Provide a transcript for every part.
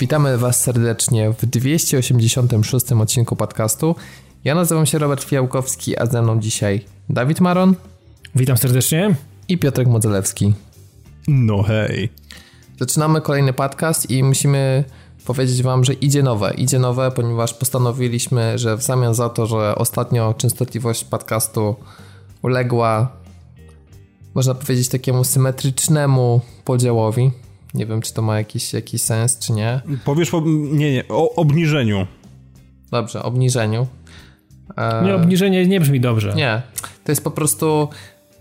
Witamy Was serdecznie w 286 odcinku podcastu. Ja nazywam się Robert Fiałkowski, a ze mną dzisiaj Dawid Maron. Witam serdecznie. I Piotrek Modzelewski. No hej. Zaczynamy kolejny podcast i musimy powiedzieć Wam, że idzie nowe. Idzie nowe, ponieważ postanowiliśmy, że w zamian za to, że ostatnio częstotliwość podcastu uległa, można powiedzieć, takiemu symetrycznemu podziałowi. Nie wiem, czy to ma jakiś, jakiś sens, czy nie. Powiesz, po, nie, nie, o obniżeniu. Dobrze, obniżeniu. E... Nie, obniżenie nie brzmi dobrze. Nie, to jest po prostu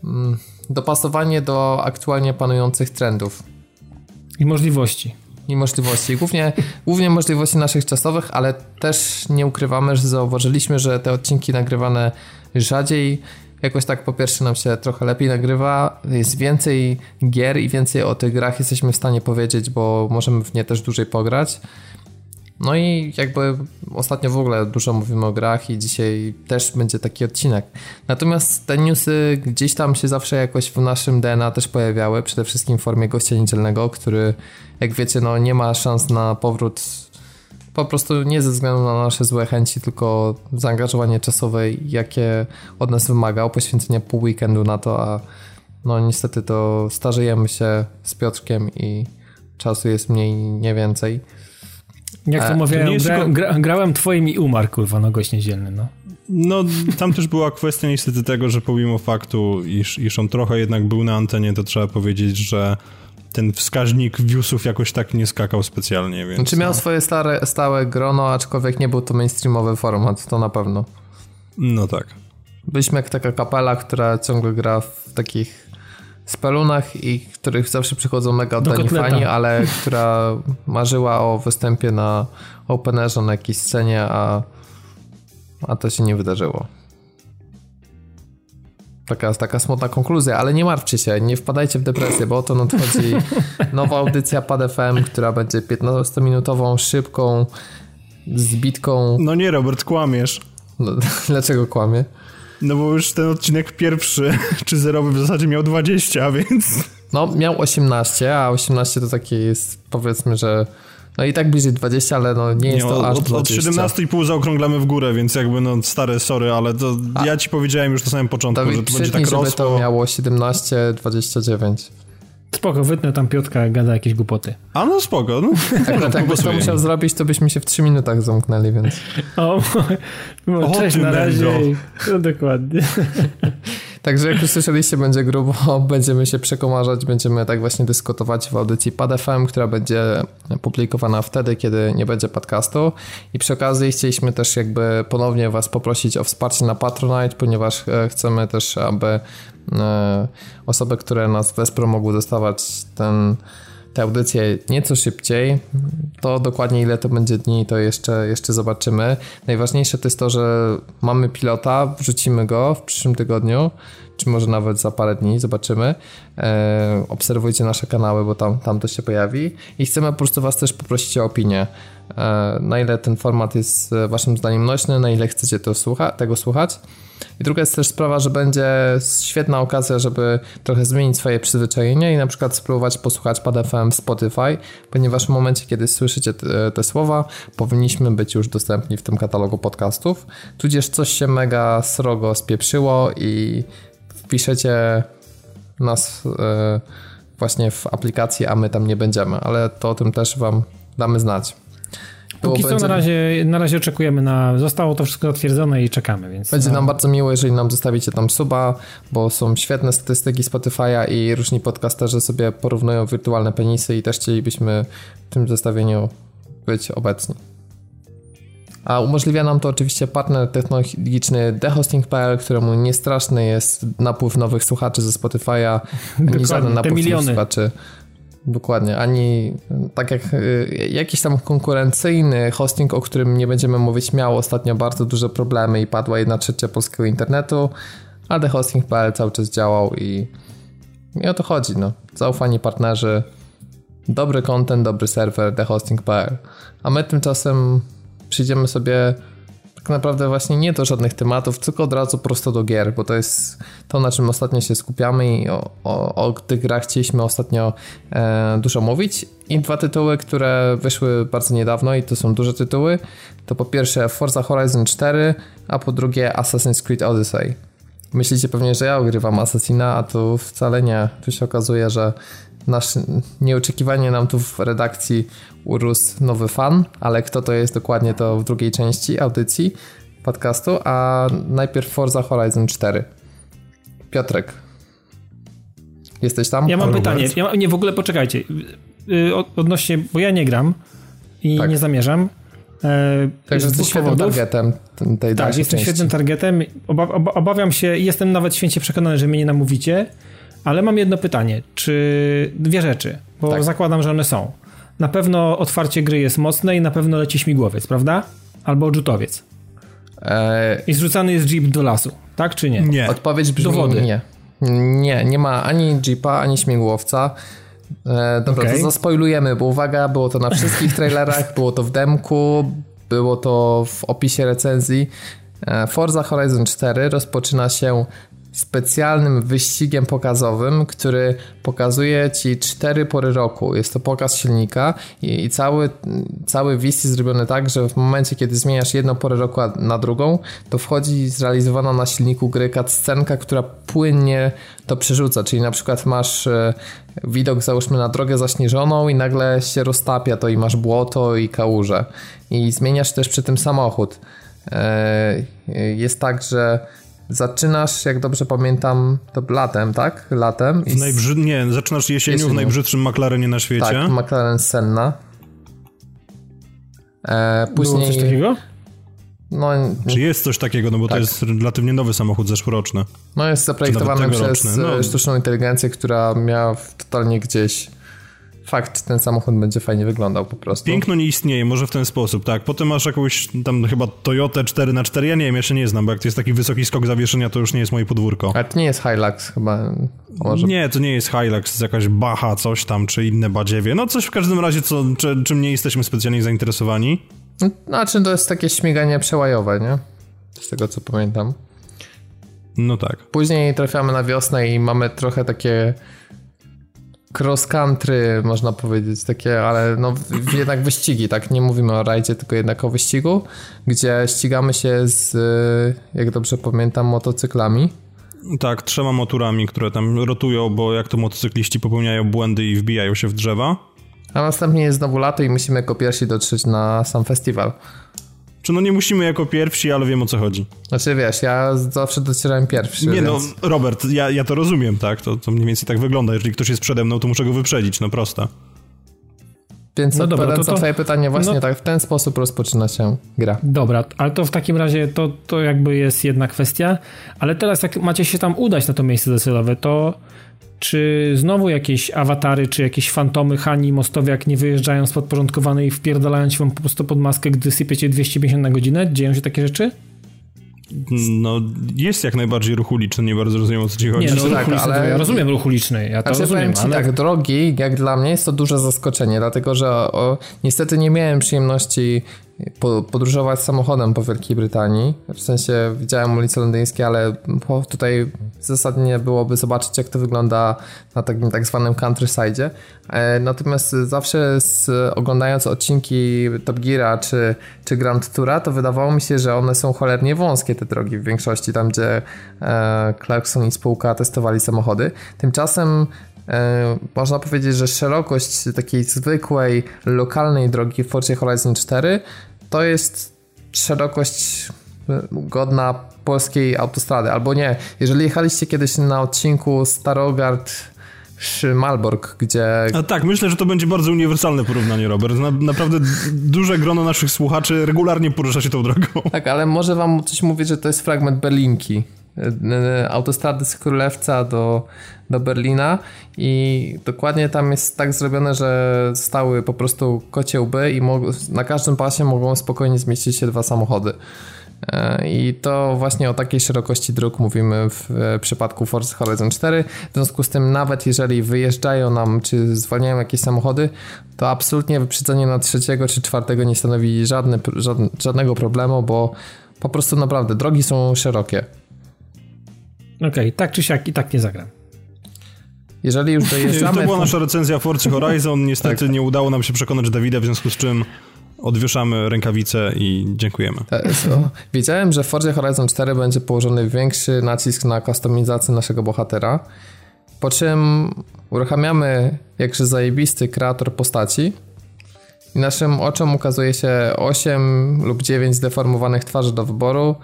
mm, dopasowanie do aktualnie panujących trendów. I możliwości. I możliwości. Głównie, głównie możliwości naszych czasowych, ale też nie ukrywamy, że zauważyliśmy, że te odcinki nagrywane rzadziej jakoś tak po pierwsze nam się trochę lepiej nagrywa, jest więcej gier i więcej o tych grach jesteśmy w stanie powiedzieć, bo możemy w nie też dłużej pograć. No i jakby ostatnio w ogóle dużo mówimy o grach i dzisiaj też będzie taki odcinek. Natomiast te newsy gdzieś tam się zawsze jakoś w naszym DNA też pojawiały, przede wszystkim w formie gościa niedzielnego, który jak wiecie no nie ma szans na powrót po prostu nie ze względu na nasze złe chęci, tylko zaangażowanie czasowe, jakie od nas wymagał, poświęcenie pół weekendu na to, a no niestety to starzejemy się z Piotrkiem i czasu jest mniej, nie więcej. Jak to mówię, gra, tylko... gra, grałem twoim i umarł, kurwa, no gość niedzielny, no. No, tam też była kwestia niestety tego, że pomimo faktu, iż, iż on trochę jednak był na antenie, to trzeba powiedzieć, że ten wskaźnik viewsów jakoś tak nie skakał specjalnie, więc... Znaczy miał no. swoje stare, stałe grono, aczkolwiek nie był to mainstreamowy format, to na pewno. No tak. Byliśmy jak taka kapela, która ciągle gra w takich spelunach i których zawsze przychodzą mega oddani fani, ale która marzyła o występie na openerze na jakiejś scenie, a, a to się nie wydarzyło. Taka, taka smutna konkluzja, ale nie martwcie się, nie wpadajcie w depresję, bo oto nadchodzi nowa audycja Pad FM, która będzie 15-minutową, szybką, zbitką. No nie, Robert, kłamiesz. No, dlaczego kłamie? No bo już ten odcinek pierwszy, czy zerowy w zasadzie miał 20, więc... No, miał 18, a 18 to takie jest, powiedzmy, że no i tak bliżej 20, ale no nie jest nie, to aż od, 20. Od 17,5 zaokrąglamy w górę, więc jakby no stare, sorry, ale to A. ja ci powiedziałem już na samym początku, Dawid, że to będzie tak żeby rosło. to miało 17, 29. Spoko, wytnę tam Piotka, gada jakieś głupoty. A no spoko, no. Jak jakbyś to musiał zrobić, to byśmy się w 3 minutach zamknęli, więc... O, o cześć, na razie. No, dokładnie. Także jak już słyszeliście, będzie grubo, będziemy się przekomarzać, będziemy tak właśnie dyskutować w audycji PadFM, która będzie publikowana wtedy, kiedy nie będzie podcastu. I przy okazji chcieliśmy też jakby ponownie Was poprosić o wsparcie na Patronite, ponieważ e, chcemy też, aby e, osoby, które nas wesprą, mogły dostawać ten te audycje nieco szybciej. To dokładnie ile to będzie dni, to jeszcze, jeszcze zobaczymy. Najważniejsze to jest to, że mamy pilota, wrzucimy go w przyszłym tygodniu, czy może nawet za parę dni, zobaczymy. E, obserwujcie nasze kanały, bo tam, tam to się pojawi. I chcemy po prostu Was też poprosić o opinię. E, na ile ten format jest Waszym zdaniem nośny, na ile chcecie to słucha tego słuchać. I druga jest też sprawa, że będzie świetna okazja, żeby trochę zmienić swoje przyzwyczajenia i na przykład spróbować posłuchać Pad FM Spotify, ponieważ w momencie, kiedy słyszycie te, te, słowa, powinniśmy być już dostępni w tym katalogu podcastów, tudzież coś się mega srogo spieprzyło i wpiszecie nas yy, właśnie w aplikacji, a my tam nie będziemy, ale to o tym też Wam damy znać. Póki co na razie, na razie oczekujemy na... Zostało to wszystko zatwierdzone i czekamy, więc... Będzie nam bardzo miło, jeżeli nam zostawicie tam suba, bo są świetne statystyki Spotify'a i różni podcasterzy sobie porównują wirtualne penisy i też chcielibyśmy w tym zestawieniu być obecni. A umożliwia nam to oczywiście partner technologiczny thehosting.pl, któremu niestraszny jest napływ nowych słuchaczy ze Spotify'a, ani żaden napływ słuchaczy. Dokładnie, ani tak jak y, jakiś tam konkurencyjny hosting, o którym nie będziemy mówić, miał ostatnio bardzo duże problemy i padła jedna trzecia polskiego internetu, a thehosting.pl cały czas działał i, i o to chodzi. No. Zaufani partnerzy, dobry content, dobry serwer, thehosting.pl. A my tymczasem przyjdziemy sobie tak naprawdę właśnie nie do żadnych tematów, tylko od razu prosto do gier, bo to jest to, na czym ostatnio się skupiamy i o, o, o tych grach chcieliśmy ostatnio e, dużo mówić. I dwa tytuły, które wyszły bardzo niedawno i to są duże tytuły, to po pierwsze Forza Horizon 4, a po drugie Assassin's Creed Odyssey. Myślicie pewnie, że ja ogrywam Assassina, a tu wcale nie. Tu się okazuje, że nasz, nieoczekiwanie nam tu w redakcji urósł nowy fan, ale kto to jest dokładnie to w drugiej części audycji podcastu, a najpierw Forza Horizon 4. Piotrek, jesteś tam? Ja mam pytanie, ja, nie w ogóle poczekajcie, y, odnośnie, bo ja nie gram i tak. nie zamierzam. E, Także jesteś świetnym targetem tej Tak, jestem części. świetnym targetem. Oba, obawiam się, jestem nawet święcie przekonany, że mnie nie namówicie, ale mam jedno pytanie, czy dwie rzeczy, bo tak. zakładam, że one są. Na pewno otwarcie gry jest mocne i na pewno leci śmigłowiec, prawda? Albo odrzutowiec. Eee... I zrzucany jest jeep do lasu, tak czy nie? Nie. Odpowiedź brzmi do wody. nie. Nie, nie ma ani jeepa, ani śmigłowca. E, dobra, okay. to zaspoilujemy, bo uwaga, było to na wszystkich trailerach, było to w demku, było to w opisie recenzji. E, Forza Horizon 4 rozpoczyna się specjalnym wyścigiem pokazowym, który pokazuje ci cztery pory roku. Jest to pokaz silnika i, i cały, cały WIS jest zrobiony tak, że w momencie, kiedy zmieniasz jedną porę roku na drugą, to wchodzi zrealizowana na silniku gry scenka, która płynnie to przerzuca, czyli na przykład masz e, widok załóżmy na drogę zaśnieżoną i nagle się roztapia to i masz błoto i kałuże i zmieniasz też przy tym samochód. E, jest tak, że Zaczynasz, jak dobrze pamiętam, to latem, tak? Latem. W najbrzy... Nie, zaczynasz jesienią, jesienią, w najbrzydszym McLarenie na świecie. Tak, McLaren Senna. E, później... Było coś takiego? No, Czy jest coś takiego, no bo tak. to jest relatywnie nowy samochód zeszłoroczny. No jest zaprojektowany przez no. sztuczną inteligencję, która miała totalnie gdzieś fakt, ten samochód będzie fajnie wyglądał po prostu. Piękno nie istnieje, może w ten sposób, tak. Potem masz jakąś tam chyba Toyotę 4 na 4 ja nie wiem, jeszcze nie znam, bo jak to jest taki wysoki skok zawieszenia, to już nie jest moje podwórko. Ale to nie jest Hilux chyba. Może... Nie, to nie jest Hilux, to jest jakaś Baha, coś tam, czy inne badziewie. No coś w każdym razie, co, czy, czym nie jesteśmy specjalnie zainteresowani. Znaczy to jest takie śmiganie przełajowe, nie? Z tego co pamiętam. No tak. Później trafiamy na wiosnę i mamy trochę takie cross country, można powiedzieć, takie, ale no jednak wyścigi, tak? Nie mówimy o rajdzie, tylko jednak o wyścigu, gdzie ścigamy się z, jak dobrze pamiętam, motocyklami. Tak, trzema motorami, które tam rotują, bo jak to motocykliści popełniają błędy i wbijają się w drzewa. A następnie jest znowu lato i musimy jako pierwsi dotrzeć na sam festiwal. Czy no nie musimy jako pierwsi, ale wiem o co chodzi. Znaczy wiesz, ja zawsze docierałem pierwszy. Nie no, więc... no, Robert, ja, ja to rozumiem, tak? To, to mniej więcej tak wygląda. Jeżeli ktoś jest przede mną, to muszę go wyprzedzić, no proste. Więc no dobra, to, to twoje pytanie właśnie no, tak w ten sposób rozpoczyna się gra. Dobra, ale to w takim razie to, to jakby jest jedna kwestia, ale teraz jak macie się tam udać na to miejsce docelowe, to czy znowu jakieś awatary, czy jakieś fantomy Hani Mostowiak nie wyjeżdżają z podporządkowanej i wpierdalają się wam po prostu pod maskę, gdy sypiecie 250 na godzinę? Dzieją się takie rzeczy? No, jest jak najbardziej ruch uliczny, nie bardzo rozumiem o co ci chodzi. Nie, no, tak, ale... ja rozumiem ruch uliczny, ja to znaczy, rozumiem, ci ale... tak, drogi, jak dla mnie jest to duże zaskoczenie, dlatego że o, niestety nie miałem przyjemności podróżować samochodem po Wielkiej Brytanii. W sensie widziałem ulice londyńskie, ale tutaj zasadnie byłoby zobaczyć, jak to wygląda na takim tak zwanym countryside. E, natomiast zawsze z, oglądając odcinki Top Geara czy, czy Grand Toura, to wydawało mi się, że one są cholernie wąskie, te drogi w większości, tam gdzie e, Clarkson i spółka testowali samochody. Tymczasem e, można powiedzieć, że szerokość takiej zwykłej, lokalnej drogi w Forcie Horizon 4 to jest szerokość e, godna polskiej autostrady, albo nie. Jeżeli jechaliście kiedyś na odcinku Starogard Malbork, gdzie... A tak, myślę, że to będzie bardzo uniwersalne porównanie, Robert. Na, naprawdę duże grono naszych słuchaczy regularnie porusza się tą drogą. Tak, ale może wam coś mówić, że to jest fragment Berlinki. E, autostrady z Królewca do, do Berlina i dokładnie tam jest tak zrobione, że stały po prostu kocie łby i na każdym pasie mogą spokojnie zmieścić się dwa samochody. E, I to właśnie o takiej szerokości dróg mówimy w przypadku Forza Horizon 4. W związku z tym, nawet jeżeli wyjeżdżają nam, czy zwalniają jakieś samochody, to absolutnie wyprzedzenie na trzeciego czy czwartego nie stanowi żadne, żadnego problemu, bo Po prostu naprawdę, drogi są szerokie. Okej, okay, tak czy siak i tak nie zagram. Jeżeli już dojeżdżamy... To była nasza recenzja Forza Horizon. Niestety tak. nie udało nam się przekonać Dawida, w związku z czym odwieszamy rękawice i dziękujemy. E, Wiedziałem, że w Forza Horizon 4 będzie położony większy nacisk na kustomizację naszego bohatera, po czym uruchamiamy jakże zajebisty kreator postaci i naszym oczom ukazuje się 8 lub 9 zdeformowanych twarzy do wyboru,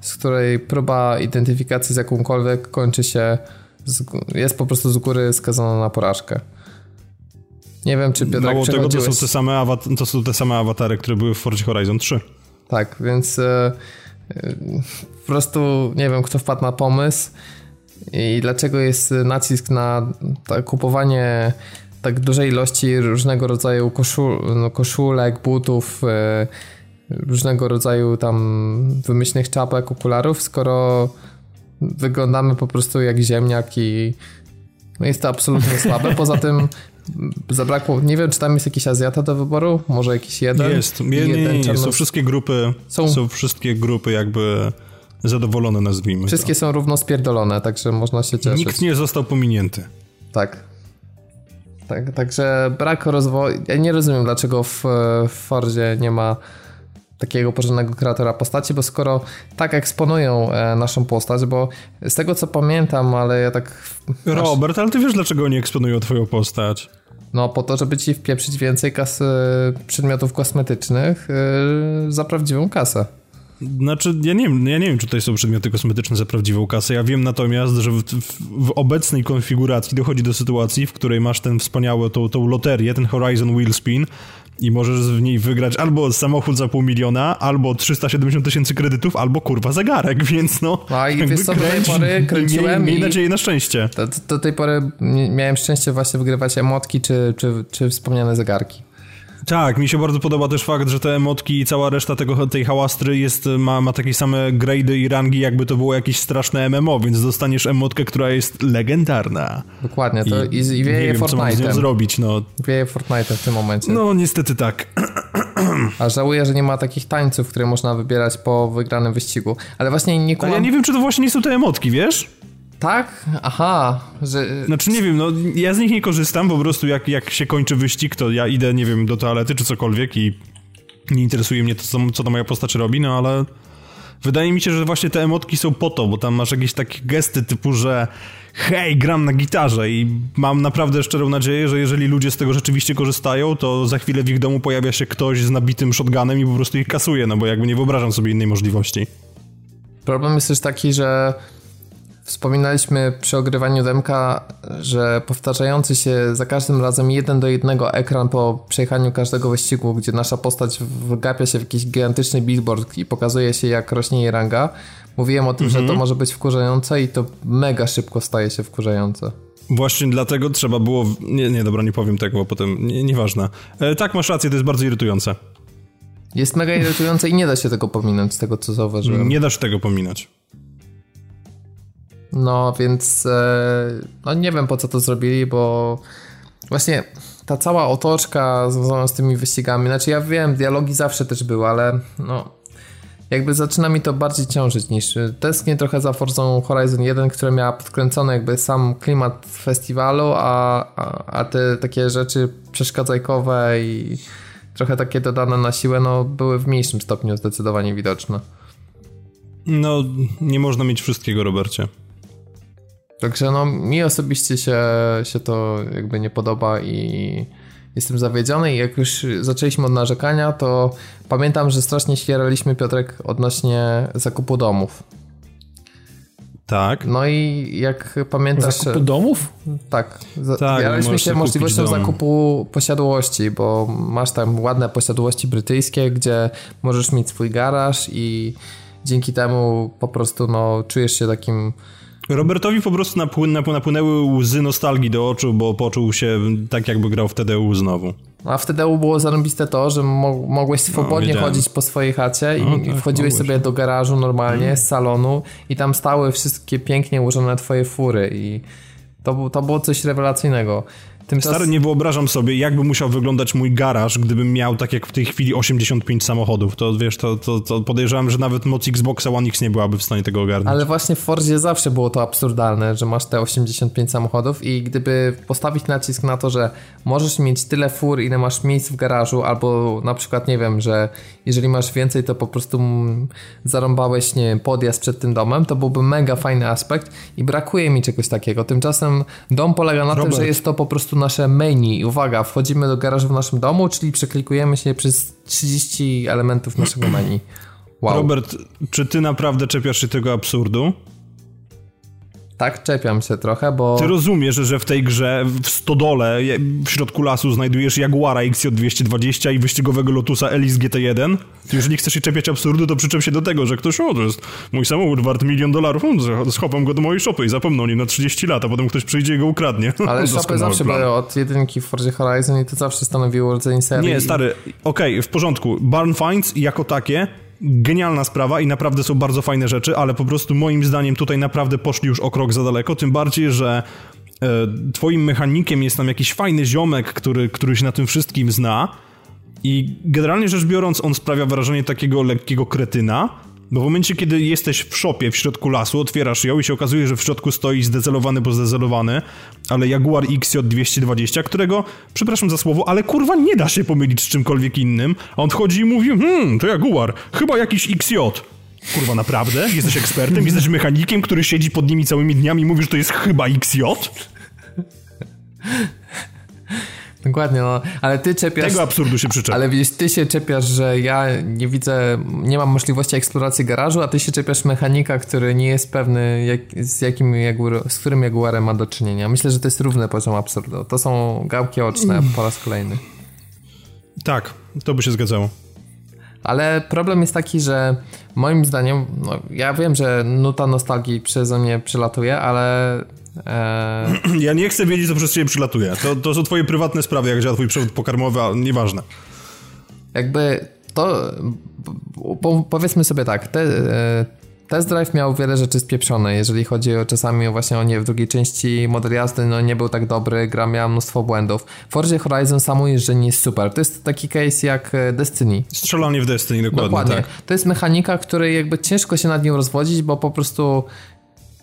z której próba identyfikacji z jakąkolwiek kończy się, jest po prostu z góry skazana na porażkę. Nie wiem, czy Piotrek Mało tego, to są, te same to są te same awatary, które były w Forza Horizon 3. Tak, więc e, e, po prostu nie wiem, kto wpadł na pomysł i dlaczego jest nacisk na kupowanie tak dużej ilości różnego rodzaju koszul, no, koszulek, butów, e, różnego rodzaju tam wymyślnych czapek, okularów, skoro wyglądamy po prostu jak ziemniak i no jest to absolutnie słabe. Poza tym zabrakło, nie wiem, czy tam jest jakiś Azjata do wyboru, może jakiś jeden? Jest, nie, nie, nie, nie. są wszystkie grupy, są... są wszystkie grupy jakby zadowolone, nazwijmy Wszystkie to. są równo spierdolone, także można się cieszyć. Nikt nie został pominięty. Tak. tak także brak rozwoju, ja nie rozumiem, dlaczego w, w Fordzie nie ma takiego porządnego kreatora postaci, bo skoro tak eksponują e, naszą postać, bo z tego co pamiętam, ale ja tak... Robert, ale ty wiesz dlaczego nie eksponują twoją postać? No po to, żeby ci wpieprzyć więcej kasy, przedmiotów kosmetycznych yy, za prawdziwą kasę. Znaczy, ja nie, wiem, ja nie wiem, czy tutaj są przedmioty kosmetyczne za prawdziwą kasę. Ja wiem natomiast, że w, w, w, obecnej konfiguracji dochodzi do sytuacji, w której masz ten wspaniały, tą, tą loterię, ten Horizon Wheel Spin, i możesz w niej wygrać albo samochód za pół miliona, albo 370 tysięcy kredytów, albo kurwa zegarek, więc no... A i wiesz co, do tej pory kręciłem miej, miej nadzieję na szczęście. Do, do, tej pory miałem szczęście właśnie wygrywać emotki czy, czy, czy wspomniane zegarki. Tak, mi się bardzo podoba też fakt, że te emotki i cała reszta tego, tej hałastry jest, ma, ma takie same grady i rangi, jakby to było jakieś straszne MMO, więc dostaniesz emotkę, która jest legendarna. Dokładnie, to i, i, i wieje nie wiem, co mam z nią zrobić, no. Wieje Fortnite w tym momencie. No, niestety tak. A żałuję, że nie ma takich tańców, które można wybierać po wygranym wyścigu. Ale właśnie nie kumam... ja nie wiem, czy to właśnie nie są te emotki, wiesz? Tak? Aha. Że... Znaczy nie wiem, no ja z nich nie korzystam, po prostu jak, jak się kończy wyścig, to ja idę, nie wiem, do toalety czy cokolwiek i nie interesuje mnie to, co, co ta moja postać robi, no ale wydaje mi się, że właśnie te emotki są po to, bo tam masz jakieś takie gesty typu, że hej, gram na gitarze i mam naprawdę szczerą nadzieję, że jeżeli ludzie z tego rzeczywiście korzystają, to za chwilę w ich domu pojawia się ktoś z nabitym shotgunem i po prostu ich kasuje, no bo jakby nie wyobrażam sobie innej możliwości. Problem jest też taki, że Wspominaliśmy przy ogrywaniu demka, że powtarzający się za każdym razem jeden do jednego ekran po przejechaniu każdego wyścigu, gdzie nasza postać wgapia się w jakiś gigantyczny billboard i pokazuje się jak rośnie jej ranga. Mówiłem o tym, że to mhm. może być wkurzające i to mega szybko staje się wkurzające. Właśnie dlatego trzeba było... Nie, nie, dobra, nie powiem tego, bo potem... Nie, nieważne. E, tak, masz rację, to jest bardzo irytujące. Jest mega irytujące i nie da się tego pominąć, z tego co zauważyłem. Nie da się tego pominąć. No więc e, no nie wiem po co to zrobili, bo właśnie ta cała otoczka związana z tymi wyścigami, znaczy ja wiem, dialogi zawsze też były, ale no jakby zaczyna mi to bardziej ciążyć niż tęsknię trochę za Forzą Horizon 1, która miała podkręcony jakby sam klimat festiwalu, a, a, a te takie rzeczy przeszkadzajkowe i trochę takie dodane na siłę, no były w mniejszym stopniu zdecydowanie widoczne. No, nie można mieć wszystkiego, Robercie. Także no, mi osobiście się, się to jakby nie podoba i jestem zawiedziony i jak już zaczęliśmy od narzekania, to pamiętam, że strasznie świeraliśmy Piotrek odnośnie zakupu domów. Tak. No i jak pamiętasz... Zakupu domów? Tak. tak się możliwością zakupu posiadłości, bo masz tam ładne posiadłości brytyjskie, gdzie możesz mieć swój garaż i dzięki temu po prostu no, czujesz się takim Robertowi po prostu napłyn, napłynęły łzy nostalgii do oczu, bo poczuł się tak, jakby grał w TDU znowu. A w TDU było zarąbiste to, że mo mogłeś no, swobodnie no, chodzić po swojej chacie no, i tak, wchodziłeś sobie do garażu normalnie, mm. z salonu i tam stały wszystkie pięknie ułożone twoje fury i to, to było coś rewelacyjnego. Tymczas... Stary, nie wyobrażam sobie, jakby musiał wyglądać mój garaż, gdybym miał, tak jak w tej chwili, 85 samochodów. To wiesz, to, to, to podejrzewam, że nawet moc Xboxa One X nie byłaby w stanie tego ogarnąć. Ale właśnie w Fordzie zawsze było to absurdalne, że masz te 85 samochodów i gdyby postawić nacisk na to, że możesz mieć tyle fur, ile masz miejsc w garażu, albo na przykład, nie wiem, że jeżeli masz więcej, to po prostu zarąbałeś, nie wiem, podjazd przed tym domem, to byłby mega fajny aspekt i brakuje mi czegoś takiego. Tymczasem dom polega na Robert. tym, że jest to po prostu nasze menu. Uwaga, wchodzimy do garażu w naszym domu, czyli przeklikujemy się przez 30 elementów naszego menu. Wow. Robert, czy ty naprawdę czepiasz się tego absurdu? Tak, czepiam się trochę, bo... Ty rozumiesz, że w tej grze w stodole w środku lasu znajdujesz Jaguara XJ220 i wyścigowego Lotusa Elise GT1? Ty jeżeli chcesz się czepiać absurdu, to przyczep się do tego, że ktoś, o, to jest mój samochód wart milion dolarów, schowam go do mojej szopy i zapomnę o nim na 30 lat, a potem ktoś przyjdzie i go ukradnie. Ale szopy zawsze plan. były od jedynki w Forzie Horizon i to zawsze stanowiło rdzeń serii. Nie, stary, okej, okay, w porządku. Barn Finds jako takie genialna sprawa i naprawdę są bardzo fajne rzeczy, ale po prostu moim zdaniem tutaj naprawdę poszli już o krok za daleko, tym bardziej, że e, twoim mechanikiem jest tam jakiś fajny ziomek, który, który się na tym wszystkim zna i generalnie rzecz biorąc on sprawia wrażenie takiego lekkiego kretyna, bo w momencie, kiedy jesteś w szopie w środku lasu, otwierasz ją i się okazuje, że w środku stoi zdezelowany, bo zdezelowany, ale Jaguar XJ220, którego, przepraszam za słowo, ale kurwa nie da się pomylić z czymkolwiek innym. A on chodzi i mówi, hmm, to Jaguar, chyba jakiś XJ. Kurwa, naprawdę? Jesteś ekspertem? Jesteś mechanikiem, który siedzi pod nimi całymi dniami i mówi, że to jest chyba XJ? Dokładnie, no. Ale ty czepiasz... Tego absurdu się przyczepiam. Ale widzisz, ty się czepiasz, że ja nie widzę, nie mam możliwości eksploracji garażu, a ty się czepiasz mechanika, który nie jest pewny, jak, z jakim Jaguar, z którym Jaguarem ma do czynienia. Myślę, że to jest równy poziom absurdu. To są gałki oczne po raz kolejny. Tak, to by się zgadzało. Ale problem jest taki, że moim zdaniem, no, ja wiem, że nuta nostalgii przeze mnie przelatuje, ale. Ja nie chcę wiedzieć, co przez ciebie przylatuje. To, to są twoje prywatne sprawy, jak działa twój przewód pokarmowy, ale nieważne. Jakby to... Po, powiedzmy sobie tak, te, e, Test Drive miał wiele rzeczy spieprzone, jeżeli chodzi o czasami właśnie o nie w drugiej części model jazdy, no nie był tak dobry, gra miała mnóstwo błędów. Forza Horizon samo jeżdżenie jest super. To jest taki case jak e, Destiny. Strzelanie w Destiny, dokładnie. Dokładnie. Tak. To jest mechanika, której jakby ciężko się nad nią rozwodzić, bo po prostu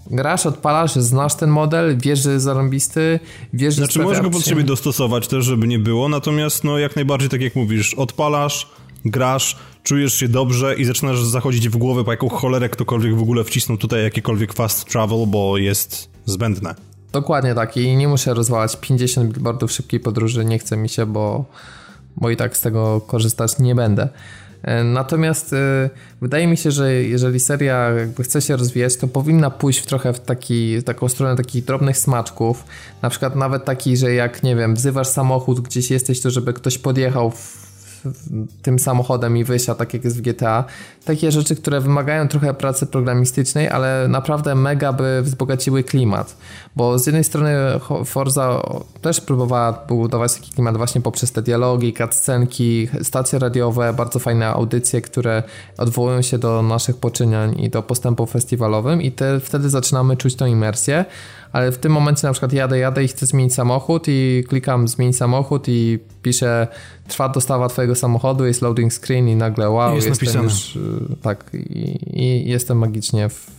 grasz, odpalasz, znasz ten model, wiesz, że jest zarąbisty, wiesz, że Znaczy możesz go pod siebie dostosować też, żeby nie było, natomiast no jak najbardziej tak jak mówisz, odpalasz, grasz, czujesz się dobrze i zaczynasz zachodzić w głowę, po jaką cholerę ktokolwiek w ogóle wcisnął tutaj jakiekolwiek fast travel, bo jest zbędne. Dokładnie tak i nie muszę rozwalać 50 billboardów szybkiej podróży, nie chce mi się, bo, bo i tak z tego korzystać nie będę. E, natomiast e, wydaje mi się, że jeżeli seria jakby chce się rozwijać, to powinna pójść w trochę w taki, taką stronę takich drobnych smaczków. Na przykład nawet taki, że jak nie wiem, wzywasz samochód, gdzieś jesteś, to żeby ktoś podjechał w tym samochodem i wyjścia, tak jak jest w GTA. Takie rzeczy, które wymagają trochę pracy programistycznej, ale naprawdę mega by wzbogaciły klimat. Bo z jednej strony Forza też próbowała budować taki klimat właśnie poprzez te dialogi, cutscenki, stacje radiowe, bardzo fajne audycje, które odwołują się do naszych poczynań i do postępu festiwalowym i te, wtedy zaczynamy czuć tą imersję ale w tym momencie na przykład jadę, jadę i chcę zmienić samochód i klikam zmienić samochód i piszę trwa dostawa twojego samochodu, jest loading screen i nagle wow, jest jestem już y, tak i, i, jestem magicznie w,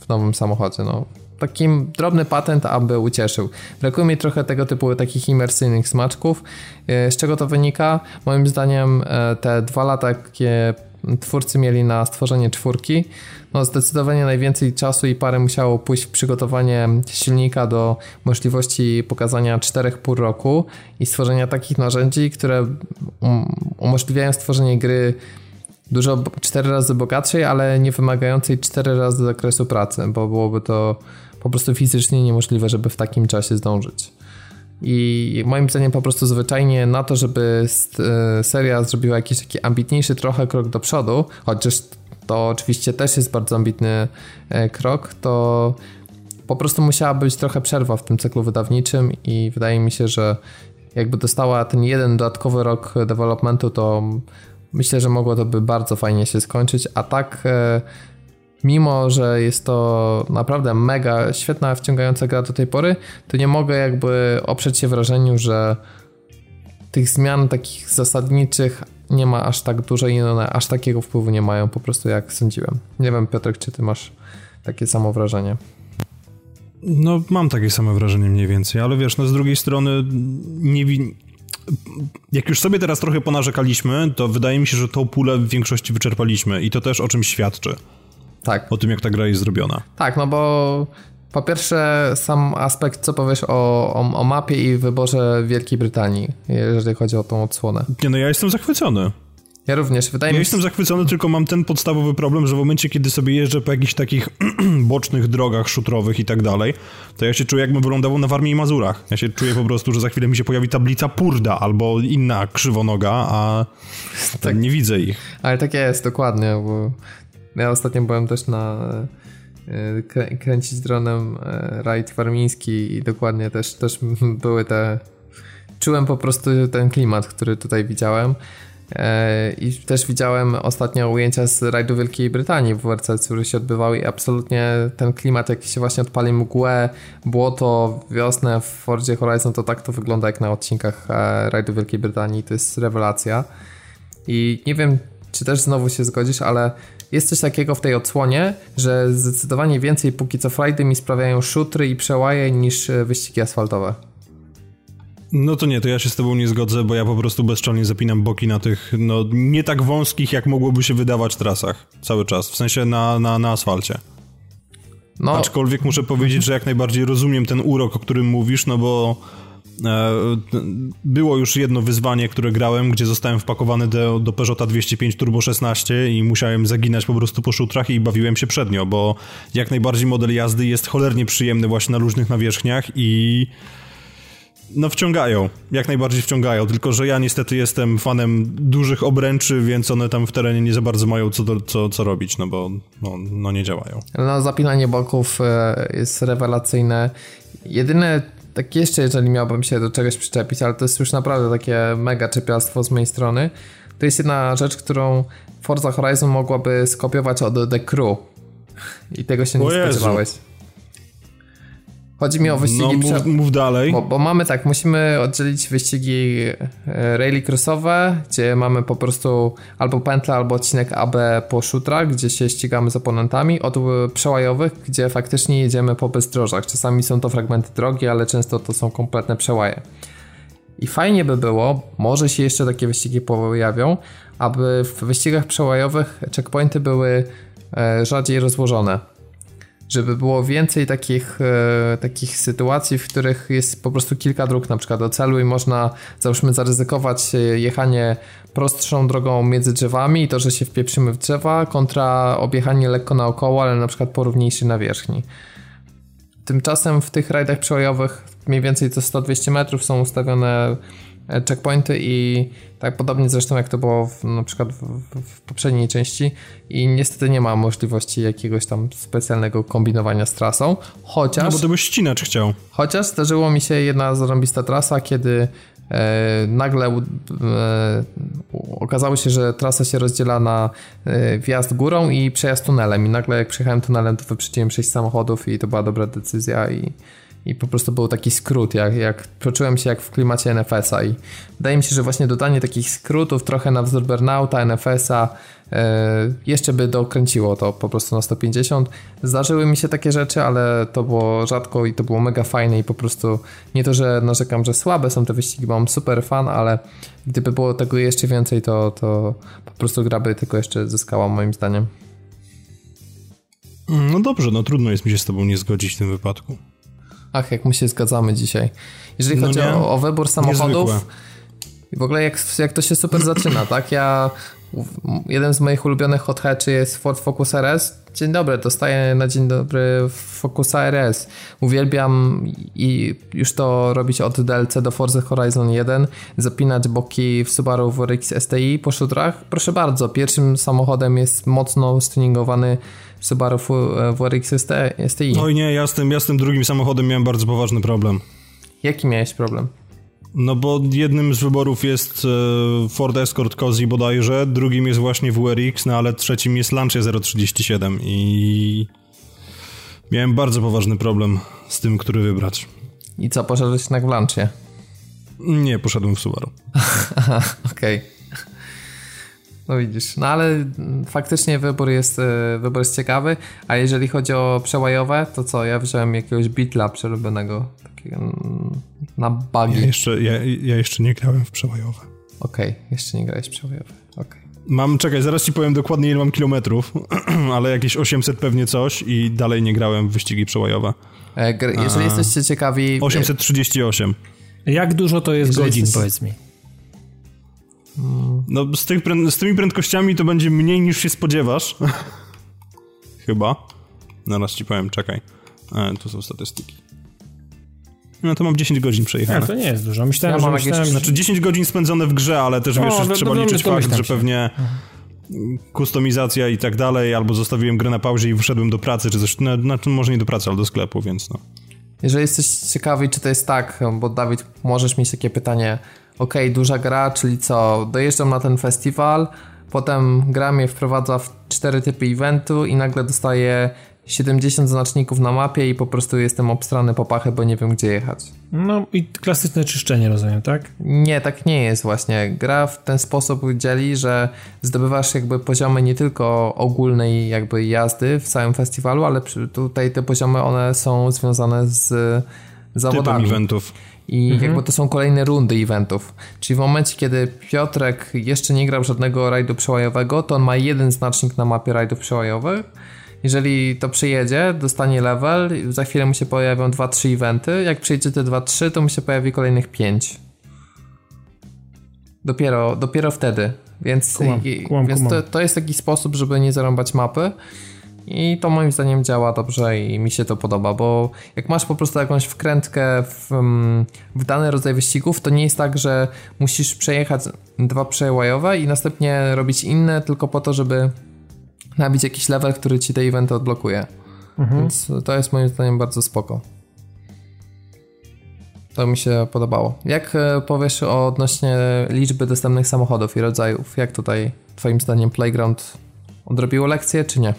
w nowym samochodzie, no. Takim drobny patent, aby ucieszył. Brakuje mi trochę tego typu takich imersyjnych smaczków. Y, z czego to wynika? Moim zdaniem e, te dwa lata, jakie twórcy mieli na stworzenie czwórki, no zdecydowanie najwięcej czasu i parę musiało pójść w przygotowanie silnika do możliwości pokazania 4,5 roku i stworzenia takich narzędzi, które um, umożliwiają stworzenie gry dużo 4 razy bogatszej, ale nie wymagającej 4 razy zakresu pracy, bo byłoby to po prostu fizycznie niemożliwe, żeby w takim czasie zdążyć. I moim zdaniem po prostu zwyczajnie na to, żeby e, seria zrobiła jakiś taki ambitniejszy trochę krok do przodu, chociaż to oczywiście też jest bardzo ambitny e, krok, to po prostu musiała być trochę przerwa w tym cyklu wydawniczym i wydaje mi się, że jakby dostała ten jeden dodatkowy rok developmentu, to myślę, że mogło to by bardzo fajnie się skończyć, a tak e, mimo że jest to naprawdę mega świetna, wciągająca gra do tej pory, to nie mogę jakby oprzeć się wrażeniu, że tych zmian takich zasadniczych nie ma aż tak dużo i one aż takiego wpływu nie mają po prostu jak sądziłem. Nie wiem Piotrek, czy ty masz takie samo wrażenie? No mam takie samo wrażenie mniej więcej, ale wiesz, no z drugiej strony nie wi- jak już sobie teraz trochę ponarzekaliśmy, to wydaje mi się, że tą pulę w większości wyczerpaliśmy i to też o czym świadczy. Tak. O tym, jak ta gra jest zrobiona. Tak, no bo po pierwsze sam aspekt, co powiesz o, o, o mapie i wyborze Wielkiej Brytanii, jeżeli chodzi o tą odsłonę. Nie, no ja jestem zachwycony. Ja również, wydaje ja mi się... jestem zachwycony, tylko mam ten podstawowy problem, że w momencie, kiedy sobie jeżdżę po jakichś takich bocznych drogach szutrowych i tak dalej, to ja się czuję, jakbym wyglądał na Warmii i Mazurach. Ja się czuję po prostu, że za chwilę mi się pojawi tablica Purda albo inna krzywonoga, a tak. nie widzę ich. Ale tak jest, dokładnie, bo ja ostatnio byłem też na e, kręcić dronem e, rajd warmiński i dokładnie też, też były te... Czułem po prostu ten klimat, który tutaj widziałem. E, I też widziałem ostatnio ujęcia z rajdu Wielkiej Brytanii w WRC, które się odbywały i absolutnie ten klimat, jak się właśnie odpali mgłę, błoto, wiosnę w Fordzie Horizon, to tak to wygląda jak na odcinkach rajdu Wielkiej Brytanii. To jest rewelacja. I nie wiem, czy też znowu się zgodzisz, ale jest coś takiego w tej odsłonie, że zdecydowanie więcej póki co frajdy mi sprawiają szutry i przełaje niż e, wyścigi asfaltowe. No to nie, to ja się z tobą nie zgodzę, bo ja po prostu bezczelnie zapinam boki na tych, no nie tak wąskich, jak mogłoby się wydawać trasach cały czas, w sensie na, na, na asfalcie. No. Aczkolwiek muszę powiedzieć, że jak najbardziej rozumiem ten urok, o którym mówisz, no bo było już jedno wyzwanie, które grałem, gdzie zostałem wpakowany do, do Peugeota 205 Turbo 16 i musiałem zaginać po prostu po szutrach i bawiłem się przednio, bo jak najbardziej model jazdy jest cholernie przyjemny właśnie na różnych nawierzchniach i no wciągają, jak najbardziej wciągają, tylko że ja niestety jestem fanem dużych obręczy, więc one tam w terenie nie za bardzo mają co, do, co, co robić, no bo no, no nie działają. No zapinanie boków e, jest rewelacyjne. Jedyne tak jeszcze, jeżeli miałbym się do czegoś przyczepić, ale to jest już naprawdę takie mega czepialstwo z mojej strony, to jest jedna rzecz, którą Forza Horizon mogłaby skopiować od The Crew. I tego się nie spodziewałeś. Chodzi mi o wyścigi... No, mów, mów dalej. Bo, bo, mamy tak, musimy oddzielić wyścigi e, rallycrossowe, gdzie mamy po prostu albo pętlę, albo odcinek AB po szutrach, gdzie się ścigamy z oponentami, od przełajowych, gdzie faktycznie jedziemy po bezdrożach. Czasami są to fragmenty drogi, ale często to są kompletne przełaje. I fajnie by było, może się jeszcze takie wyścigi pojawią, aby w wyścigach przełajowych checkpointy były e, rzadziej rozłożone żeby było więcej takich, e, takich sytuacji, w których jest po prostu kilka dróg na przykład do celu i można załóżmy zaryzykować jechanie prostszą drogą między drzewami i to, że się wpieprzymy w drzewa kontra objechanie lekko naokoło, ale na przykład po równiejszej nawierzchni. Tymczasem w tych rajdach przełajowych mniej więcej co 100-200 metrów są ustawione E, checkpointy i tak podobnie zresztą jak to było w, na przykład w, w, poprzedniej części i niestety nie ma możliwości jakiegoś tam specjalnego kombinowania z trasą, chociaż... No bo to byś ścinacz chciał. Chociaż zdarzyło mi się jedna zarąbista trasa, kiedy e, nagle e, okazało się, że trasa się rozdziela na e, wjazd górą i przejazd tunelem i nagle jak przejechałem tunelem to wyprzedziłem 6 samochodów i to była dobra decyzja i i po prostu był taki skrót, jak, jak poczułem się jak w klimacie NFS-a i wydaje mi się, że właśnie dodanie takich skrótów trochę na wzór Burnouta, NFS-a e, jeszcze by dokręciło to po prostu na 150. Zdarzyły mi się takie rzeczy, ale to było rzadko i to było mega fajne i po prostu nie to, że narzekam, że słabe są te wyścigi, mam super fan, ale gdyby było tego jeszcze więcej, to, to po prostu gra by tylko jeszcze zyskała moim zdaniem. No dobrze, no trudno jest mi się z tobą nie zgodzić w tym wypadku. Ach, jak my się zgadzamy dzisiaj. Jeżeli no chodzi o, o, wybór samochodów Niezwykłe. w ogóle jak, jak to się super zaczyna, tak? Ja jeden z moich ulubionych hot hatchy jest Ford Focus RS. Dzień dobry, dostaję na dzień dobry Focusa RS. Uwielbiam i już to robić od DLC do Forza Horizon 1, zapinać boki w Subaru WRX STI po szutrach. Proszę bardzo, pierwszym samochodem jest mocno stuningowany Subaru WRX STI. Oj nie, ja z, tym, ja z tym drugim samochodem miałem bardzo poważny problem. Jaki miałeś problem? No bo jednym z wyborów jest e, Ford Escort Cozy bodajże, drugim jest właśnie WRX, no ale trzecim jest Lancia 037 i miałem bardzo poważny problem z tym, który wybrać. I co, poszedłeś jednak w Lancia? Nie, poszedłem w Subaru. Aha, okej. Okay. No widzisz, no ale faktycznie wybór jest, e, wybór jest ciekawy, a jeżeli chodzi o przełajowe, to co, ja wziąłem jakiegoś Beatla przerobionego takiego mm, na bugi. Ja jeszcze, ja, ja jeszcze nie grałem w przełajowe. Okej, okay, jeszcze nie grałeś w przełajowe, okej. Okay. Mam, czekaj, zaraz ci powiem dokładnie ile mam kilometrów, ale jakieś 800 pewnie coś i dalej nie grałem w wyścigi przełajowe. E, jeżeli a... jesteście ciekawi... 838. Jak dużo to jest godzin, jesteś... powiedz mi? No, z, tych, z tymi prędkościami to będzie mniej niż się spodziewasz. Chyba. Zaraz ci powiem, czekaj. E, tu są statystyki. No to mam 10 godzin przejechane. Nie, to nie jest dużo. Myślałem, ja że myślałem, jakieś... Znaczy 10 godzin spędzone w grze, ale też wiesz, że trzeba liczyć fakt, że pewnie kustomizacja i tak dalej, albo zostawiłem grę na pauzie i wyszedłem do pracy, czy coś, no, no, może nie do pracy, ale do sklepu, więc no. Jeżeli jesteś ciekawy, czy to jest tak, bo Dawid, możesz mieć takie pytanie, ok, duża gra, czyli co, dojeżdżam na ten festiwal, potem gra mnie wprowadza w cztery typy eventu i nagle dostaję 70 znaczników na mapie i po prostu jestem obstrany po pachę, bo nie wiem gdzie jechać. No i klasyczne czyszczenie, rozumiem, tak? Nie, tak nie jest właśnie. Gra w ten sposób dzieli, że zdobywasz jakby poziomy nie tylko ogólnej jakby jazdy w całym festiwalu, ale tutaj te poziomy one są związane z zawodami. Typem eventów. I mhm. jakby to są kolejne rundy eventów. Czyli w momencie, kiedy Piotrek jeszcze nie grał żadnego rajdu przełajowego, to on ma jeden znacznik na mapie rajdów przełajowych. Jeżeli to przyjedzie, dostanie level, za chwilę mu się pojawią 2-3 eventy. Jak przyjedzie te 2-3, to mu się pojawi kolejnych 5. Dopiero, dopiero wtedy. Więc, kumam, kumam, więc to, to jest taki sposób, żeby nie zarąbać mapy. I to moim zdaniem działa dobrze i mi się to podoba, bo jak masz po prostu jakąś wkrętkę w, mm, w dany rodzaj wyścigów, to nie jest tak, że musisz przejechać dwa przełajowe i następnie robić inne tylko po to, żeby nabić jakiś level, który ci te eventy odblokuje. Mhm. Więc to jest moim zdaniem bardzo spoko. To mi się podobało. Jak e, powiesz odnośnie liczby dostępnych samochodów i rodzajów? Jak tutaj twoim zdaniem Playground odrobiło lekcję, czy nie?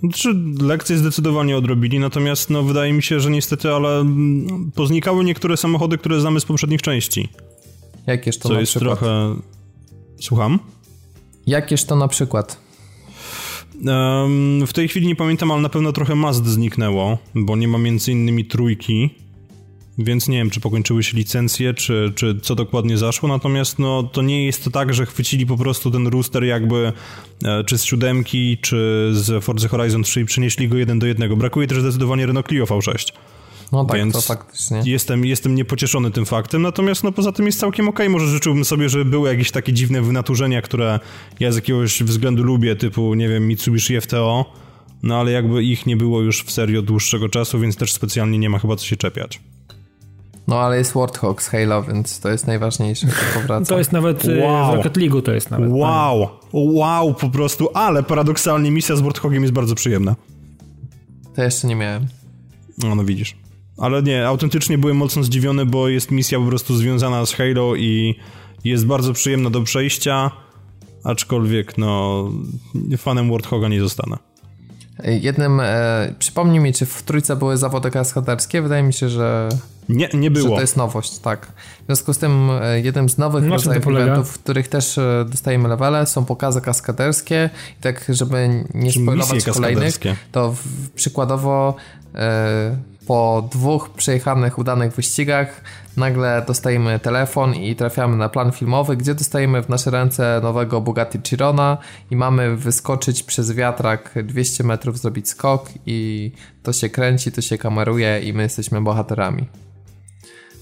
Znaczy, lekcje zdecydowanie odrobili, natomiast no, wydaje mi się, że niestety, ale mm, poznikały niektóre samochody, które znamy z poprzednich części. Jakież to co na jest przykład? trochę... Słucham? Jakież to na przykład? Um, w tej chwili nie pamiętam, ale na pewno trochę Mazd zniknęło, bo nie ma między innymi trójki więc nie wiem, czy pokończyły się licencje, czy, czy co dokładnie zaszło, natomiast no, to nie jest to tak, że chwycili po prostu ten rooster jakby e, czy z siódemki, czy z Forza Horizon 3 i przenieśli go jeden do jednego. Brakuje też zdecydowanie Renault Clio V6. No tak, Więc to faktycznie. Jestem, jestem niepocieszony tym faktem, natomiast no poza tym jest całkiem okej. Okay. Może życzyłbym sobie, żeby były jakieś takie dziwne wynaturzenia, które ja z jakiegoś względu lubię, typu, nie wiem, Mitsubishi FTO, no ale jakby ich nie było już w serii od dłuższego czasu, więc też specjalnie nie ma chyba co się czepiać. No ale jest Warthog z Halo, więc to jest najważniejsze, to powraca. To jest nawet y, wow. w Rocket League to jest nawet. Wow, wow po prostu, ale paradoksalnie misja z Warthogiem jest bardzo przyjemna. To jeszcze nie miałem. No, no widzisz. Ale nie, autentycznie byłem mocno zdziwiony, bo jest misja po prostu związana z Halo i jest bardzo przyjemna do przejścia, aczkolwiek no fanem Warthoga nie zostanę. Jednym, e, przypomnij mi, czy w trójce były zawody kaskaderskie? Wydaje mi się, że nie, nie było. Że to jest nowość, tak. W związku z tym e, jednym z nowych rodzajów eventów, w których też e, dostajemy levele, są pokazy kaskaderskie i tak, żeby nie spoilować kolejnych, to w, przykładowo e, po dwóch przejechanych udanych wyścigach nagle dostajemy telefon i trafiamy na plan filmowy, gdzie dostajemy w nasze ręce nowego Bugatti Chirona i mamy wyskoczyć przez wiatrak 200 metrów, zrobić skok i to się kręci, to się kameruje i my jesteśmy bohaterami.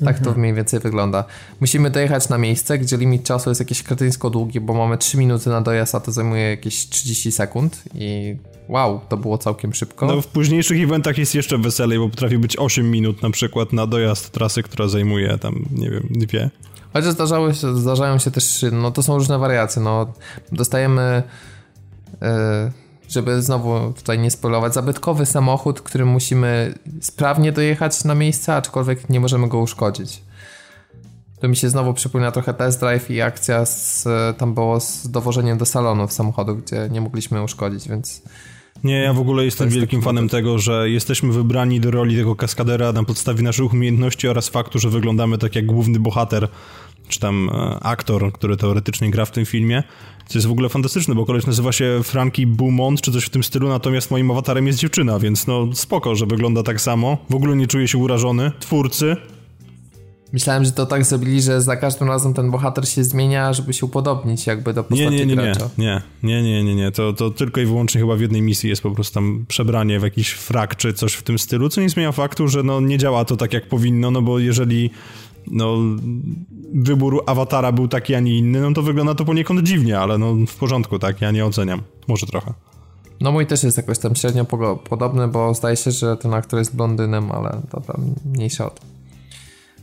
Tak mhm. to mniej więcej wygląda. Musimy dojechać na miejsce, gdzie limit czasu jest jakieś kretyńsko długi, bo mamy 3 minuty na dojazd, a to zajmuje jakieś 30 sekund i wow, to było całkiem szybko. No w późniejszych eventach jest jeszcze weselej, bo potrafi być 8 minut na przykład na dojazd trasy, która zajmuje tam, nie wiem, dwie. Chociaż zdarzały się, zdarzają się też, no to są różne wariacje, no dostajemy... Yy, żeby znowu tutaj nie spoilować, zabytkowy samochód, którym musimy sprawnie dojechać na miejsce, aczkolwiek nie możemy go uszkodzić. To mi się znowu przypomina trochę test drive i akcja z, tam było z dowożeniem do salonu w samochodu, gdzie nie mogliśmy uszkodzić, więc... Nie, ja w ogóle jestem jest wielkim fanem tego, że jesteśmy wybrani do roli tego kaskadera na podstawie naszych umiejętności oraz faktu, że wyglądamy tak jak główny bohater, czy tam e, aktor, który teoretycznie gra w tym filmie. Co jest w ogóle fantastyczne, bo koleś nazywa się Frankie Beaumont, czy coś w tym stylu, natomiast moim awatarem jest dziewczyna, więc no spoko, że wygląda tak samo. W ogóle nie czuję się urażony. Twórcy, Myślałem, że to tak zrobili, że za każdym razem ten bohater się zmienia, żeby się upodobnić jakby do postaci nie, nie, nie, gracza. Nie, nie, nie, nie, nie. To, to tylko i wyłącznie chyba w jednej misji jest po prostu tam przebranie w jakiś frak czy coś w tym stylu, co nie zmienia faktu, że no nie działa to tak jak powinno, no bo jeżeli no, wybór awatara był taki, a nie inny, no to wygląda to poniekąd dziwnie, ale no w porządku, tak, ja nie oceniam. Może trochę. No mój też jest jakoś tam średnio podobny, bo zdaje się, że ten aktor jest blondynem, ale dobra, mniejsza o to.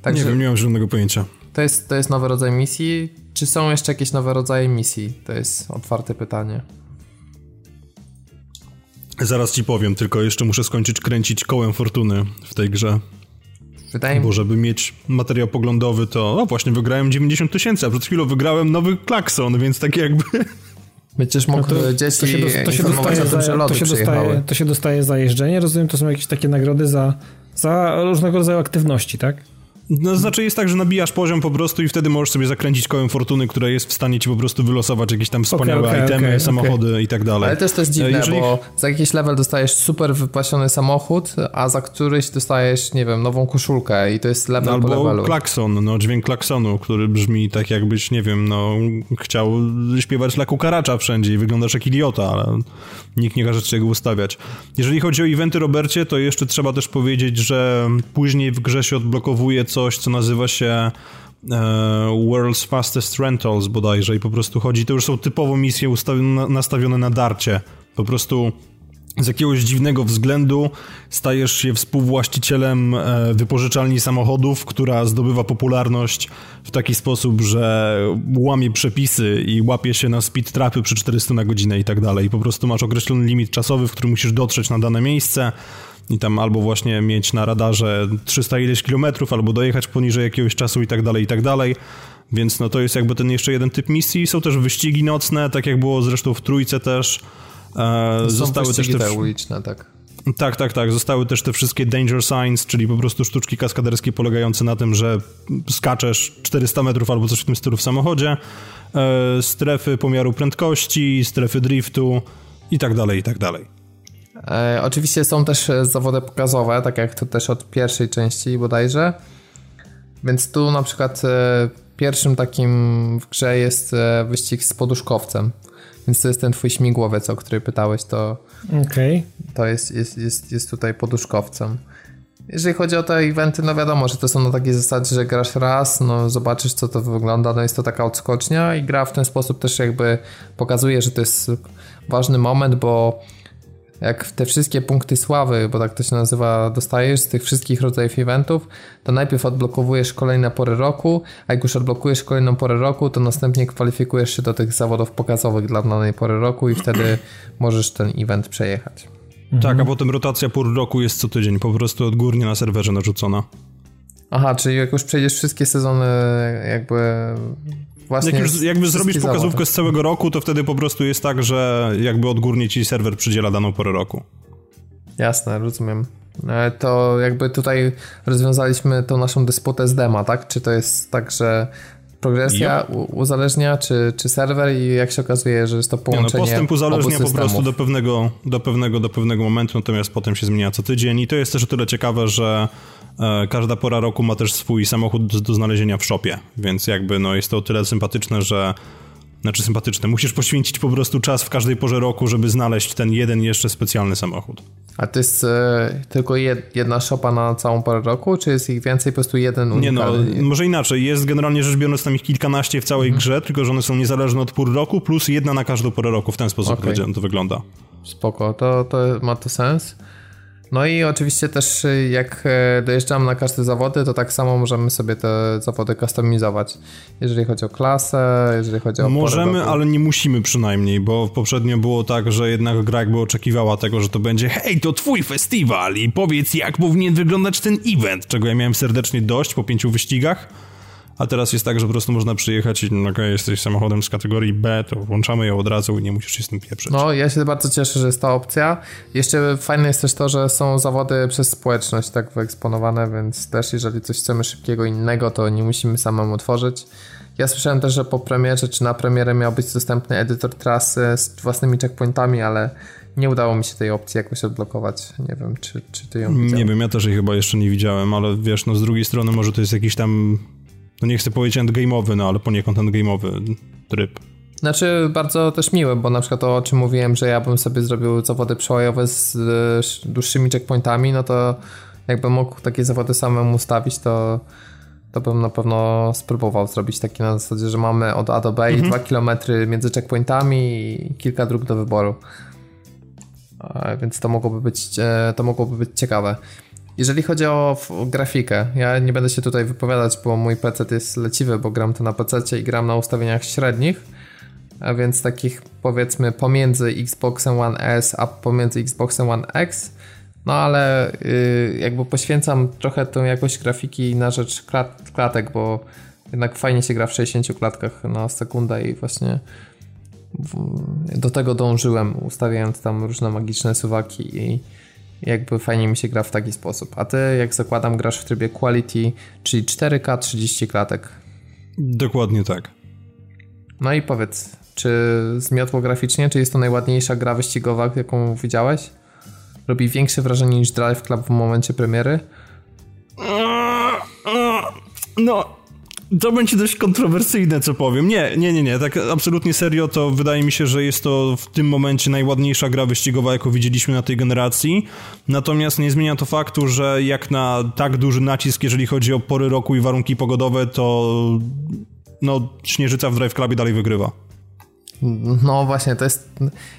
Także nie wiem, nie mam żadnego pojęcia. To jest, to jest nowy rodzaj misji. Czy są jeszcze jakieś nowe rodzaje misji? To jest otwarte pytanie. Zaraz ci powiem, tylko jeszcze muszę skończyć kręcić kołem fortuny w tej grze. Wydaje mi Bo żeby mieć materiał poglądowy, to o, właśnie wygrałem 90 tysięcy, a przed chwilą wygrałem nowy klakson, więc tak jakby... Będziesz mógł no to, dzieci to się, do, to się dostaje za, to się dostaje, to się dostaje za jeżdżenie, rozumiem, to są jakieś takie nagrody za, za różnego rodzaju aktywności, tak? No, znaczy jest tak, że nabijasz poziom po prostu i wtedy możesz sobie zakręcić kołem fortuny, która jest w stanie ci po prostu wylosować jakieś tam wspaniałe okay, okay, itemy, okay, samochody i tak dalej. Ale też to jest dziwne, Jeżeli... bo za jakiś level dostajesz super wypłaszczony samochód, a za któryś dostajesz, nie wiem, nową koszulkę i to jest level Albo po levelu. klakson, no dźwięk klaksonu, który brzmi tak jakbyś, nie wiem, no chciał śpiewać dla kukaracza wszędzie i wyglądasz jak idiota, ale nikt nie każe ci go ustawiać. Jeżeli chodzi o eventy, Robercie, to jeszcze trzeba też powiedzieć, że później w grze się odblokowuje coś, co nazywa się e, World's Fastest Rentals bodajże i po prostu chodzi, to już są typowo misje nastawione na darcie. Po prostu z jakiegoś dziwnego względu stajesz się współwłaścicielem e, wypożyczalni samochodów, która zdobywa popularność w taki sposób, że łamie przepisy i łapie się na speed trapy przy 400 na godzinę i tak dalej. Po prostu masz określony limit czasowy, w którym musisz dotrzeć na dane miejsce i tam albo właśnie mieć na radarze 300 ileś kilometrów, albo dojechać poniżej jakiegoś czasu i tak dalej, i tak dalej. Więc no to jest jakby ten jeszcze jeden typ misji. Są też wyścigi nocne, tak jak było zresztą w trójce też. E, Są zostały też te uliczne, tak. Tak, tak, tak. Zostały też te wszystkie danger signs, czyli po prostu sztuczki kaskaderskie polegające na tym, że skaczesz 400 metrów albo coś w tym stylu w samochodzie, e, strefy pomiaru prędkości, strefy driftu i tak dalej, i tak dalej. E, oczywiście są też e, zawody pokazowe, tak jak to też od pierwszej części bodajże. Więc tu na przykład e, pierwszym takim w grze jest wyścig z poduszkowcem. Więc to jest ten twój śmigłowiec, o który pytałeś, to, okay. to jest, jest, jest, jest tutaj poduszkowcem. Jeżeli chodzi o te eventy, no wiadomo, że to są na takiej zasadzie, że grasz raz, no zobaczysz co to wygląda, no jest to taka odskocznia i gra w ten sposób też jakby pokazuje, że to jest ważny moment, bo jak te wszystkie punkty sławy, bo tak to się nazywa, dostajesz z tych wszystkich rodzajów eventów, to najpierw odblokowujesz kolejne pory roku, a jak już odblokujesz kolejną porę roku, to następnie kwalifikujesz się do tych zawodów pokazowych dla danej pory roku i wtedy możesz ten event przejechać. Mhm. Tak, a potem rotacja pór roku jest co tydzień, po prostu odgórnie na serwerze narzucona. Aha, czyli jak już przejdziesz wszystkie sezony jakby Właśnie jak już jakby zrobisz pokazówkę z całego roku, to wtedy po prostu jest tak, że jakby odgórnie ci serwer przydziela daną porę roku. Jasne, rozumiem. E, to jakby tutaj rozwiązaliśmy tą naszą dysputę z dema, tak? Czy to jest tak, że progresja yep. uzależnia, czy, czy serwer i jak się okazuje, że jest to połączenie Nie, no, postęp uzależnia po prostu do pewnego, do, pewnego, do pewnego momentu, natomiast potem się zmienia co tydzień i to jest też o tyle ciekawe, że każda pora roku ma też swój samochód do, znalezienia w shopie, więc jakby no jest to o tyle sympatyczne, że znaczy sympatyczne. Musisz poświęcić po prostu czas w każdej porze roku, żeby znaleźć ten jeden jeszcze specjalny samochód. A to jest e, tylko jed, jedna szopa na całą porę roku, czy jest ich więcej, po prostu jeden unikalny? Nie no, może inaczej. Jest generalnie rzecz biorąc tam ich kilkanaście w całej mhm. grze, tylko że one są niezależne od pór roku, plus jedna na każdą porę roku. W ten sposób okay. to wygląda. Spoko, to, to ma to sens. No i oczywiście też y, jak e, dojeżdżamy na każde zawody, to tak samo możemy sobie te zawody kustomizować. Jeżeli chodzi o klasę, jeżeli chodzi o Możemy, ale nie musimy przynajmniej, bo poprzednio było tak, że jednak gra jakby oczekiwała tego, że to będzie hej, to twój festiwal i powiedz jak powinien wyglądać ten event, czego ja miałem serdecznie dość po pięciu wyścigach a teraz jest tak, że po prostu można przyjechać i no, okay, jesteś samochodem z kategorii B, to włączamy ją od razu i nie musisz się z tym pieprzyć. No, ja się bardzo cieszę, że jest ta opcja. Jeszcze fajne jest też to, że są zawody przez społeczność tak wyeksponowane, więc też jeżeli coś chcemy szybkiego innego, to nie musimy samemu tworzyć. Ja słyszałem też, że po premierze czy na premierę miał być dostępny edytor trasy z własnymi checkpointami, ale nie udało mi się tej opcji jakoś odblokować. Nie wiem, czy, czy ty ją widziałeś. Nie wiem, ja też jej chyba jeszcze nie widziałem, ale wiesz, no z drugiej strony może to jest jakiś tam, no nie chcę powiedzieć endgame'owy, no ale poniekąd endgame'owy tryb. Znaczy bardzo też miły, bo na przykład to o czym mówiłem, że ja bym sobie zrobił zawody przełajowe z dłuższymi checkpointami, no to jakbym mógł takie zawody samemu ustawić, to to bym na pewno spróbował zrobić takie na zasadzie, że mamy od A do B mhm. i 2 km między checkpointami i kilka dróg do wyboru. Więc to mogłoby być, e, to mogłoby być ciekawe. Jeżeli chodzi o, grafikę, ja nie będę się tutaj wypowiadać, bo mój PC jest leciwy, bo gram to na PC i gram na ustawieniach średnich, a więc takich powiedzmy pomiędzy Xboxem One S a pomiędzy Xboxem One X. No ale y, jakby poświęcam trochę tą jakość grafiki na rzecz klat, klatek, bo jednak fajnie się gra w 60 klatkach na sekundę i właśnie do tego dążyłem, ustawiając tam różne magiczne suwaki i jakby fajnie mi się gra w taki sposób. A ty, jak zakładam, grasz w trybie quality, czyli 4K 30 klatek. Dokładnie tak. No i powiedz, czy zmiotło graficznie, czy jest to najładniejsza gra wyścigowa, jaką widziałeś? robi większe wrażenie niż Drive Club w momencie premiery? No, to będzie dość kontrowersyjne, co powiem. Nie, nie, nie, nie, tak absolutnie serio, to wydaje mi się, że jest to w tym momencie najładniejsza gra wyścigowa, jaką widzieliśmy na tej generacji. Natomiast nie zmienia to faktu, że jak na tak duży nacisk, jeżeli chodzi o pory roku i warunki pogodowe, to no, Śnieżyca w Drive Clubie dalej wygrywa. No właśnie, to jest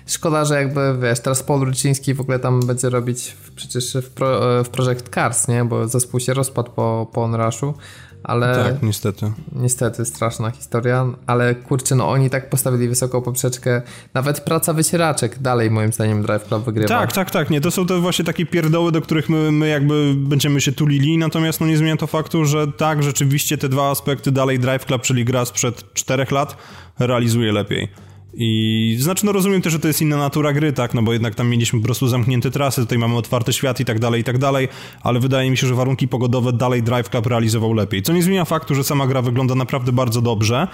szkoda, że jakby wiesz, teraz Paul Ruciński w ogóle tam będzie robić przecież w, pro, w Project Cars, nie? Bo zespół się rozpadł po, po Onrushu, ale... Tak, niestety. Niestety, straszna historia, ale kurczę, no oni tak postawili wysoką poprzeczkę, nawet praca wycieraczek dalej moim zdaniem Drive Club wygrywa. Tak, tak, tak, nie, to są te właśnie takie pierdoły, do których my, my jakby będziemy się tulili, natomiast no nie zmienia to faktu, że tak, rzeczywiście te dwa aspekty dalej Drive Club, czyli gra sprzed czterech lat, realizuje lepiej. I znaczy, no rozumiem też, że to jest inna natura gry, tak, no bo jednak tam mieliśmy po prostu zamknięte trasy, tutaj mamy otwarty świat i tak dalej, i tak dalej, ale wydaje mi się, że warunki pogodowe dalej Drive Club realizował lepiej. Co nie zmienia faktu, że sama gra wygląda naprawdę bardzo dobrze,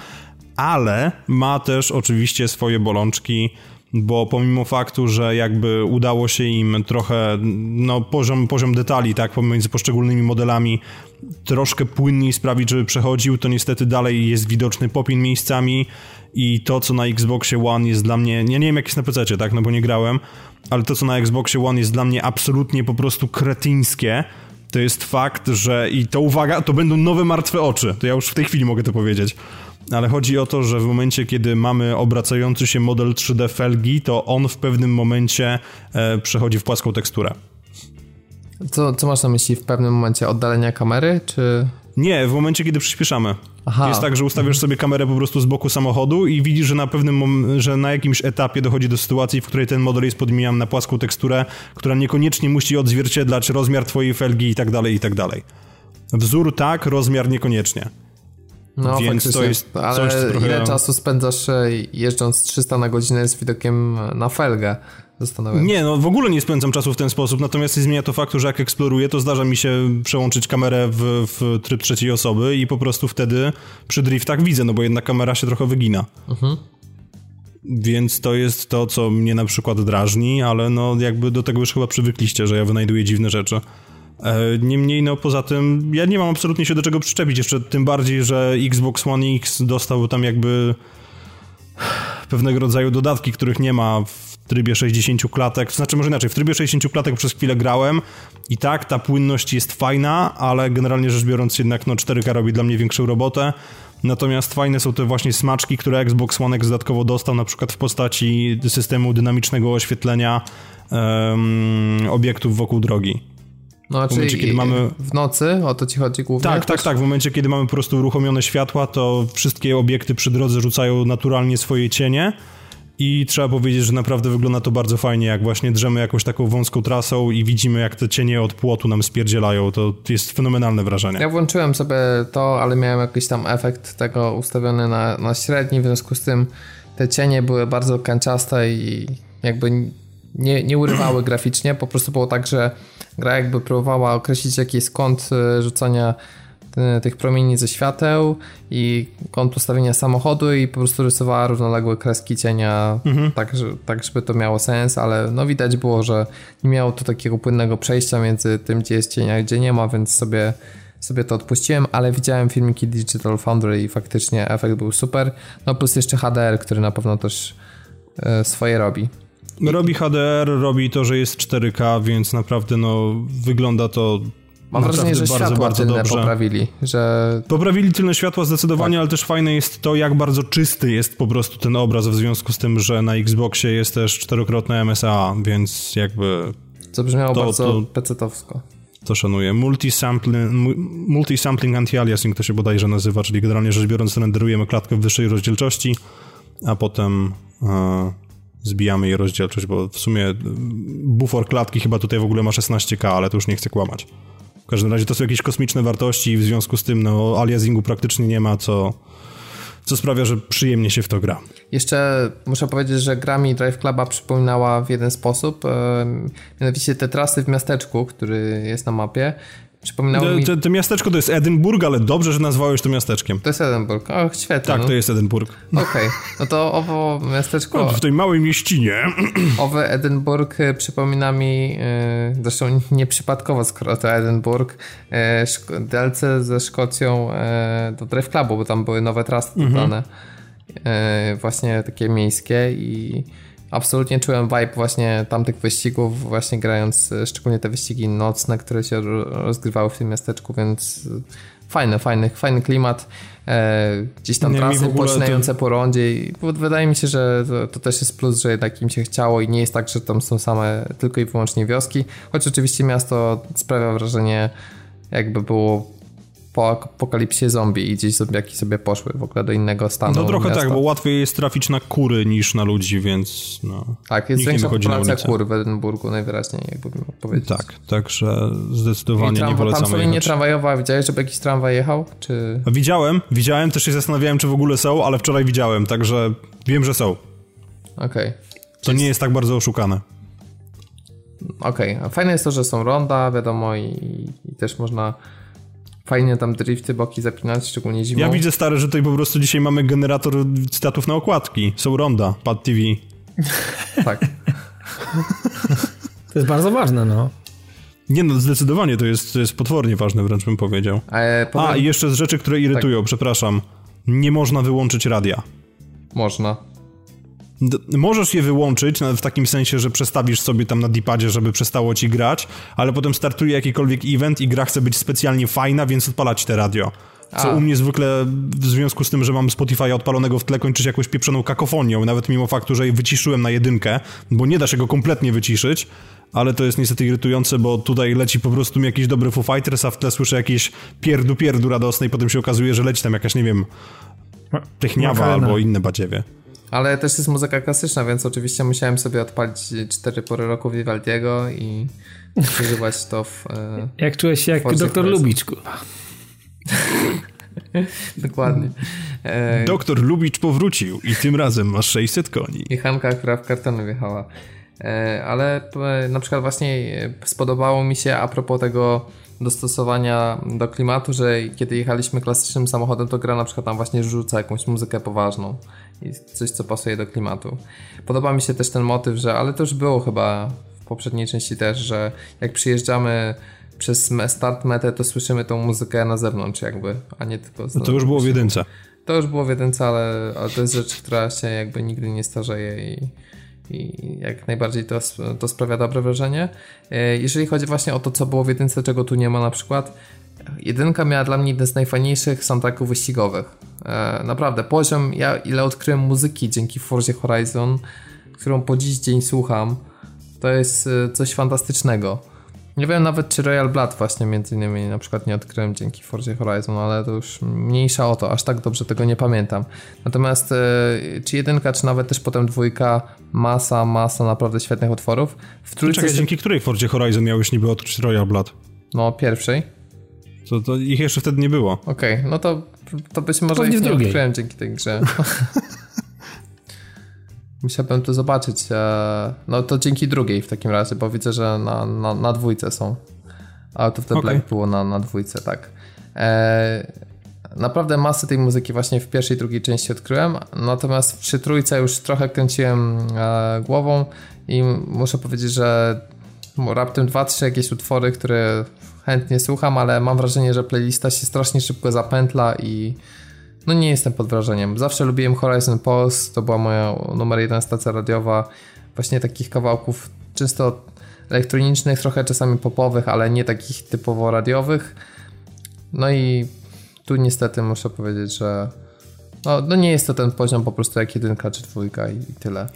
ale ma też oczywiście swoje bolączki, bo pomimo faktu, że jakby udało się im trochę, no poziom, poziom detali, tak, pomiędzy poszczególnymi modelami troszkę płynniej sprawić, żeby przechodził, to niestety dalej jest widoczny popin miejscami i to, co na Xboxie One jest dla mnie, ja nie wiem jak jest na PC, tak, no bo nie grałem, ale to, co na Xboxie One jest dla mnie absolutnie po prostu kretyńskie, to jest fakt, że i to uwaga, to będą nowe martwe oczy, to ja już w tej chwili mogę to powiedzieć, ale chodzi o to, że w momencie, kiedy mamy obracający się model 3D felgi, to on w pewnym momencie e, przechodzi w płaską teksturę. Co, co masz na myśli w pewnym momencie? Oddalenia kamery, czy... Nie, w momencie, kiedy przyspieszamy. Aha. Jest tak, że ustawiasz sobie kamerę po prostu z boku samochodu i widzisz, że na pewnym, że na jakimś etapie dochodzi do sytuacji, w której ten model jest podmieniany na płaską teksturę, która niekoniecznie musi odzwierciedlać rozmiar twojej felgi i tak dalej, i tak dalej. Wzór tak, rozmiar niekoniecznie. No, Więc to jest ale coś, co trochę... ile czasu spędzasz e, jeżdżąc 300 na godzinę z widokiem na felgę? Nie, no w ogóle nie spędzam czasu w ten sposób, natomiast nie zmienia to faktu, że jak eksploruję, to zdarza mi się przełączyć kamerę w, w tryb trzeciej osoby i po prostu wtedy przy driftach widzę, no bo jednak kamera się trochę wygina. Mhm. Więc to jest to, co mnie na przykład drażni, ale no jakby do tego już chyba przywykliście, że ja wynajduję dziwne rzeczy. E, niemniej, no poza tym, ja nie mam absolutnie się do czego przyczepić, jeszcze tym bardziej, że Xbox One X dostał tam jakby pewnego rodzaju dodatki, których nie ma w trybie 60 klatek, znaczy może inaczej, w trybie 60 klatek przez chwilę grałem. I tak, ta płynność jest fajna, ale generalnie rzecz biorąc jednak no 4K robi dla mnie większą robotę, Natomiast fajne są te właśnie smaczki, które Xbox One X dodatkowo dostał, na przykład w postaci systemu dynamicznego oświetlenia um, obiektów wokół drogi. No, w momencie, kiedy mamy... w nocy, o to ci chodzi głównie? Tak, tak, tak. W momencie, kiedy mamy po prostu uruchomione światła, to wszystkie obiekty przy drodze rzucają naturalnie swoje cienie I trzeba powiedzieć, że naprawdę wygląda to bardzo fajnie, jak właśnie drzemy jakąś taką wąską trasą i widzimy, jak te cienie od płotu nam spierdzielają. To jest fenomenalne wrażenie. Ja włączyłem sobie to, ale miałem jakiś tam efekt tego ustawiony na, na średni, w związku z tym te cienie były bardzo kanciaste i jakby nie, nie urywały graficznie. Po prostu było tak, że gra jakby próbowała określić jaki jest kąt e, rzucania e, tych promieni ze świateł i kąt postawienia samochodu i po prostu rysowała równoległe kreski cienia mhm. tak, że, tak, żeby to miało sens, ale no widać było, że nie miało to takiego płynnego przejścia między tym, gdzie jest cienia, gdzie nie ma, więc sobie sobie to odpuściłem, ale widziałem filmiki Digital Foundry i faktycznie efekt był super. No plus jeszcze HDR, który na pewno też e, swoje robi. Robi HDR, robi to, że jest 4K, więc naprawdę no wygląda to Mam wrażenie, że bardzo, światła bardzo tylne dobrze. poprawili, że... Poprawili tylne światła zdecydowanie, tak. ale też fajne jest to, jak bardzo czysty jest po prostu ten obraz w związku z tym, że na Xboxie jest też czterokrotne MSA, więc jakby... Co brzmiało to, bardzo to, pecetowsko. To szanuję. Multisampling, multisampling anti-aliasing to się bodajże nazywa, czyli generalnie rzecz biorąc renderujemy klatkę w wyższej rozdzielczości, a potem... E, zbijamy jej rozdzielczość, bo w sumie bufor klatki chyba tutaj w ogóle ma 16K, ale to już nie chcę kłamać. W każdym razie to są jakieś kosmiczne wartości i w związku z tym no, aliasingu praktycznie nie ma, co, co sprawia, że przyjemnie się w to gra. Jeszcze muszę powiedzieć, że gra mi Drive Cluba przypominała w jeden sposób, mianowicie te trasy w miasteczku, który jest na mapie, Przypominało mi... To, to, miasteczko to jest Edynburg, ale dobrze, że nazwałeś to miasteczkiem. To jest Edynburg, o świetnie. Tak, no. to jest Edynburg. Okej, okay. no to owo miasteczko... No, w tej małej mieścinie. Owy Edynburg y, przypomina mi, yy, zresztą nieprzypadkowo, skoro to Edynburg, yy, DLC ze Szkocją yy, do Drive Clubu, bo tam były nowe trasy mhm. dodane, yy, właśnie takie miejskie i absolutnie czułem vibe właśnie tamtych wyścigów, właśnie grając e, szczególnie te wyścigi nocne, które się rozgrywały w tym miasteczku, więc e, fajny, fajny, fajny klimat. E, gdzieś tam nie, trasy poczynające to... po rondzie i wydaje mi się, że to, to, też jest plus, że jednak im się chciało i nie jest tak, że tam są same tylko i wyłącznie wioski, choć oczywiście miasto sprawia wrażenie jakby było po apokalipsie zombie i gdzieś zombiaki sobie poszły w ogóle do innego stanu. No trochę miasta. tak, bo łatwiej jest trafić na kury niż na ludzi, więc no. Tak, jest większa populacja kur w Edynburgu najwyraźniej, jakby powiedzieć. Tak, także zdecydowanie nie polecamy Tam sobie nie tramwajowa, widziałeś, żeby jakiś tramwaj jechał? Czy... Widziałem, widziałem, też się zastanawiałem, czy w ogóle są, ale wczoraj widziałem, także wiem, że są. Okej. Okay. To nie jest tak bardzo oszukane. Okej, okay. fajne jest to, że są ronda, wiadomo, i, i też można fajnie tam drifty, boki zapinać, szczególnie zimą. Ja widzę stary, że tutaj po prostu dzisiaj mamy generator cytatów na okładki. Są ronda, Pad TV. tak. to jest bardzo ważne, no. Nie no, zdecydowanie to jest, to jest potwornie ważne, wręcz bym powiedział. E, powiem... A, i jeszcze z rzeczy, które irytują, tak. przepraszam. Nie można wyłączyć radia. Można. Możesz je wyłączyć w takim sensie, że przestawisz sobie tam na dipadzie, żeby przestało ci grać, ale potem startuje jakikolwiek event i gra chce być specjalnie fajna, więc odpalać te radio. Co A. u mnie zwykle w związku z tym, że mam Spotify odpalonego w tle, kończy się jakąś pieprzoną kakofonią, nawet mimo faktu, że je wyciszyłem na jedynkę, bo nie da się go kompletnie wyciszyć, ale to jest niestety irytujące, bo tutaj leci po prostu mi jakiś dobry Foo Fighters, a w tle słyszę jakieś pierdu pierdu radosne i potem się okazuje, że leci tam jakaś, nie wiem, techniawa albo inne badziewie. Ale też jest muzyka klasyczna, więc oczywiście musiałem sobie odpalić cztery pory roku Vivaldiego i przeżywać to w. E, jak czułeś się jak doktor Lubicz, Dokładnie. E, doktor Lubicz powrócił i tym razem masz 600 koni. I Hanka, która w kartony wjechała. E, ale na przykład właśnie spodobało mi się a propos tego dostosowania do klimatu, że kiedy jechaliśmy klasycznym samochodem, to gra na przykład tam właśnie rzuca jakąś muzykę poważną i coś, co pasuje do klimatu. Podoba mi się też ten motyw, że, ale to już było chyba w poprzedniej części też, że jak przyjeżdżamy przez start metę, to słyszymy tą muzykę na zewnątrz jakby, a nie tylko... Z, no to już było w jedynce. To już było w jedynce, ale, ale to jest rzecz, która się jakby nigdy nie starzeje i i jak najbardziej to, to sprawia dobre wrażenie. E, jeżeli chodzi właśnie o to, co było w jedynce, czego tu nie ma na przykład, jedynka miała dla mnie jeden z najfajniejszych soundtracków wyścigowych. E, naprawdę, poziom, ja ile odkryłem muzyki dzięki Forzie Horizon, którą po dziś dzień słucham, to jest e, coś fantastycznego. Nie wiem nawet, czy Royal Blood właśnie między innymi na przykład nie odkryłem dzięki Forza Horizon, ale to już mniejsza o to, aż tak dobrze tego nie pamiętam. Natomiast e, czy jedynka, czy nawet też potem dwójka, masa, masa naprawdę świetnych utworów. W trójce... Czekaj, dzięki której Forzie Horizon miałeś niby odkryć Royal Blood? No, pierwszej. To, to ich jeszcze wtedy nie było. Okej, okay, no to, to być może to ich nie odkryłem dzięki tej grze. Musiałbym to zobaczyć. E, no to dzięki drugiej w takim razie, bo widzę, że na, na, na dwójce są. Out of the okay. Black było na, na dwójce, tak. E, naprawdę masę tej muzyki właśnie w pierwszej i drugiej części odkryłem, natomiast przy trójce już trochę kręciłem e, głową i muszę powiedzieć, że raptem dwa, trzy jakieś utwory, które chętnie słucham, ale mam wrażenie, że playlista się strasznie szybko zapętla i no nie jestem pod wrażeniem. Zawsze lubiłem Horizon Pulse, to była moja numer jeden stacja radiowa. Właśnie takich kawałków czysto elektronicznych, trochę czasami popowych, ale nie takich typowo radiowych. No i tu niestety muszę powiedzieć, że no, no nie jest to ten poziom po prostu jak jedynka czy dwójka i, i tyle.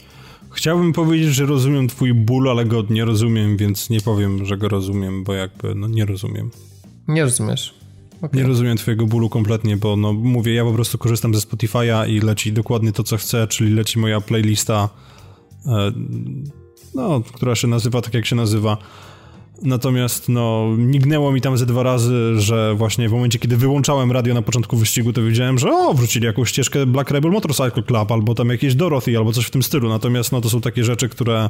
Chciałbym powiedzieć, że rozumiem twój ból, ale go nie rozumiem, więc nie powiem, że go rozumiem, bo jakby no nie rozumiem. Nie rozumiesz. Okay. Nie rozumiem twojego bólu kompletnie, bo no mówię, ja po prostu korzystam ze Spotify'a i leci dokładnie to, co chcę, czyli leci moja playlista, e, no, która się nazywa tak, jak się nazywa. Natomiast no, mignęło mi tam ze dwa razy, że właśnie w momencie, kiedy wyłączałem radio na początku wyścigu, to wiedziałem, że o, wrócili jakąś ścieżkę Black Rebel Motorcycle Club, albo tam jakieś Dorothy, albo coś w tym stylu. Natomiast no, to są takie rzeczy, które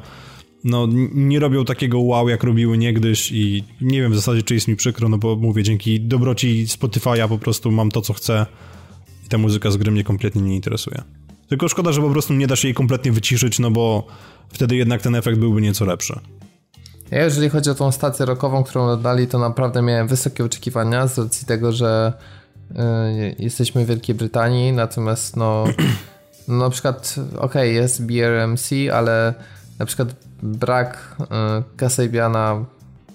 no, nie robią takiego wow, jak robiły niegdyś i nie wiem w zasadzie, czy jest mi przykro, no bo mówię, dzięki dobroci Spotify'a po prostu mam to, co chcę i ta muzyka z gry mnie kompletnie nie interesuje. Tylko szkoda, że po prostu nie da się jej kompletnie wyciszyć, no bo wtedy jednak ten efekt byłby nieco lepszy. Ja jeżeli chodzi o tą stację rockową, którą dali, to naprawdę miałem wysokie oczekiwania z racji tego, że y, jesteśmy w Wielkiej Brytanii, natomiast no, no na przykład okej, okay, jest BRMC, ale na przykład brak y, Kasabiana,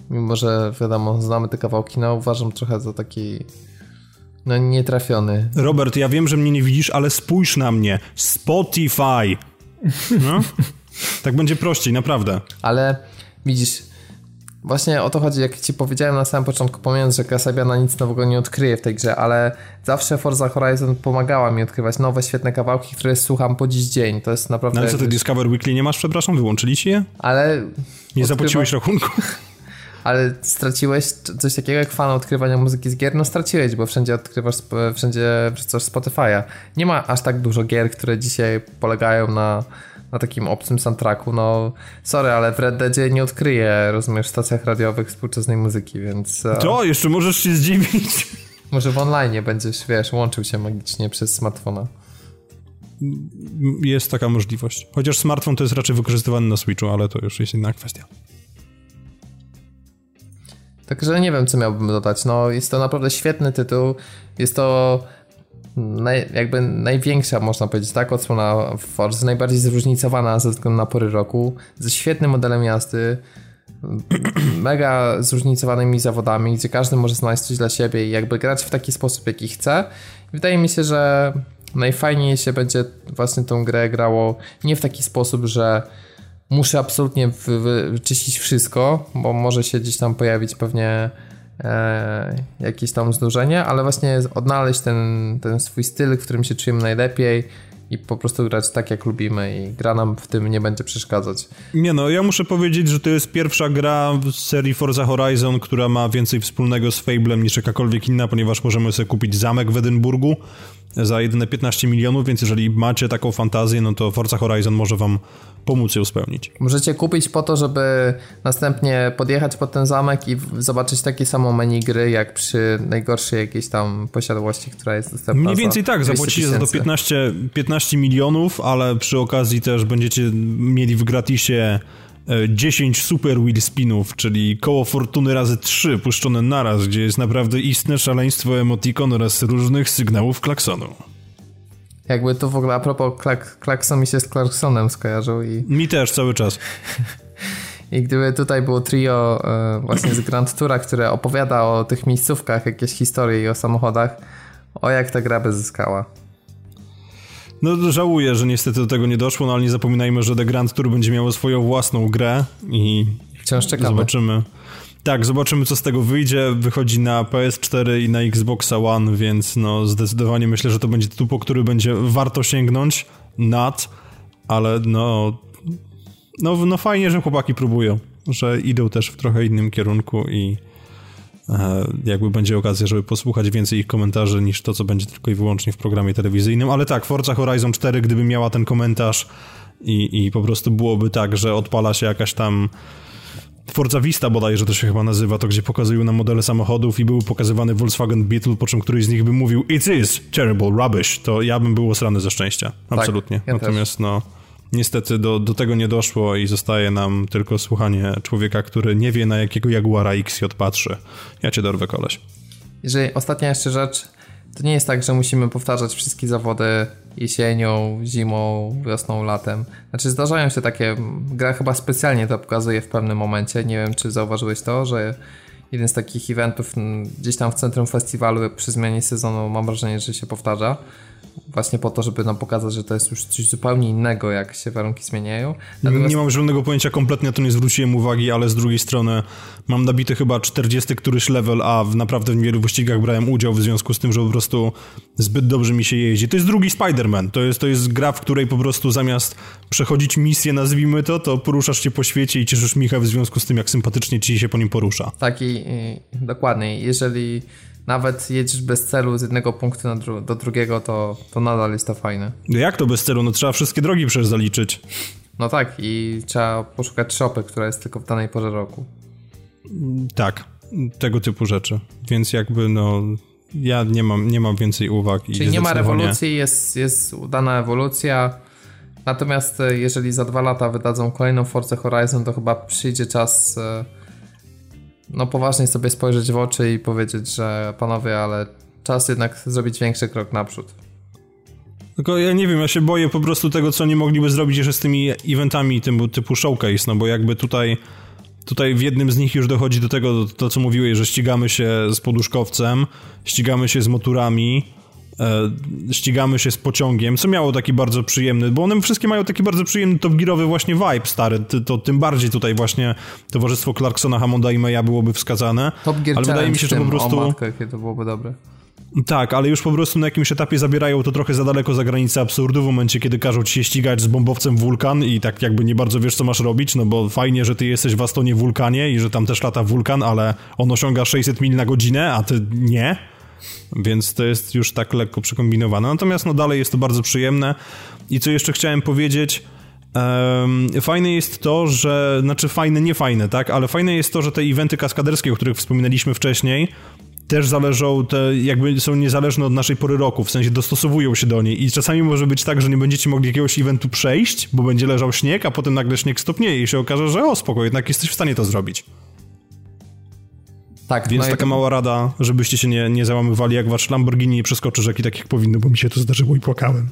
mimo że wiadomo, znamy te kawałki, no uważam trochę za taki no nietrafiony. Robert, ja wiem, że mnie nie widzisz, ale spójrz na mnie. Spotify. No? tak będzie prościej, naprawdę. Ale widzisz, Właśnie o to chodzi, jak ci powiedziałem na samym początku, pomijając, że Kasabiana nic nowego nie odkryje w tej grze, ale zawsze Forza Horizon pomagała mi odkrywać nowe, świetne kawałki, które słucham po dziś dzień. To jest naprawdę... No ale co, ty Discover Weekly nie masz, przepraszam? Wyłączyli ci je? Ale... Nie odkrywa... zapłaciłeś rachunku? ale straciłeś coś takiego jak fan odkrywania muzyki z gier? No straciłeś, bo wszędzie odkrywasz, wszędzie coś Spotify'a. Nie ma aż tak dużo gier, które dzisiaj polegają na na takim obcym soundtracku, no sorry, ale w Red Deadzie nie odkryję, rozumiesz, w stacjach radiowych współczesnej muzyki, więc... E, to, jeszcze możesz się zdziwić. Może w online będziesz, wiesz, łączył się magicznie przez smartfona. Jest taka możliwość. Chociaż smartfon to jest raczej wykorzystywany na Switchu, ale to już jest inna kwestia. Także nie wiem, co miałbym dodać. No, jest to naprawdę świetny tytuł. Jest to naj, jakby największa, można powiedzieć, tak, odsłona Forza, najbardziej zróżnicowana ze względu na pory roku, ze świetnym modelem jazdy, mega zróżnicowanymi zawodami, gdzie każdy może znaleźć coś dla siebie i jakby grać w taki sposób, jaki chce. Wydaje mi się, że najfajniej się będzie właśnie tą grę grało nie w taki sposób, że muszę absolutnie wyczyścić wszystko, bo może się gdzieś tam pojawić pewnie jakieś tam zdłużenie, ale właśnie odnaleźć ten, ten swój styl, w którym się czujemy najlepiej i po prostu grać tak, jak lubimy i gra nam w tym nie będzie przeszkadzać. Nie no, ja muszę powiedzieć, że to jest pierwsza gra w serii Forza Horizon, która ma więcej wspólnego z Fablem niż jakakolwiek inna, ponieważ możemy sobie kupić zamek w Edynburgu za jedyne 15 milionów, więc jeżeli macie taką fantazję, no to Forza Horizon może wam pomóc ją spełnić. Możecie kupić po to, żeby następnie podjechać pod ten zamek i zobaczyć takie samo menu gry, jak przy najgorszej jakiejś tam posiadłości, która jest dostępna. Mniej więcej tak, zapłacicie za to 15, 15 milionów, ale przy okazji też będziecie mieli w gratisie 10 e, super wheel spinów, czyli koło fortuny razy 3 puszczone naraz, gdzie jest naprawdę istne szaleństwo emotikon oraz różnych sygnałów klaksonu. Jakby to w ogóle a propos klak, klakson mi się z Clarksonem skojarzył i... Mi też cały czas. I gdyby tutaj było trio e, właśnie z Grand Toura, które opowiada o tych miejscówkach, jakieś historie i o samochodach, o jak ta gra by zyskała. No żałuję, że niestety do tego nie doszło, no ale nie zapominajmy, że The Grand Tour będzie miało swoją własną grę i wciąż czekamy. Zobaczymy. Tak, zobaczymy co z tego wyjdzie. Wychodzi na PS4 i na Xboxa One, więc no zdecydowanie myślę, że to będzie tytuł, po który będzie warto sięgnąć nad, ale no, no, no fajnie, że chłopaki próbują, że idą też w trochę innym kierunku i jakby będzie okazja, żeby posłuchać więcej ich komentarzy niż to, co będzie tylko i wyłącznie w programie telewizyjnym, ale tak, Forza Horizon 4, gdyby miała ten komentarz i, i po prostu byłoby tak, że odpala się jakaś tam Forza Vista bodajże to się chyba nazywa, to gdzie pokazują nam modele samochodów i był pokazywany Volkswagen Beetle, po czym któryś z nich by mówił It is terrible rubbish, to ja bym był osrany ze szczęścia. Tak, Absolutnie. Tak, ja Natomiast też. no niestety do, do tego nie doszło i zostaje nam tylko słuchanie człowieka, który nie wie na jakiego Jaguara XJ patrzy. Ja cię dorwę koleś. Jeżeli ostatnia jeszcze rzecz, to nie jest tak, że musimy powtarzać wszystkie zawody jesienią, zimą, wiosną, latem. Znaczy zdarzają się takie, gra chyba specjalnie to pokazuje w pewnym momencie, nie wiem czy zauważyłeś to, że jeden z takich eventów gdzieś tam w centrum festiwalu przy zmianie sezonu mam wrażenie, że się powtarza właśnie po to, żeby nam pokazać, że to jest już coś zupełnie innego, jak się warunki zmieniają. Natomiast... Nie mam żadnego pojęcia, kompletnie to nie zwróciłem uwagi, ale z drugiej strony mam nabity chyba 40 któryś level, a w naprawdę w wielu wyścigach brałem udział w związku z tym, że po prostu zbyt dobrze mi się jeździ. To jest drugi Spider-Man, to jest, to jest gra, w której po prostu zamiast przechodzić misję, nazwijmy to, to poruszasz się po świecie i cieszysz Micha w związku z tym, jak sympatycznie ci się po nim porusza. Tak i, i dokładnie, jeżeli nawet jedziesz bez celu z jednego punktu dru do drugiego, to, to nadal jest to fajne. No jak to bez celu? No trzeba wszystkie drogi przecież zaliczyć. No tak i trzeba poszukać shopy, która jest tylko w danej porze roku. Tak, tego typu rzeczy. Więc jakby no ja nie mam, nie mam więcej uwag. Czyli nie ma rewolucji, jest, jest udana ewolucja. Natomiast e, jeżeli za dwa lata wydadzą kolejną Forza Horizon, to chyba przyjdzie czas e, no poważnie sobie spojrzeć w oczy i powiedzieć, że panowie, ale czas jednak zrobić większy krok naprzód. Tylko ja nie wiem, ja się boję po prostu tego, co nie mogliby zrobić jeszcze z tymi eventami typu, typu showcase, no bo jakby tutaj tutaj w jednym z nich już dochodzi do tego, to co mówiłeś, że ścigamy się z poduszkowcem, ścigamy się z motorami, E, ścigamy się z pociągiem, co miało taki bardzo przyjemny, bo one wszystkie mają taki bardzo przyjemny top gearowy właśnie vibe stary, to, to tym bardziej tutaj właśnie towarzystwo Clarksona, Hammonda i Maya byłoby wskazane. Top Gear ale wydaje mi się, że po prostu... O matko, jakie to byłoby dobre. Tak, ale już po prostu na jakimś etapie zabierają to trochę za daleko za granicę absurdu w momencie, kiedy każą ci się ścigać z bombowcem wulkan i tak jakby nie bardzo wiesz, co masz robić, no bo fajnie, że ty jesteś w Astonie wulkanie i że tam też lata wulkan, ale on osiąga 600 mil na godzinę, a ty nie. Więc to jest już tak lekko przekombinowane. Natomiast no dalej jest to bardzo przyjemne. I co jeszcze chciałem powiedzieć... Fajne jest to, że, znaczy fajne, nie fajne, tak, ale fajne jest to, że te eventy kaskaderskie, o których wspominaliśmy wcześniej, też zależą, te jakby są niezależne od naszej pory roku, w sensie dostosowują się do niej i czasami może być tak, że nie będziecie mogli jakiegoś eventu przejść, bo będzie leżał śnieg, a potem nagle śnieg stopnieje i się okaże, że o spoko, jednak jesteś w stanie to zrobić. Tak, Więc no taka to... mała rada, żebyście się nie, nie załamywali, jak wasz Lamborghini nie przeskoczy rzeki tak jak powinno, bo mi się to zdarzyło i płakałem.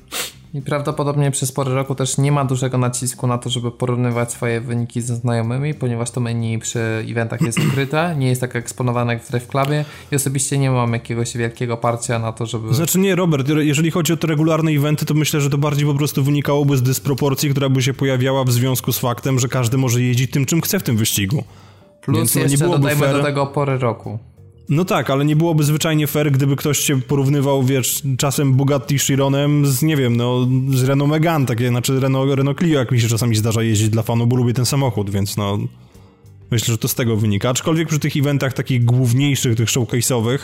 I prawdopodobnie przez porę roku też nie ma dużego nacisku na to, żeby porównywać swoje wyniki ze znajomymi, ponieważ to menu przy eventach jest ukryte, nie jest tak eksponowane jak w Drive Clubie i osobiście nie mam jakiegoś wielkiego parcia na to, żeby... Znaczy nie, Robert, jeżeli chodzi o te regularne eventy, to myślę, że to bardziej po prostu wynikałoby z dysproporcji, która by się pojawiała w związku z faktem, że każdy może jeździć tym, czym chce w tym wyścigu. Plus Więc jeszcze nie byłoby dodajmy fair. do tego pory roku. No tak, ale nie byłoby zwyczajnie fair, gdyby ktoś się porównywał, wiesz, czasem Bugatti Chironem z, nie wiem, no, z Renault Megane, takie, znaczy Renault, Renault Clio, jak mi się czasami zdarza jeździć dla fanu, bo lubię ten samochód, więc no, myślę, że to z tego wynika. Aczkolwiek przy tych eventach takich główniejszych, tych showcase'owych,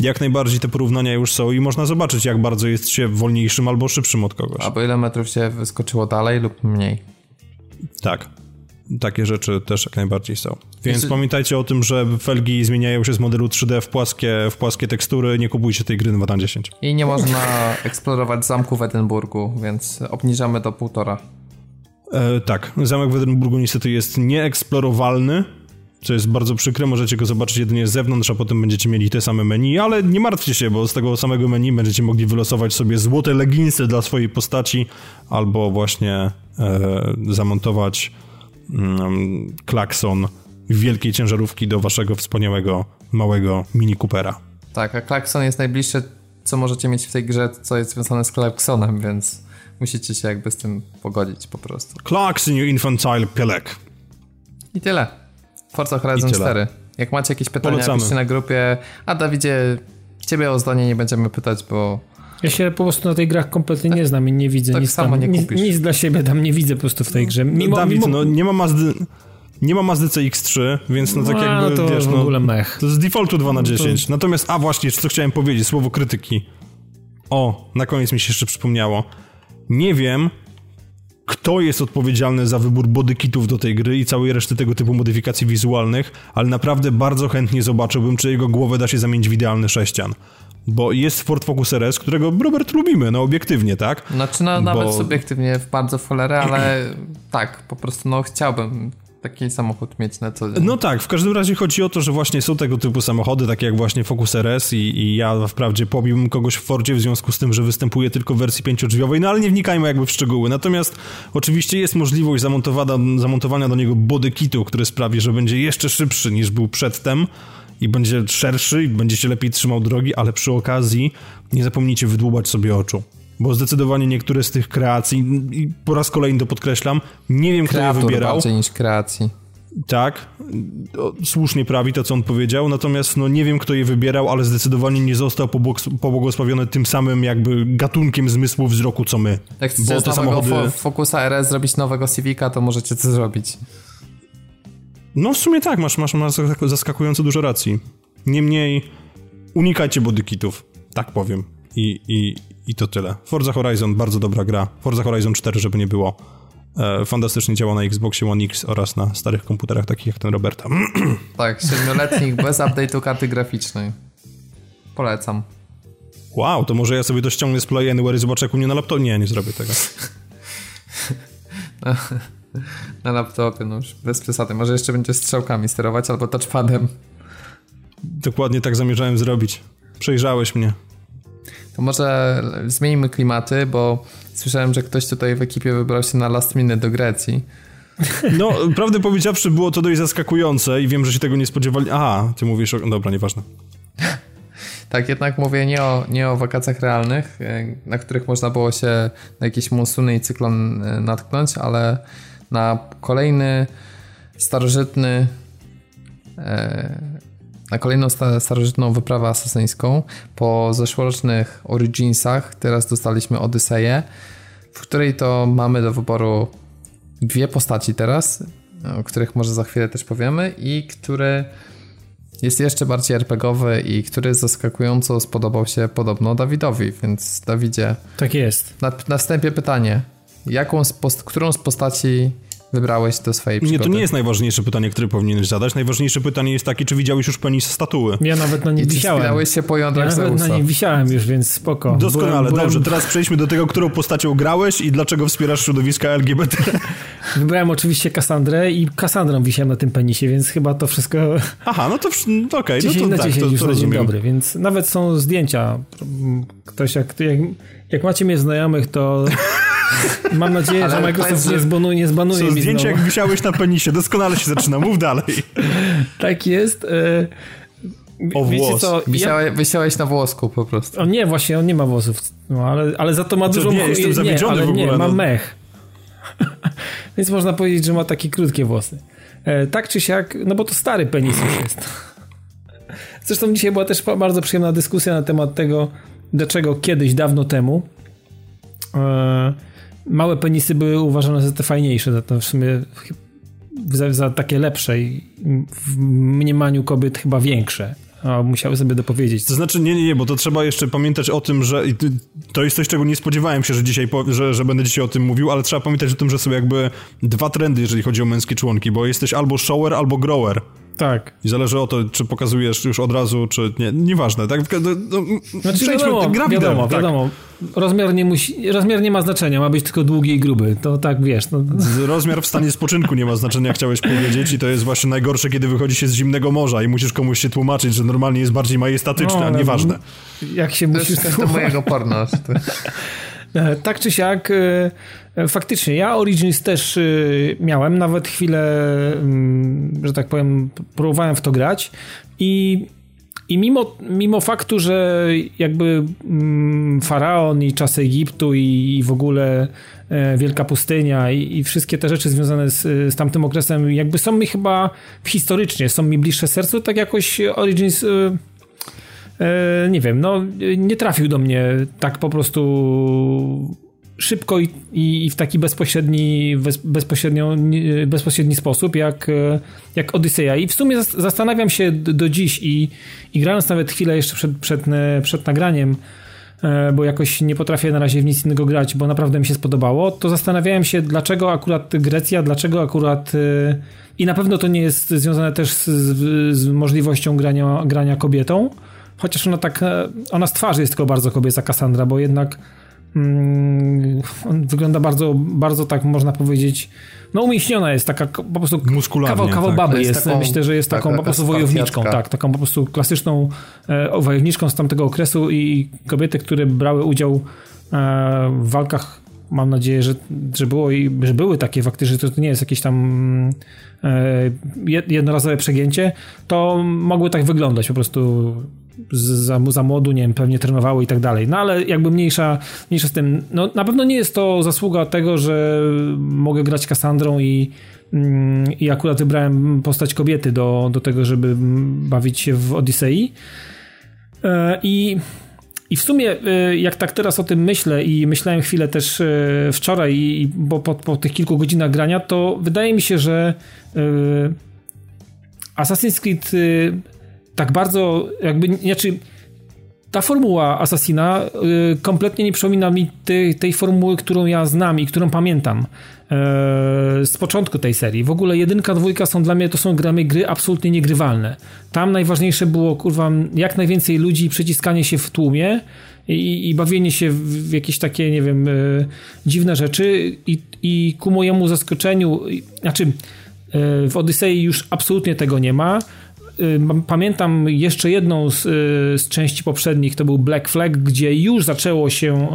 jak najbardziej te porównania już są i można zobaczyć, jak bardzo jest się wolniejszym albo szybszym od kogoś. Albo ile metrów się wyskoczyło dalej lub mniej. Tak takie rzeczy też jak najbardziej są. Więc Jest... pamiętajcie o tym, że felgi zmieniają się z modelu 3D w płaskie, w płaskie tekstury, nie kupujcie tej gry na 10. I nie można eksplorować zamku w Edynburgu, więc obniżamy do półtora. E, tak, zamek w Edynburgu niestety jest nieeksplorowalny, co jest bardzo przykre, możecie go zobaczyć jedynie z zewnątrz, a potem będziecie mieli te same menu, ale nie martwcie się, bo z tego samego menu będziecie mogli wylosować sobie złote leginsy dla swojej postaci, albo właśnie e, zamontować klakson wielkiej ciężarówki do waszego wspaniałego małego Mini Coopera. Tak, a klakson jest najbliższe, co możecie mieć w tej grze, co jest związane z klaksonem, więc musicie się jakby z tym pogodzić po prostu. Klakson, you infantile pielek. I tyle. Forza Horizon tyle. 4. Jak macie jakieś pytania, Polecamy. piszcie na grupie. A Dawidzie, ciebie o zdanie nie będziemy pytać, bo... Ja się po prostu na tej grach kompletnie nie znam i nie widzę tak nic samo tam, nie nic, nic, dla siebie tam nie widzę po prostu w tej grze. Mimo, Dawid, mimo... no nie ma Mazdy... Nie ma Mazdy CX-3, więc no tak no, jakby, to wiesz, w ogóle mech. To z defaultu 2 na 10. To... Natomiast, a właśnie, co chciałem powiedzieć, słowo krytyki. O, na koniec mi się jeszcze przypomniało. Nie wiem, kto jest odpowiedzialny za wybór bodykitów do tej gry i całej reszty tego typu modyfikacji wizualnych, ale naprawdę bardzo chętnie zobaczyłbym, czy jego głowę da się zamienić w idealny sześcian. Bo jest Ford Focus RS, którego Robert lubimy, no obiektywnie, tak? Znaczy no, Bo... nawet subiektywnie w bardzo folerę, ale tak, po prostu no chciałbym taki samochód mieć na co dzień. No tak, w każdym razie chodzi o to, że właśnie są tego typu samochody, takie jak właśnie Focus RS i, i ja wprawdzie pobiłbym kogoś w Fordzie w związku z tym, że występuje tylko w wersji pięciodrzwiowej, no ale nie wnikajmy jakby w szczegóły. Natomiast oczywiście jest możliwość zamontowania, zamontowania do niego bodykitu, który sprawi, że będzie jeszcze szybszy niż był przedtem i będzie szerszy i będzie się lepiej trzymał drogi, ale przy okazji nie zapomnijcie wydłubać sobie oczu. Bo zdecydowanie niektóre z tych kreacji, i po raz kolejny to podkreślam, nie wiem, Kreator kto je wybierał. bardziej niż kreacji. Tak, słusznie prawi to, co on powiedział, natomiast no, nie wiem, kto je wybierał, ale zdecydowanie nie został pobłogosławiony tym samym jakby gatunkiem zmysłu wzroku, co my. Jak chcecie z samochody... Focusa RS zrobić nowego Civica, to możecie to zrobić. No w sumie tak, masz, masz, masz zaskakująco dużo racji. Niemniej unikajcie bodykitów, tak powiem. I, i, I to tyle. Forza Horizon, bardzo dobra gra. Forza Horizon 4, żeby nie było. E, fantastycznie działa na Xboxie One X oraz na starych komputerach takich jak ten Roberta. Tak, siedmioletnik bez update'u karty graficznej. Polecam. Wow, to może ja sobie to ściągnę z Play Anywhere i zobaczę jak u mnie na laptopie. Nie, nie zrobię tego. na laptopie, no już bez przesady. Może jeszcze będzie strzałkami sterować albo touchpadem. Dokładnie tak zamierzałem zrobić. Przejrzałeś mnie. To może zmienimy klimaty, bo słyszałem, że ktoś tutaj w ekipie wybrał się na last minute do Grecji. No, prawdę powiedziawszy, było to dość zaskakujące i wiem, że się tego nie spodziewali. Aha, ty mówisz o... Dobra, nieważne. tak, jednak mówię nie o, nie o wakacjach realnych, e, na których można było się na jakieś monsuny i cyklon e, natknąć, ale na kolejny starożytny e, na kolejną starożytną wyprawę asesyńską. Po zeszłorocznych Originsach teraz dostaliśmy Odyseję, w której to mamy do wyboru dwie postaci teraz, o których może za chwilę też powiemy i który jest jeszcze bardziej RPGowy i który zaskakująco spodobał się podobno Dawidowi, więc Dawidzie... Tak jest. Na, na wstępie pytanie. Jaką z którą z postaci wybrałeś do swojej przygody? Nie, to nie jest najważniejsze pytanie, które powinieneś zadać. Najważniejsze pytanie jest takie, czy widziałeś już penis statuły? Ja nawet na nie wisiałem. się po jądrach ja nawet na nie wisiałem już, więc spoko. Doskonale, byłem, dobrze. Teraz przejdźmy do tego, którą postacią grałeś i dlaczego wspierasz środowiska LGBT. Wybrałem oczywiście Kassandrę i Kassandrą wisiałem na tym penisie, więc chyba to wszystko... Aha, no to, to okej. Okay. No to, na tak, to, już to na dzień dobry, więc nawet są zdjęcia. Ktoś jak, jak, jak macie mnie znajomych, to Mam nadzieję, że Microsoft nie, zbanuje, nie zbanuje mi zdjęcie jak wisiałeś na penisie, doskonale się zaczyna, mów dalej. Tak jest. E... O włos. Co, Wisiałeś, ja... wisiałeś na włosku po prostu. O nie, właśnie, on nie ma włosów, no, ale, ale za to ma dużo... Nie, jestem zawiedziony nie, w ogóle. Nie, ma no. mech. Więc można powiedzieć, że ma takie krótkie włosy. E, tak czy siak, no bo to stary penis już jest. Zresztą dzisiaj była też bardzo przyjemna dyskusja na temat tego, dlaczego kiedyś, dawno temu e, małe penisy były uważane za te fajniejsze, za to w sumie za, za takie lepsze i w mniemaniu kobiet chyba większe. A musiały sobie dopowiedzieć. To znaczy, nie, nie, nie, bo to trzeba jeszcze pamiętać o tym, że to jest coś, czego nie spodziewałem się, że dzisiaj, że, że będę dzisiaj o tym mówił, ale trzeba pamiętać o tym, że są jakby dwa trendy, jeżeli chodzi o męskie członki, bo jesteś albo shower, albo grower. Tak. I zależy o to, czy pokazujesz już od razu, czy nie. Nieważne, tak? No, no, znaczy, wiadomo, gra wiadomo, tak. wiadomo. Rozmiar nie, musi, rozmiar nie ma znaczenia, ma być tylko długi i gruby. To tak, wiesz. No. Rozmiar w stanie spoczynku nie ma znaczenia, chciałeś powiedzieć i to jest właśnie najgorsze, kiedy wychodzi się z zimnego morza i musisz komuś się tłumaczyć, że normalnie jest bardziej majestatyczny, no, a nieważne. Jak się musisz... To mojego porno. E, tak czy siak, e, e, faktycznie, ja Origins też miałem, nawet chwilę, mm, że tak powiem, próbowałem w to grać i i mimo, mimo faktu, że jakby mm, faraon i czas Egiptu i, i w ogóle Wielka Pustynia i, i, wszystkie te rzeczy związane z, z tamtym okresem jakby są mi chyba historycznie, są mi bliższe sercu, tak jakoś Origins e, nie wiem, no nie trafił do mnie tak po prostu szybko i, i, w taki bezpośredni, bez, bezpośrednio, bezpośredni sposób jak, jak Odyseja. I w sumie zastanawiam się do dziś i, i grając nawet chwilę jeszcze przed, przed, przed nagraniem, e, bo jakoś nie potrafię na razie w nic innego grać, bo naprawdę mi się spodobało, to zastanawiałem się, dlaczego akurat Grecja, dlaczego akurat e, i na pewno to nie jest związane też z, z możliwością grania, grania kobietą, chociaż ona tak, e, ona z twarzy jest tylko bardzo kobieca Cassandra, bo jednak Mm, on wygląda bardzo, bardzo tak można powiedzieć, no umieśniona jest, taka po prostu Muskularnie, kawał, kawał tak. baby jest, jest. taką, myślę, że jest taką tak, po prostu wojowniczką, tak, taką po prostu klasyczną e, wojowniczką z tamtego okresu i kobiety, które brały udział e, w walkach. Mam nadzieję, że, że, było i, że były takie fakty, że to nie jest jakieś tam e, jednorazowe przegięcie, to mogły tak wyglądać po prostu za, za młodu, nie wiem, pewnie trenowały i tak dalej. No ale jakby mniejsza, mniejsza z tym. No na pewno nie jest to zasługa tego, że mogę grać Kassandrą i, mm, i akurat wybrałem postać kobiety do, do tego, żeby bawić się w Odysei. E, I i w sumie, e, jak tak teraz o tym myślę i myślałem chwilę też e, wczoraj, bo po, po tych kilku godzinach grania, to wydaje mi się, że Assassin's Creed tak bardzo jakby, znaczy ta formuła Assassina y, kompletnie nie przypomina mi tej, tej formuły, którą ja znam i którą pamiętam y, z początku tej serii. W ogóle jedynka, dwójka są dla mnie, to są gramy gry absolutnie niegrywalne. Tam najważniejsze było, kurwa, jak najwięcej ludzi, przyciskanie się w tłumie i, i bawienie się w, jakieś takie, nie wiem, y, dziwne rzeczy i, i ku mojemu zaskoczeniu, znaczy w Odysei już absolutnie tego nie ma. Y, pamiętam jeszcze jedną z, y, z, części poprzednich, to był Black Flag, gdzie już zaczęło się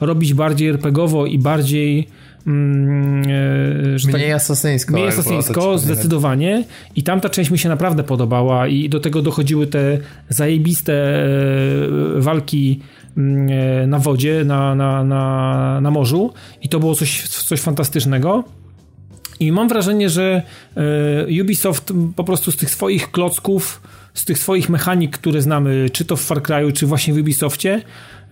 y, robić bardziej RPGowo i bardziej mm, mniej tak, asasyńsko. Mniej asasyńsko, zdecydowanie. I tamta część mi się naprawdę podobała i do tego dochodziły te zajebiste walki mm, na wodzie, na, na, na, na morzu i to było coś, coś fantastycznego. I mam wrażenie, że e, Ubisoft po prostu z tych swoich klocków, z tych swoich mechanik, które znamy, czy to w Far Cry'u, czy właśnie w Ubisoftie,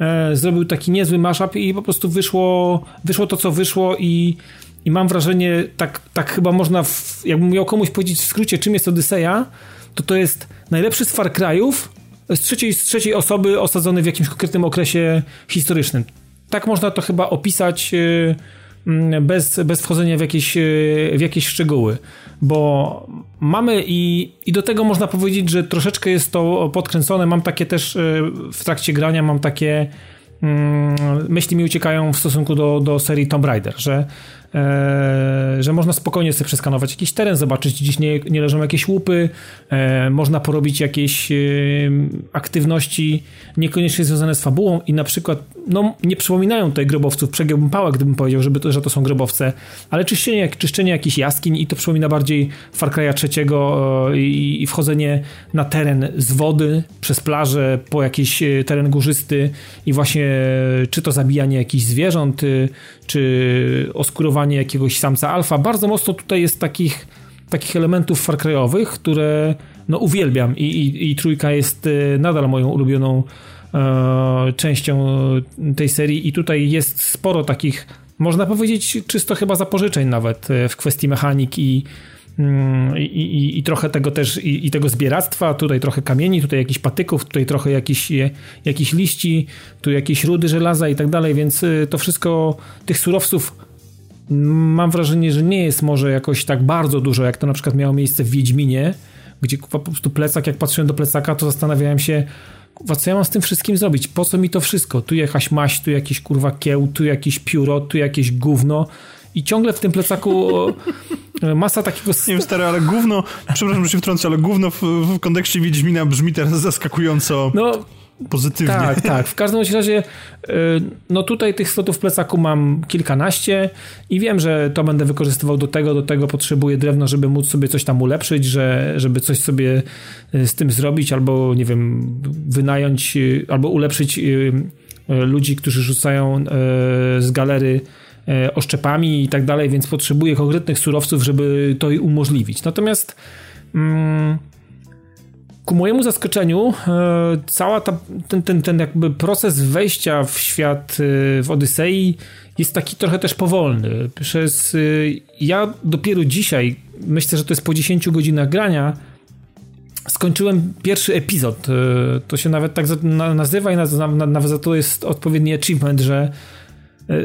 e, zrobił taki niezły mashup i po prostu wyszło, wyszło to, co wyszło i, i mam wrażenie, tak, tak chyba można, w, jakbym miał komuś powiedzieć w skrócie, czym jest Odyseja, to to jest najlepszy z Far Cry'ów z trzeciej, z trzeciej osoby osadzony w jakimś konkretnym okresie historycznym. Tak można to chyba opisać e, bez, bez wchodzenia w jakieś, e, w jakieś szczegóły, bo mamy i, i do tego można powiedzieć, że troszeczkę jest to podkręcone. Mam takie też e, w trakcie grania, mam takie mm, myśli mi uciekają w stosunku do, do serii Tomb Raider, że E, że można spokojnie sobie przeskanować jakiś teren, zobaczyć, gdzieś nie, nie leżą jakieś łupy, można porobić jakieś aktywności niekoniecznie związane z fabułą i na przykład no, nie przypominają tutaj grobowców, przegiąłbym pałę, gdybym powiedział, żeby to, że to są grobowce, ale czyszczenie, czyszczenie jakichś jaskiń i to przypomina bardziej Far Cry'a trzeciego i, i wchodzenie na teren z wody, przez plażę, po jakiś teren górzysty i właśnie czy to zabijanie jakichś zwierząt, czy oskurowanie jakiegoś samca alfa. Bardzo mocno tutaj jest takich, takich elementów Far Cry'owych, które no, uwielbiam. I, i, i trójka jest e, nadal moją ulubioną e, częścią tej serii i tutaj jest sporo takich, można powiedzieć, czysto chyba zapożyczeń nawet e, w kwestii mechanik i Mm, I, i, i, trochę tego też, i, i, tego zbieractwa, tutaj trochę kamieni, tutaj jakichś patyków, tutaj trochę jakichś, jakichś liści, tu jakieś rudy żelaza i tak dalej, więc y, to wszystko, tych surowców mam wrażenie, że nie jest może jakoś tak bardzo dużo, jak to na przykład miało miejsce w Wiedźminie, gdzie po prostu plecak, jak patrzyłem do plecaka, to zastanawiałem się, co ja mam z tym wszystkim zrobić? Po co mi to wszystko? Tu jakaś maść, tu jakiś kurwa kieł, tu jakieś pióro, tu jakieś gówno i ciągle w tym plecaku masa takiego... Nie wiem, stary, ale gówno, przepraszam, że się wtrącę, ale gówno w, w kontekście Wiedźmina brzmi teraz zaskakująco... No, pozytywnie. Tak, tak. W każdym razie, y, no tutaj tych slotów plecaku mam kilkanaście i wiem, że to będę wykorzystywał do tego, do tego potrzebuję drewno, żeby móc sobie coś tam ulepszyć, że, żeby coś sobie y, z tym zrobić, albo nie wiem, wynająć, y, albo ulepszyć ludzi, którzy rzucają z galery oszczepami i tak dalej, więc potrzebuję konkretnych surowców, żeby to umożliwić. Natomiast mm, ku mojemu zaskoczeniu, e, cała ta, ten, ten, ten jakby proces wejścia w świat e, w Odysei jest taki trochę też powolny. Przez, e, ja dopiero dzisiaj, myślę, że to jest po 10 godzinach grania, skończyłem pierwszy epizod. To się nawet tak nazywa i nawet za to jest odpowiedni achievement, że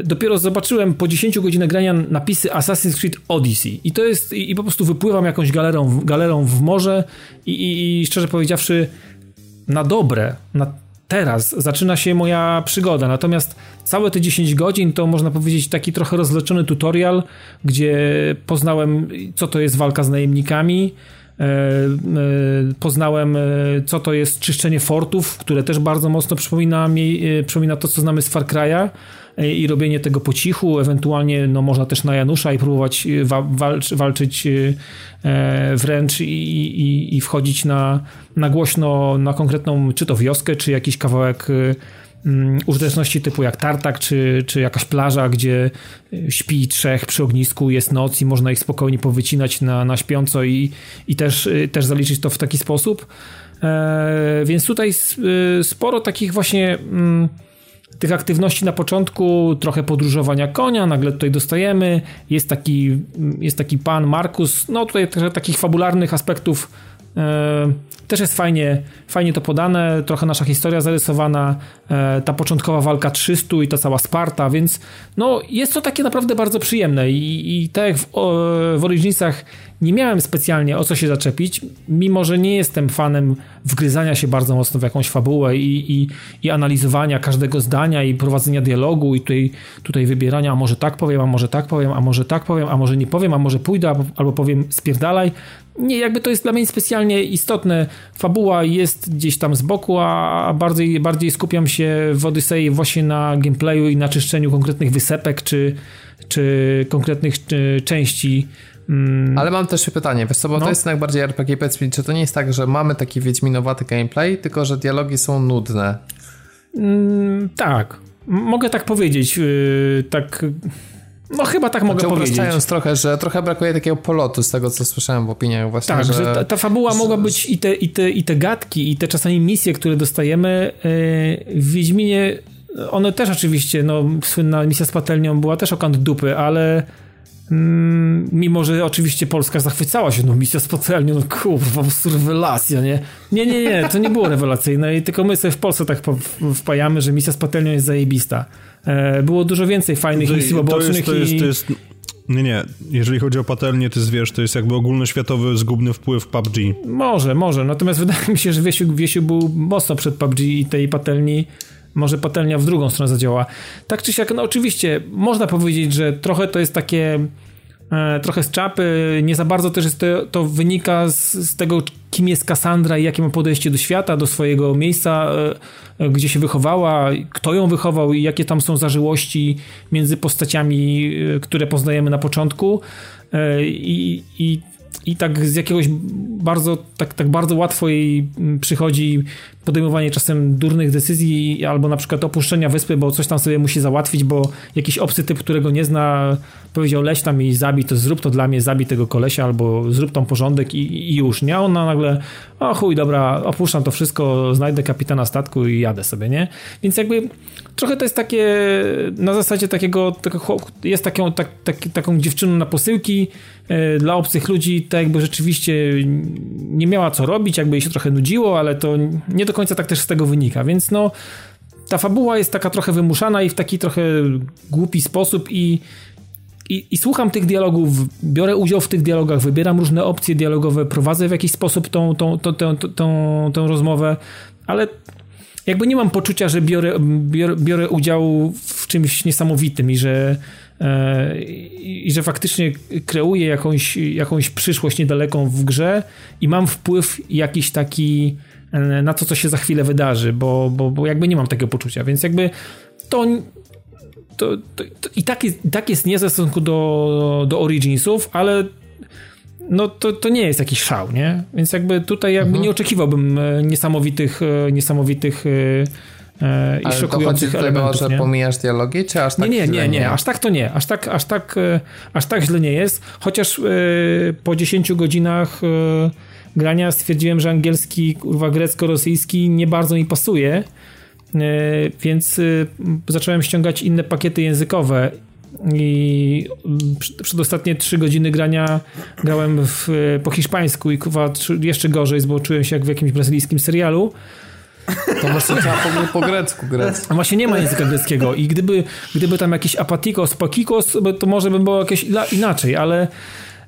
dopiero zobaczyłem po 10 godzinach grania napisy Assassin's Creed Odyssey i to jest, i, i po prostu wypływam jakąś galerą, galerą w morze i, i, i szczerze powiedziawszy na dobre, na teraz zaczyna się moja przygoda. Natomiast całe te 10 godzin to można powiedzieć taki trochę rozleczony tutorial, gdzie poznałem, co to jest walka z najemnikami. E, e, poznałem, co to jest czyszczenie fortów, które też bardzo mocno przypomina mi, przypomina to, co znamy z Far Cry'a i robienie tego po cichu, ewentualnie no, można też na Janusza i próbować e, wa walcz, walczyć e, wręcz i, i, i wchodzić na, na głośno na konkretną czy to wioskę, czy jakiś kawałek um, użyteczności typu jak tartak, czy, czy jakaś plaża, gdzie śpi trzech przy ognisku, jest noc i można ich spokojnie powycinać na, na śpiąco i, i też, też zaliczyć to w taki sposób. E, więc tutaj sporo takich właśnie... Mm, tych aktywności na początku, trochę podróżowania konia, nagle tutaj dostajemy, jest taki, jest taki pan Markus, no tutaj takich fabularnych aspektów też jest fajnie, fajnie to podane, trochę nasza historia zarysowana, e, ta początkowa walka 300 i ta cała Sparta, więc no jest to takie naprawdę bardzo przyjemne i, i tak jak w, w nie miałem specjalnie o co się zaczepić, mimo że nie jestem fanem wgryzania się bardzo mocno w jakąś fabułę i, i, i analizowania każdego zdania i prowadzenia dialogu i tutaj, tutaj wybierania, a może tak powiem, a może tak powiem, a może tak powiem, a może nie powiem, a może pójdę, albo powiem spierdalaj. Nie, jakby to jest dla mnie specjalnie istotne. Fabuła jest gdzieś tam z boku, a bardziej, bardziej skupiam się w Odyssey właśnie na gameplayu i na czyszczeniu konkretnych wysepek czy, czy konkretnych czy, części Mm. Ale mam też pytanie, wiesz co, bo no. to jest najbardziej RPG, powiedz mi, czy to nie jest tak, że mamy taki wiedźminowaty gameplay, tylko że dialogi są nudne? Mm, tak, mogę tak powiedzieć, yy, tak... No chyba tak mogę znaczy, powiedzieć. trochę, że trochę brakuje takiego polotu z tego, co słyszałem w opiniach właśnie. Tak, że, że ta, ta fabuła mogła być i te, i, te, i te gadki, i te czasami misje, które dostajemy yy, w Wiedźminie, one też oczywiście, no słynna misja z patelnią była też okant dupy, ale Mm, mimo, że oczywiście Polska zachwycała się, no misja z patelnią, no kurwa, po prostu rewelacja, nie? Nie, nie, nie, to nie było rewelacyjne i tylko my sobie w Polsce tak wpajamy, że misja z patelnią jest zajebista. E, było dużo więcej fajnych misji pobocznych to jest, to jest, to jest... Nie, nie. Jeżeli chodzi o patelnię, to jest, wiesz, to jest jakby ogólnoświatowy, zgubny wpływ PUBG. Może, może. Natomiast wydaje mi się, że Wiesiu, Wiesiu był mocno przed PUBG i tej patelni może patelnia w drugą stronę zadziała. Tak czy siak, no oczywiście, można powiedzieć, że trochę to jest takie trochę z czapy, nie za bardzo też jest to, to wynika z, z, tego, kim jest Cassandra i jakie ma podejście do świata, do swojego miejsca, e, e gdzie się wychowała, kto ją wychował i jakie tam są zażyłości między postaciami, e, które poznajemy na początku. E, I, i i tak z jakiegoś bardzo, tak, tak bardzo łatwo jej przychodzi podejmowanie czasem durnych decyzji albo na przykład opuszczenia wyspy, bo coś tam sobie musi załatwić, bo jakiś obcy typ, którego nie zna, powiedział leś tam i zabij, to zrób to dla mnie, zabij tego kolesia albo zrób tam porządek i, i już, nie? Ona nagle, o chuj, dobra, opuszczam to wszystko, znajdę kapitana statku i jadę sobie, nie? Więc jakby trochę to jest takie na zasadzie takiego, jest taką, tak, tak, taką dziewczyną na posyłki e, dla obcych ludzi, tak jakby rzeczywiście nie miała co robić, jakby jej się trochę nudziło, ale to nie do końca tak też z tego wynika, więc no ta fabuła jest taka trochę wymuszana i w taki trochę głupi sposób i i, i, słucham tych dialogów, biorę udział w tych dialogach, wybieram różne opcje dialogowe, prowadzę w jakiś sposób tą, tą, tą, tą, tą, tą rozmowę, ale jakby nie mam poczucia, że biorę, biorę, biorę udział w czymś niesamowitym i że e, i że faktycznie kreuję jakąś, jakąś przyszłość niedaleką w grze i mam wpływ jakiś taki na to, co się za chwilę wydarzy, bo, bo, bo jakby nie mam takiego poczucia, więc jakby to to, to, to, i tak jest, tak jest nie w stosunku do, do Originsów, ale no to, to nie jest jakiś szał, nie? Więc jakby tutaj jakby mhm. nie oczekiwałbym e, niesamowitych, e, niesamowitych e, i Ale szokujących to elementów. Tego, że nie? pomijasz dialogi, czy aż tak Nie, nie, nie, nie, aż tak to nie. Aż tak, aż tak, aż tak źle nie jest. Chociaż po 10 godzinach grania stwierdziłem, że angielski, kurwa, grecko-rosyjski nie bardzo mi pasuje. Więc zacząłem ściągać inne pakiety językowe i przed ostatnie trzy godziny grania grałem w, po hiszpańsku i kuwa jeszcze gorzej, bo czułem się jak w jakimś brazylijskim serialu. To może trzeba po, po grecku grać. A właśnie nie ma języka greckiego i gdyby, gdyby tam jakiś apatikos, pakikos, to może by było jakieś inaczej, ale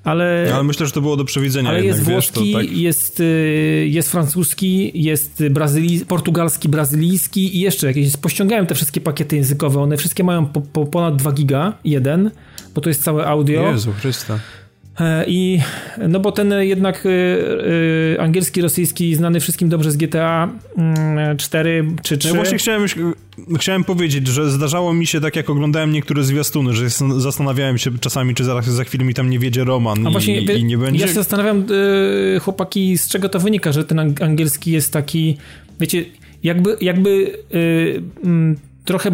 ale... Ale myślę, że to było do przewidzenia. Ale jednak, jest włoski, tak... jest, y, jest francuski, jest brazyli... portugalski, brazylijski i jeszcze jakieś. Pościągałem te wszystkie pakiety językowe. One wszystkie mają po, po ponad 2 giga, jeden, bo to jest całe audio. Jezu Chrysta. E, I no bo ten jednak y, y, angielski, rosyjski znany wszystkim dobrze z GTA 4 mm, czy 3. Ja właśnie chciałem, chciałem powiedzieć, że zdarzało mi się tak jak oglądałem niektóre zwiastuny, że zastanawiałem się czasami, czy zaraz za chwilę mi tam nie wiedzie Roman A właśnie, i, i nie będzie. Ja się zastanawiam, chłopaki, z czego to wynika, że ten angielski jest taki, wiecie, jakby, jakby mm, trochę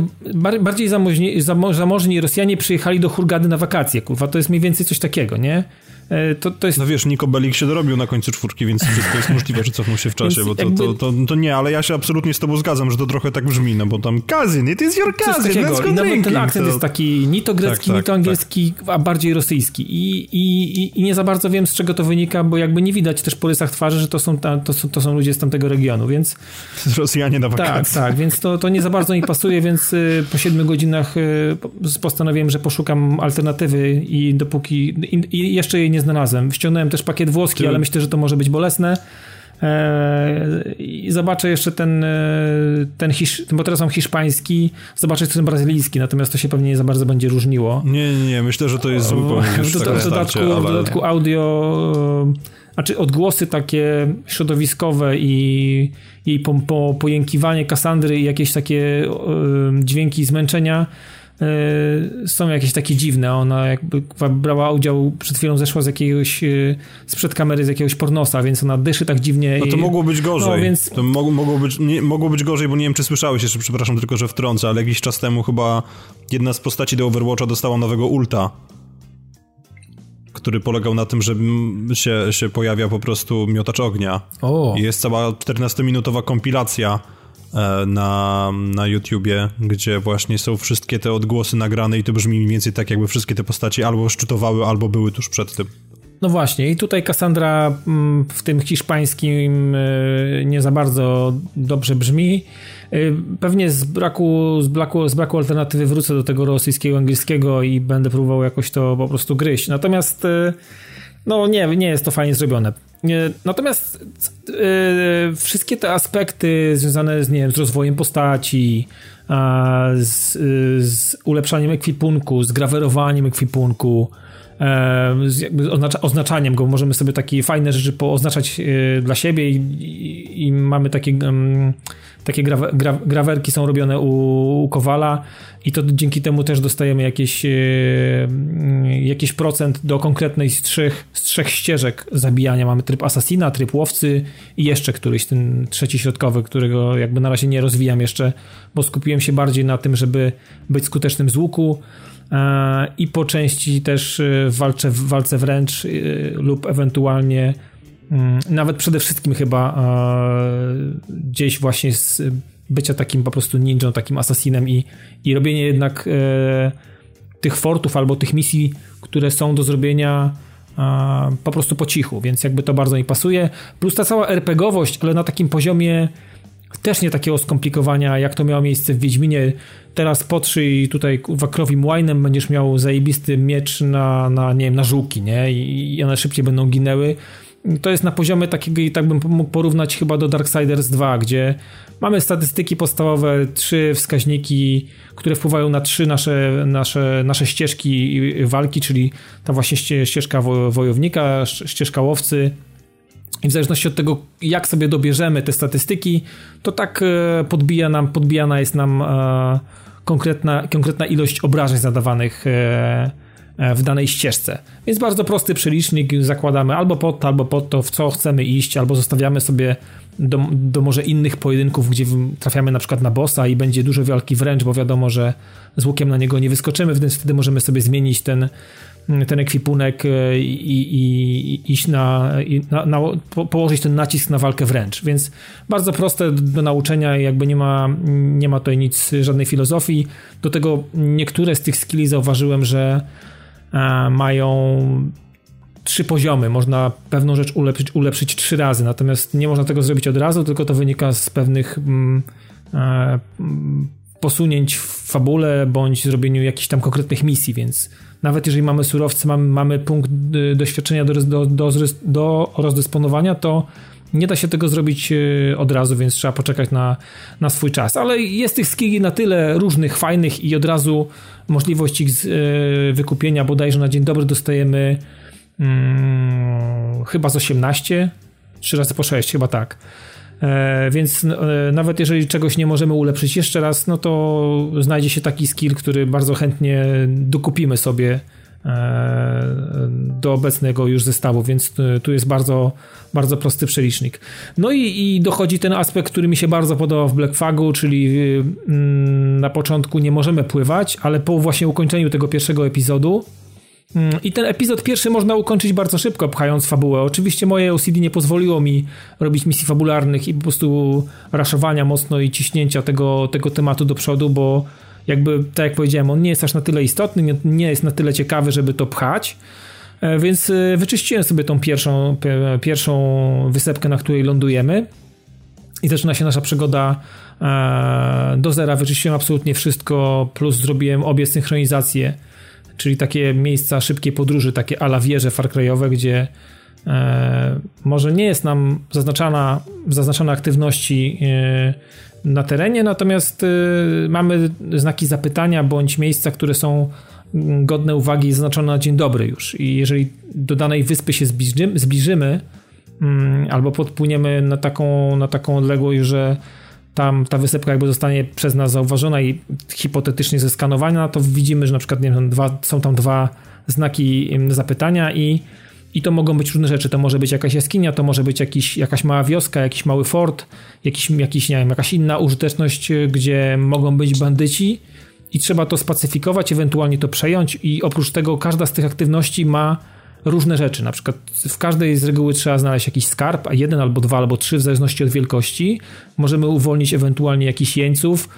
bardziej zamożni, zamożni Rosjanie przyjechali do Hurgady na wakacje, kurwa, to jest mniej więcej coś takiego, nie? E, to, to jest... No wiesz, Niko Belik się dorobił na końcu czwórki, więc wszystko jest możliwe, że cofnął się w czasie, bo to, jakby... to, to, to, nie, ale ja się absolutnie z tobą zgadzam, że to trochę tak brzmi, no bo tam cousin, it is your takiego. let's go I nawet ten akcent to... jest taki ni to grecki, tak, tak, ni to angielski, tak. a bardziej rosyjski I, i, i nie za bardzo wiem, z czego to wynika, bo jakby nie widać też po rysach twarzy, że to są, ta, to, są, to są ludzie z tamtego regionu, więc... Rosjanie na wakacje. Tak, tak, więc to, to nie za bardzo mi pasuje, więc y, po siedmiu godzinach y, postanowiłem, że poszukam alternatywy i dopóki... i, i jeszcze jej nie znalazłem. Wciągnąłem ściągnąłem też pakiet włoski, Ty... ale myślę, że to może być bolesne. Eee, I zobaczę jeszcze ten, e, ten hisz, bo teraz mam hiszpański, zobaczę jeszcze ten brazylijski, natomiast to się pewnie nie za bardzo będzie różniło. Nie, nie, nie myślę, że to jest zły pomysł. W, w, dodatku, ale... w dodatku audio, znaczy odgłosy takie środowiskowe i jej po, po, pojękiwanie Kasandry i jakieś takie dźwięki zmęczenia są jakieś takie dziwne. Ona jakby brała udział, przed chwilą zeszła z jakiegoś, y, sprzed kamery z jakiegoś pornosa, więc ona dyszy tak dziwnie. No to i... mogło być gorzej. No, więc... To mogło, mogło, być, nie, mogło być gorzej, bo nie wiem, czy słyszałeś jeszcze, przepraszam tylko, że wtrącę, ale jakiś czas temu chyba jedna z postaci do Overwatcha dostała nowego ulta który polegał na tym, że się, się pojawia po prostu miotacz ognia. O. I jest cała 14-minutowa kompilacja na, na YouTubie, gdzie właśnie są wszystkie te odgłosy nagrane i to brzmi mniej więcej tak, jakby wszystkie te postaci albo szczytowały, albo były tuż przed tym. No właśnie, i tutaj Cassandra mm, w tym hiszpańskim e, nie za bardzo dobrze brzmi. E, pewnie z braku, z, braku, z braku alternatywy wrócę do tego rosyjskiego, angielskiego i będę próbował jakoś to po prostu gryźć. Natomiast no nie, nie jest to fajnie zrobione. Natomiast yy, wszystkie te aspekty związane z, nie wiem, z rozwojem postaci, z, z ulepszaniem ekwipunku, z grawerowaniem ekwipunku, z oznacza, oznaczaniem go. Możemy sobie takie fajne rzeczy pooznaczać yy, dla siebie i, i, i mamy takie takie gra, gra, grawerki są robione u, u Kowala i to dzięki temu też dostajemy jakieś, e, jakiś procent do konkretnej z trzech, z trzech ścieżek zabijania. Mamy tryb asasina, tryb łowcy i jeszcze któryś, ten trzeci środkowy, którego jakby na razie nie rozwijam jeszcze, bo skupiłem się bardziej na tym, żeby być skutecznym z łuku e, i po części też e, w walce, w walce wręcz lub ewentualnie Mm, nawet przede wszystkim chyba e, gdzieś właśnie z bycia takim po prostu ninją, takim asasinem i, i robienie jednak e, tych fortów albo tych misji, które są do zrobienia e, po prostu po cichu, więc jakby to bardzo mi pasuje. Plus ta cała RPGowość, ale na takim poziomie też nie takiego skomplikowania, jak to miało miejsce w Wiedźminie. Teraz potrzyj tutaj wakrowim łajnem będziesz miał zajebisty miecz na, na, nie wiem, na żółki, nie? I, I one szybciej będą ginęły to jest na poziomie takiego, i tak bym mógł porównać chyba do Darksiders 2, gdzie mamy statystyki podstawowe, trzy wskaźniki, które wpływają na trzy nasze, nasze, nasze ścieżki walki, czyli ta właśnie ścieżka wojownika, ścieżka łowcy, i w zależności od tego, jak sobie dobierzemy te statystyki, to tak e, podbija nam, podbijana jest nam e, konkretna, konkretna ilość obrażeń zadawanych e, w danej ścieżce. Więc bardzo prosty przelicznik, zakładamy albo pod to, albo pod to, w co chcemy iść, albo zostawiamy sobie do, do może innych pojedynków, gdzie trafiamy na przykład na bossa i będzie dużo walki wręcz, bo wiadomo, że z łukiem na niego nie wyskoczymy, więc wtedy możemy sobie zmienić ten, ten ekwipunek e, i, i, i iść na, na, na, położyć ten nacisk na walkę wręcz. Więc bardzo proste do nauczenia, jakby nie ma, nie ma tutaj nic, żadnej filozofii. Do tego niektóre z tych skilli zauważyłem, że e, mają trzy poziomy. Można pewną rzecz ulepszyć, ulepszyć trzy razy, natomiast nie można tego zrobić od razu, tylko to wynika z pewnych mm, e, posunięć w fabule bądź zrobieniu jakichś tam konkretnych misji, więc nawet jeżeli mamy surowce, mamy, mamy punkt y, doświadczenia do, do, do, do rozdysponowania, to nie da się tego zrobić y, od razu, więc trzeba poczekać na, na swój czas. Ale jest tych skilli na tyle różnych, fajnych i od razu możliwość ich y, wykupienia bodajże na dzień dobry dostajemy hmm, chyba z 18, 3 razy po 6, chyba tak. E, więc e, nawet jeżeli czegoś nie możemy ulepszyć jeszcze raz, no to znajdzie się taki skill, który bardzo chętnie dokupimy sobie e, do obecnego już zestawu, więc tu jest bardzo, bardzo prosty przelicznik. No i, i dochodzi ten aspekt, który mi się bardzo podobał w Black Flagu, czyli mm, na początku nie możemy pływać, ale po właśnie ukończeniu tego pierwszego epizodu I ten epizod pierwszy można ukończyć bardzo szybko, pchając fabułę. Oczywiście moje OCD nie pozwoliło mi robić misji fabularnych i po prostu raszowania mocno i ciśnięcia tego, tego tematu do przodu, bo jakby, tak jak powiedziałem, on nie jest aż na tyle istotny, nie, nie jest na tyle ciekawy, żeby to pchać. E, więc e, wyczyściłem sobie tą pierwszą, pierwszą wysepkę, na której lądujemy. I zaczyna się nasza przygoda e, do zera. Wyczyściłem absolutnie wszystko, plus zrobiłem obie synchronizacje czyli takie miejsca szybkiej podróży, takie ala wieże farkrajowe, gdzie e, może nie jest nam zaznaczana, zaznaczona aktywności e, na terenie, natomiast e, mamy znaki zapytania bądź miejsca, które są godne uwagi zaznaczone na dzień dobry już. I jeżeli do danej wyspy się zbliżymy, zbliżymy mm, albo podpłyniemy na taką, na taką odległość, że tam ta wysepka jakby zostanie przez nas zauważona i hipotetycznie zeskanowana, to widzimy, że na przykład nie wiem, dwa, są tam dwa znaki zapytania i, i to mogą być różne rzeczy. To może być jakaś jaskinia, to może być jakiś, jakaś mała wioska, jakiś mały fort, jakiś, jakiś, nie wiem, jakaś inna użyteczność, gdzie mogą być bandyci i trzeba to spacyfikować, ewentualnie to przejąć i oprócz tego każda z tych aktywności ma różne rzeczy. Na przykład w każdej z reguły trzeba znaleźć jakiś skarb, a jeden albo dwa albo trzy w zależności od wielkości. Możemy uwolnić ewentualnie jakiś jeńców,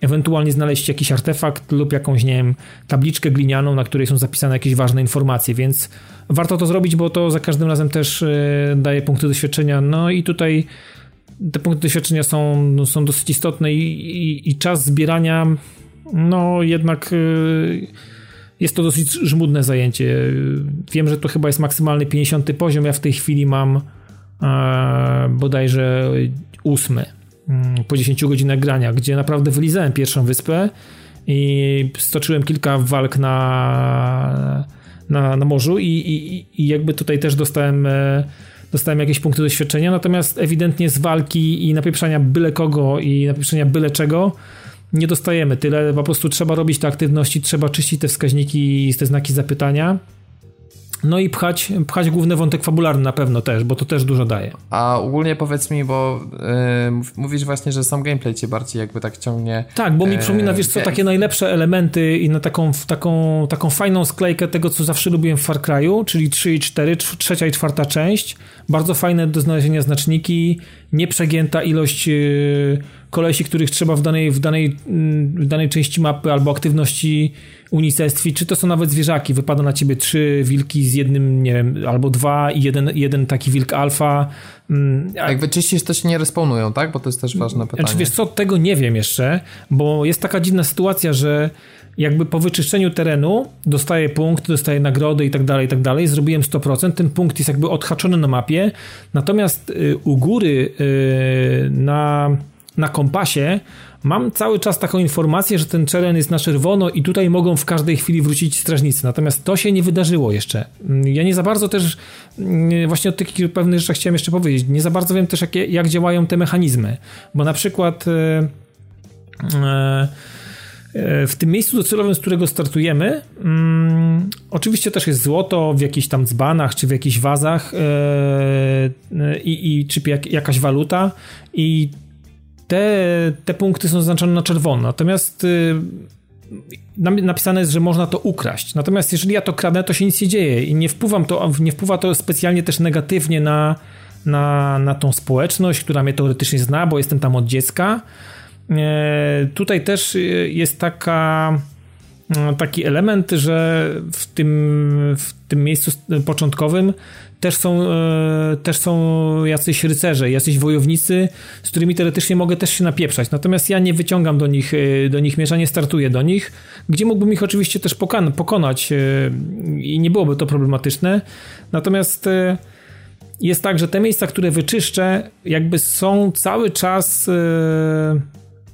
ewentualnie znaleźć jakiś artefakt lub jakąś, nie wiem, tabliczkę glinianą, na której są zapisane jakieś ważne informacje, więc warto to zrobić, bo to za każdym razem też e, daje punkty doświadczenia. No i tutaj te punkty doświadczenia są, no, są dosyć istotne i, i, i czas zbierania no jednak yy, jest to dosyć żmudne zajęcie. Wiem, że to chyba jest maksymalny 50 poziom. Ja w tej chwili mam e, bodajże ósmy mm, po 10 godzinach grania, gdzie naprawdę wylizałem pierwszą wyspę i stoczyłem kilka walk na, na, na morzu i, i, i jakby tutaj też dostałem e, dostałem jakieś punkty doświadczenia, natomiast ewidentnie z walki i napieprzania byle kogo i napieprzania byle czego nie dostajemy tyle, po prostu trzeba robić te aktywności, trzeba czyścić te wskaźniki te znaki zapytania. No i pchać, pchać główny wątek fabularny na pewno też, bo to też dużo daje. A ogólnie powiedz mi, bo yy, mówisz właśnie, że sam gameplay cię bardziej jakby tak ciągnie. Tak, bo mi yy, przypomina, wiesz co, takie najlepsze elementy i na taką, taką, taką fajną sklejkę tego, co zawsze lubiłem w Far Cry'u, czyli 3 i 4, trzecia i czwarta część. Bardzo fajne do znalezienia znaczniki, nieprzegięta ilość yy, kolesi, których trzeba w danej, w danej, w danej części mapy albo aktywności unicestwi, czy to są nawet zwierzaki. Wypada na ciebie trzy wilki z jednym, nie wiem, albo dwa i jeden, jeden taki wilk alfa. Mm, Jak wyczyścisz, to się nie respawnują, tak? Bo to jest też ważne pytanie. Znaczy, wiesz co, tego nie wiem jeszcze, bo jest taka dziwna sytuacja, że jakby po wyczyszczeniu terenu dostaję punkt, dostaję nagrody i tak dalej, i tak dalej. Zrobiłem 100%, ten punkt jest jakby odhaczony na mapie, natomiast y, u góry y, na, na kompasie mam cały czas taką informację, że ten teren jest na czerwono i tutaj mogą w każdej chwili wrócić strażnicy. Natomiast to się nie wydarzyło jeszcze. Mm, ja nie za bardzo też, mm, właśnie o tych pewnych rzeczach chciałem jeszcze powiedzieć, nie za bardzo wiem też, jak, jak działają te mechanizmy. Bo na przykład... Yy, yy, w tym miejscu docelowym, z którego startujemy, mm, oczywiście też jest złoto w jakichś tam dzbanach, czy w jakichś wazach i, czy jak, jakaś waluta i te, te punkty są zaznaczone na czerwono. Natomiast yy, napisane jest, że można to ukraść. Natomiast jeżeli ja to kradnę, to się nic nie dzieje i nie, wpływam to, nie wpływa to specjalnie też negatywnie na, na, na tą społeczność, która mnie teoretycznie zna, bo jestem tam od dziecka. E, tutaj też e, jest taka, taki element, że w tym, w tym miejscu początkowym też są, też są jacyś rycerze, jacyś wojownicy, z którymi teoretycznie mogę też się napieprzać. Natomiast ja nie wyciągam do nich, do nich miecza, nie startuję do nich, gdzie mógłbym ich oczywiście też pokonać i nie byłoby to problematyczne. Natomiast jest tak, że te miejsca, które wyczyszczę, jakby są cały czas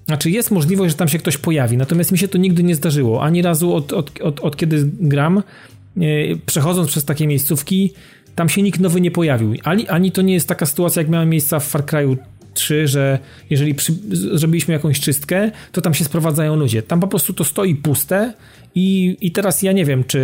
znaczy jest możliwość, że tam się ktoś pojawi, natomiast mi się to nigdy nie zdarzyło. Ani razu od, od, od, od kiedy gram, e, przechodząc przez takie miejscówki, tam się nikt nowy nie pojawił. Ani, ani to nie jest taka sytuacja, jak miała miejsca w Far Cry'u 3, że jeżeli przy, zrobiliśmy jakąś czystkę, to tam się sprowadzają ludzie. Tam po prostu to stoi puste i, i teraz ja nie wiem, czy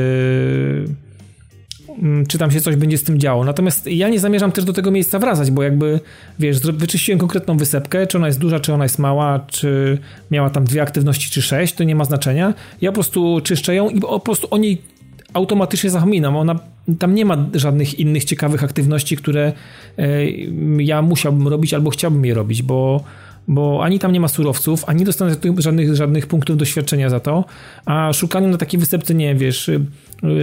czy tam się coś będzie z tym działo. Natomiast ja nie zamierzam też do tego miejsca wracać, bo jakby, wiesz, wyczyściłem konkretną wysepkę, czy ona jest duża, czy ona jest mała, czy miała tam dwie aktywności, czy sześć, to nie ma znaczenia. Ja po prostu czyszczę ją i po prostu o niej automatycznie zapominam. Ona, tam nie ma żadnych innych ciekawych aktywności, które e, ja musiałbym robić albo chciałbym je robić, bo bo ani tam nie ma surowców, ani dostanę żadnych, żadnych punktów doświadczenia za to, a szukanie na takiej wysepce, nie wiesz,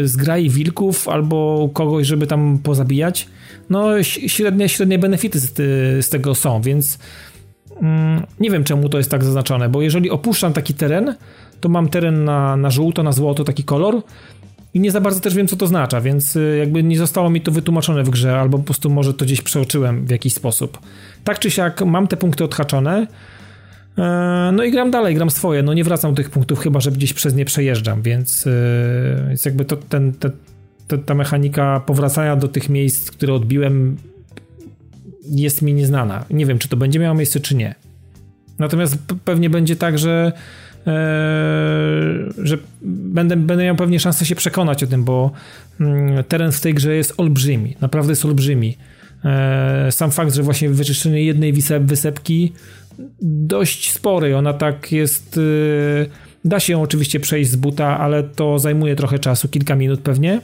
zgrai wilków albo kogoś, żeby tam pozabijać, no średnie, średnie benefity z, z tego są, więc mm, nie wiem czemu to jest tak zaznaczone, bo jeżeli opuszczam taki teren, to mam teren na, na żółto, na złoto, taki kolor, i nie za bardzo też wiem, co to oznacza, więc y, jakby nie zostało mi to wytłumaczone w grze, albo po prostu może to gdzieś przeoczyłem w jakiś sposób. Tak czy siak mam te punkty odhaczone, no i gram dalej, gram swoje, no nie wracam do tych punktów, chyba że gdzieś przez nie przejeżdżam, więc, więc jakby to, ten, te, ta mechanika powracania do tych miejsc, które odbiłem jest mi nieznana. Nie wiem, czy to będzie miało miejsce, czy nie. Natomiast pewnie będzie tak, że Eee, że będę, będę miał pewnie szansę się przekonać o tym, bo mm, teren w tej grze jest olbrzymi, naprawdę jest olbrzymi. Eee, sam fakt, że właśnie wyczyszczenie jednej wysepki dość spory, ona tak jest y, da się oczywiście przejść z buta, ale to zajmuje trochę czasu, kilka minut pewnie.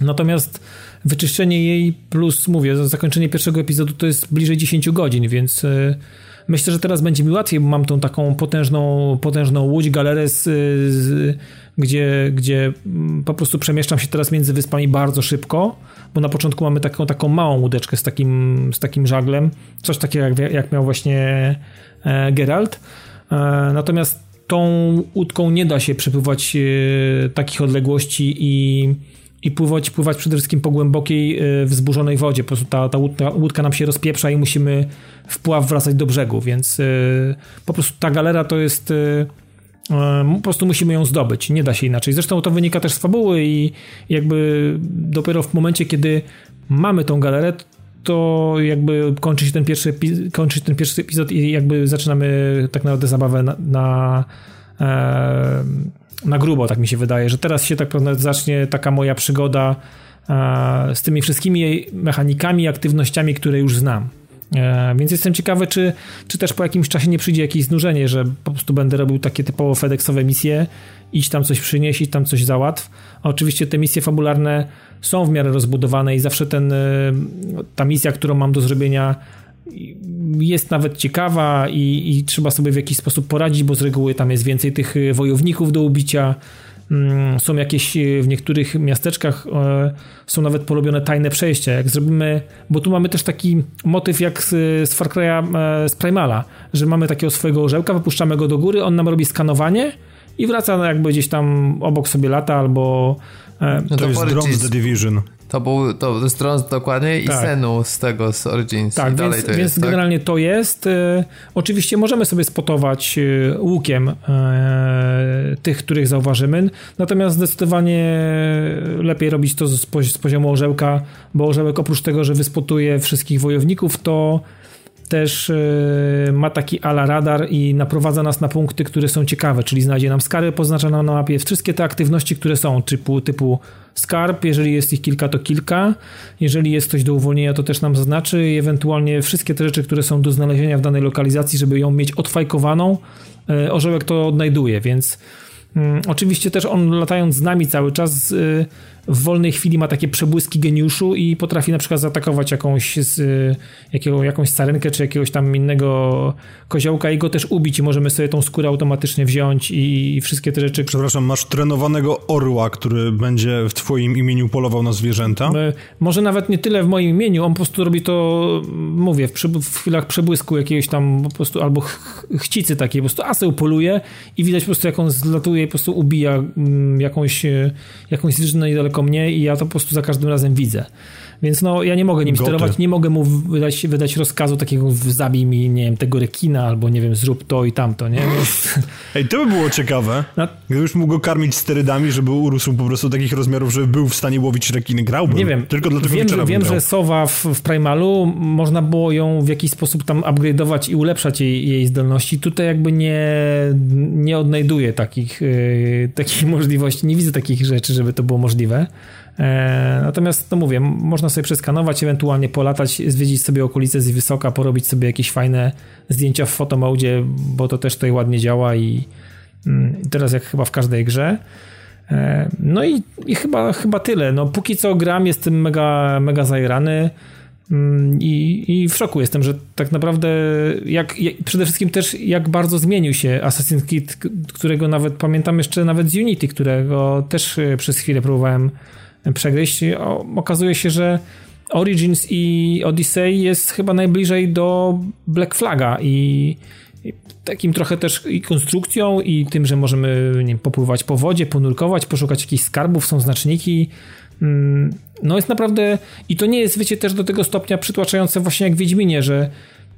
Natomiast wyczyszczenie jej plus, mówię, zakończenie pierwszego epizodu to jest bliżej 10 godzin, więc y, Myślę, że teraz będzie mi łatwiej, bo mam tą taką potężną, potężną łódź, galerę, z, z, gdzie, gdzie po prostu przemieszczam się teraz między wyspami bardzo szybko, bo na początku mamy taką, taką małą łódeczkę z takim, z takim żaglem, coś takiego jak, jak miał właśnie e, Geralt. E, natomiast tą łódką nie da się przepływać e, takich odległości i i pływać, pływać przede wszystkim po głębokiej, e, wzburzonej wodzie. Po prostu ta, ta łódka, łódka nam się rozpieprza i musimy w pław wracać do brzegu, więc e, po prostu ta galera to jest e, po prostu musimy ją zdobyć, nie da się inaczej. Zresztą to wynika też z fabuły i jakby dopiero w momencie, kiedy mamy tą galerę, to jakby kończy się ten pierwszy, kończy ten pierwszy epizod i jakby zaczynamy tak naprawdę zabawę na, na na grubo, tak mi się wydaje, że teraz się tak zacznie taka moja przygoda e, z tymi wszystkimi mechanikami, aktywnościami, które już znam. E, więc jestem ciekawy, czy, czy też po jakimś czasie nie przyjdzie jakieś znużenie, że po prostu będę robił takie typowo FedExowe misje, iść tam coś przynieść, iść tam coś załatw. A oczywiście te misje fabularne są w miarę rozbudowane i zawsze ten, e, ta misja, którą mam do zrobienia jest nawet ciekawa i, i trzeba sobie w jakiś sposób poradzić, bo z reguły tam jest więcej tych wojowników do ubicia. Mm, są jakieś e, w niektórych miasteczkach e, są nawet porobione tajne przejścia. Jak zrobimy, bo tu mamy też taki motyw jak z, z Far Cry'a, e, z Primala, że mamy takiego swojego orzełka, wypuszczamy go do góry, on nam robi skanowanie i wraca jakby gdzieś tam obok sobie lata albo... No to, to jest Drone The Division. To był to z dokładnie i tak. Senu z tego, z Origins. Tak, więc, więc jest, generalnie tak? to jest. E, oczywiście możemy sobie spotować e, łukiem e, tych, których zauważymy, natomiast zdecydowanie lepiej robić to z, z poziomu orzełka, bo orzełek oprócz tego, że wyspotuje wszystkich wojowników, to też ma taki ala radar i naprowadza nas na punkty, które są ciekawe, czyli znajdzie nam skary poznaczone na mapie, wszystkie te aktywności, które są, typu, typu skarb, jeżeli jest ich kilka, to kilka. Jeżeli jest coś do uwolnienia, to też nam zaznaczy ewentualnie wszystkie te rzeczy, które są do znalezienia w danej lokalizacji, żeby ją mieć odfajkowaną, e, orzełek to odnajduje, więc mm, oczywiście też on latając z nami cały czas w wolnej chwili ma takie przebłyski geniuszu i potrafi na przykład zaatakować jakąś, z, jakiego, jakąś sarenkę czy jakiegoś tam innego koziołka i go też ubić i możemy sobie tą skórę automatycznie wziąć i, i wszystkie te rzeczy. Przepraszam, masz trenowanego orła, który będzie w twoim imieniu polował na zwierzęta? E, może nawet nie tyle w moim imieniu, on po prostu robi to, mówię, w, w chwilach przebłysku jakiegoś tam po prostu albo ch chcicy takiej, po prostu aseł poluje i widać po prostu jak on zlatuje i po prostu ubija mm, jakąś, e, jakąś zwierzynę niedaleko tylko mnie i ja to po prostu za każdym razem widzę. Więc no, ja nie mogę nim Goty. sterować, nie mogę mu wydać, wydać rozkazu takiego zabij mi, nie wiem, tego rekina, albo nie wiem, zrób to i tamto, nie? Więc... Ej, to by było ciekawe. No. Gdybyś mógł go karmić sterydami, żeby urósł po prostu takich rozmiarów, żeby był w stanie łowić rekiny, grałbym. Nie wiem. Tylko dlatego wiem, że, wiem, że Sowa w, w Primalu można było ją w jakiś sposób tam upgrade'ować i ulepszać jej, jej zdolności. Tutaj jakby nie, nie odnajduję takich, yy, takich możliwości, nie widzę takich rzeczy, żeby to było możliwe. E, natomiast, no mówię, można sobie przeskanować, ewentualnie polatać, zwiedzić sobie okolice z wysoka, porobić sobie jakieś fajne zdjęcia w fotomodzie, bo to też tutaj ładnie działa i mm, teraz jak chyba w każdej grze. E, no i, i chyba, chyba tyle. No, póki co gram, jestem mega, mega zajrany. Mm, I, I w szoku jestem, że tak naprawdę jak, jak, przede wszystkim też jak bardzo zmienił się Assassin's Creed, którego nawet pamiętam jeszcze nawet z Unity, którego też e, przez chwilę próbowałem przegryźć. Okazuje się, że Origins i Odyssey jest chyba najbliżej do Black Flaga i takim trochę też i konstrukcją i tym, że możemy nie wiem, popływać po wodzie, ponurkować, poszukać jakichś skarbów, są znaczniki. Mm, no jest naprawdę i to nie jest, wiecie, też do tego stopnia przytłaczające właśnie jak w Wiedźminie, że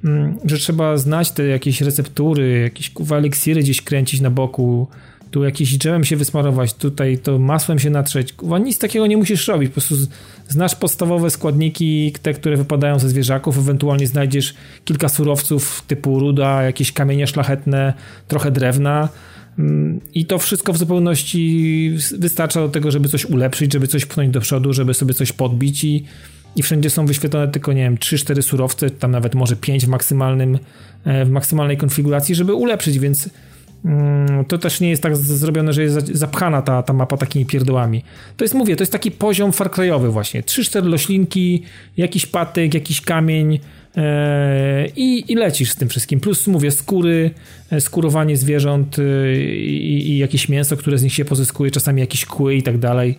mm, że trzeba znać te jakieś receptury, jakieś kuwa eliksiry gdzieś kręcić na boku, tu jakiś drzewem się wysmarować, tutaj to masłem się natrzeć. Kuwa, nic takiego nie musisz robić. Po prostu znasz podstawowe składniki, te, które wypadają ze zwierzaków, ewentualnie znajdziesz kilka surowców typu ruda, jakieś kamienie szlachetne, trochę drewna. Mm, I to wszystko w zupełności wystarcza do tego, żeby coś ulepszyć, żeby coś pchnąć do przodu, żeby sobie coś podbić i, i wszędzie są wyświetlone tylko, nie wiem, 3-4 surowce, tam nawet może 5 w maksymalnym, e, w maksymalnej konfiguracji, żeby ulepszyć, więc to też nie jest tak zrobione, że jest zapchana ta, ta mapa takimi pierdołami. To jest, mówię, to jest taki poziom farkrajowy właśnie. 3-4 loślinki, jakiś patyk, jakiś kamień e, i, i lecisz z tym wszystkim. Plus, mówię, skóry, e, skurowanie zwierząt e, i, i jakieś mięso, które z nich się pozyskuje, czasami jakieś kły i tak dalej.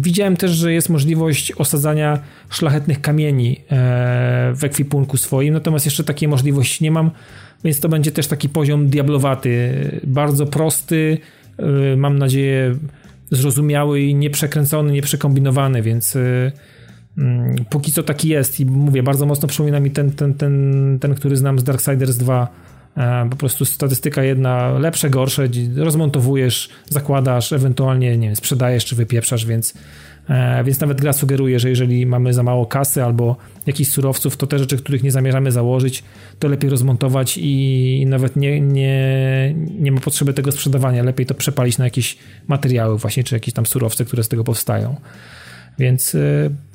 Widziałem też, że jest możliwość osadzania szlachetnych kamieni w ekwipunku swoim, natomiast jeszcze takiej możliwości nie mam więc to będzie też taki poziom diablowaty, bardzo prosty, y, mam nadzieję zrozumiały i nieprzekręcony, nieprzekombinowany, więc y, mm, póki co taki jest i mówię, bardzo mocno przypomina mi ten, ten, ten, ten który znam z Darksiders 2, e, po prostu statystyka jedna, lepsze, gorsze, rozmontowujesz, zakładasz, ewentualnie nie wiem, sprzedajesz czy wypieprzasz, więc E, więc nawet gra sugeruje, że jeżeli mamy za mało kasy albo jakichś surowców, to te rzeczy, których nie zamierzamy założyć, to lepiej rozmontować i nawet nie, nie, nie ma potrzeby tego sprzedawania. Lepiej to przepalić na jakieś materiały właśnie, czy jakieś tam surowce, które z tego powstają. Więc e,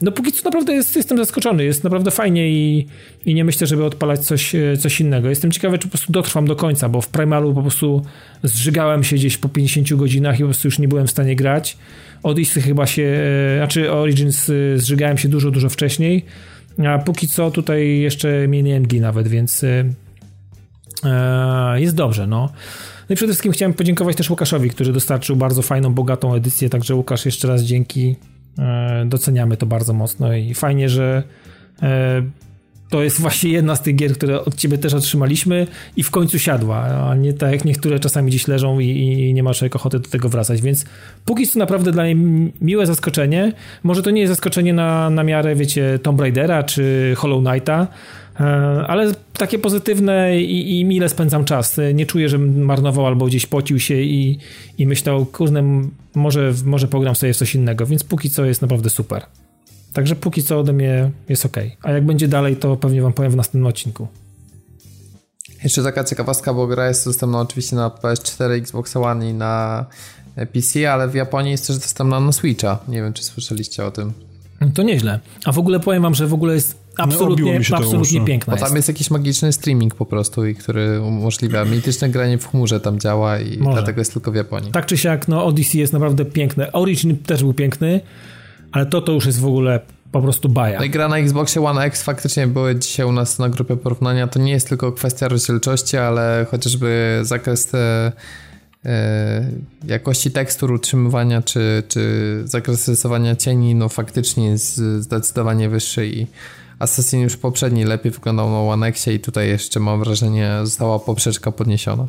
no póki co naprawdę jest, jestem zaskoczony, jest naprawdę fajnie i, i nie myślę, żeby odpalać coś, e, coś innego. Jestem ciekawy, czy po prostu dotrwam do końca, bo w Primalu po prostu zżygałem się gdzieś po 50 godzinach i po prostu już nie byłem w stanie grać. Odyssey chyba się, e, znaczy Origins zżygałem się dużo, dużo wcześniej. A póki co tutaj jeszcze mini AMD nawet, więc e, jest dobrze, no. No i przede wszystkim chciałem podziękować też Łukaszowi, który dostarczył bardzo fajną, bogatą edycję, także Łukasz jeszcze raz dzięki. E, doceniamy to bardzo mocno i fajnie, że e, to jest właśnie jedna z tych gier, które od ciebie też otrzymaliśmy i w końcu siadła, a nie tak jak niektóre czasami gdzieś leżą i, i nie ma człowiek ochoty do tego wracać, więc póki co naprawdę dla mnie miłe zaskoczenie. Może to nie jest zaskoczenie na, na miarę, wiecie, Tomb Raidera czy Hollow Knighta, ale takie pozytywne i, i mile spędzam czas. Nie czuję, że marnował albo gdzieś pocił się i, i myślał, kurde, może, może pogram sobie w coś innego, więc póki co jest naprawdę super. Także póki co ode mnie jest ok. A jak będzie dalej, to pewnie wam powiem w następnym odcinku. Jeszcze taka ciekawostka, bo gra jest dostępna oczywiście na PS4, Xbox One i na PC, ale w Japonii jest też dostępna na Switcha. Nie wiem, czy słyszeliście o tym. To nieźle. A w ogóle powiem wam, że w ogóle jest absolutnie, no, absolutnie piękna. Bo tam jest. jakiś magiczny streaming po prostu, i który umożliwia mityczne granie w chmurze tam działa i Może. dlatego jest tylko w Japonii. Tak czy siak, no Odyssey jest naprawdę piękne. Origin też był piękny, ale to to już jest w ogóle po prostu baja. No i gra na Xboxie One X faktycznie były dzisiaj u nas na grupie porównania. To nie jest tylko kwestia rozdzielczości, ale chociażby zakres te, jakości tekstur, utrzymywania czy, czy zakres rysowania cieni, no faktycznie jest zdecydowanie wyższy i Assassin już poprzedni lepiej wyglądał na One i tutaj jeszcze mam wrażenie została poprzeczka podniesiona.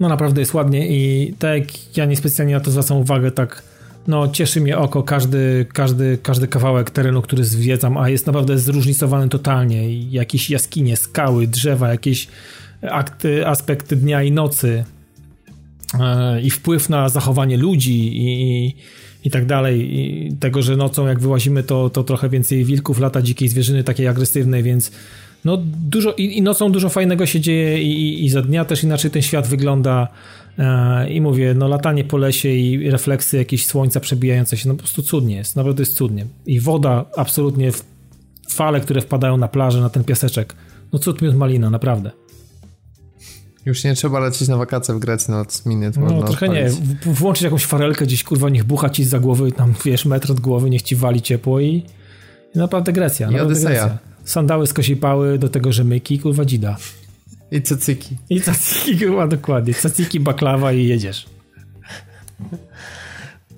No naprawdę jest ładnie i tak jak ja niespecjalnie na to zwracam uwagę, tak no cieszy mnie oko każdy, każdy, każdy kawałek terenu, który zwiedzam, a jest naprawdę zróżnicowany totalnie. Jakieś jaskinie, skały, drzewa, jakieś akty, aspekty dnia i nocy e, i wpływ na zachowanie ludzi i, i tak dalej. I tego, że nocą jak wyłazimy, to, to trochę więcej wilków, lata dzikiej zwierzyny takiej agresywnej, więc no dużo i, i nocą dużo fajnego się dzieje i, i za dnia też inaczej ten świat wygląda. E, I mówię, no latanie po lesie i refleksy jakieś słońca przebijające się, no po prostu cudnie jest, naprawdę jest cudnie. I woda, absolutnie, fale, które wpadają na plażę, na ten piaseczek, no cud miód malina, naprawdę. Już nie trzeba lecieć na wakacje w Grecji na minut. No trochę odpalić. nie. Włączyć jakąś farelkę gdzieś, kurwa, niech bucha ci za głowy, tam wiesz, metr od głowy, niech ci wali ciepło i, i naprawdę Grecja. I naprawdę Grecja. Sandały z kosipały, do tego rzemyki, kurwa dzida. I cacyki. I cacyki, chyba dokładnie. Cacyki, baklawa i jedziesz.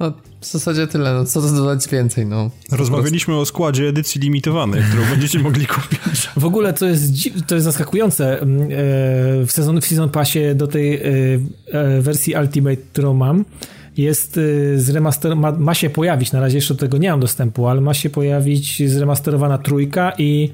No, w zasadzie tyle. No, co dodać więcej, no. Rozmawialiśmy o składzie edycji limitowanej, którą będziecie mogli kupić. W ogóle to jest, to jest zaskakujące. Mm, e, w, sezon, w Season Passie do tej e, e, wersji Ultimate, którą mam, jest zremaster, ma, ma się pojawić, na razie jeszcze do tego nie mam dostępu, ale ma się pojawić zremasterowana trójka i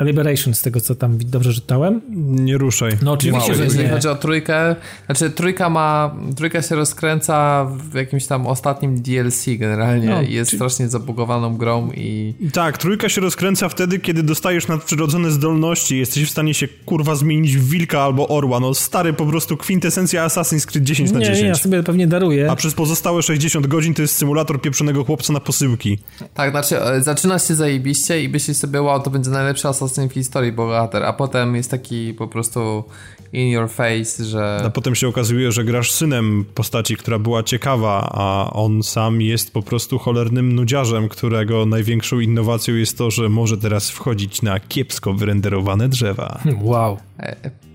Liberation, z tego co tam dobrze czytałem. Nie ruszaj. No oczywiście, wow, że jeżeli chodzi o trójkę, znaczy trójka ma, trójka się rozkręca w jakimś tam ostatnim DLC generalnie no, jest czy... strasznie zabugowaną grą i... Tak, trójka się rozkręca wtedy, kiedy dostajesz nadprzyrodzone zdolności jesteś w stanie się kurwa zmienić w wilka albo orła, no stary po prostu kwintesencja Assassin's Creed 10 na 10. Nie, ja sobie pewnie daruję. A przez pozostałe 60 godzin to jest symulator pieprzonego chłopca na posyłki. Tak, znaczy e, zaczyna się zajebiście i myślisz sobie, wow, to będzie najlepszy Assassin w historii bohater, a potem jest taki po prostu in your face, że... A potem się okazuje, że grasz synem postaci, która była ciekawa, a on sam jest po prostu cholernym nudziarzem, którego największą innowacją jest to, że może teraz wchodzić na kiepsko wyrenderowane drzewa. Wow.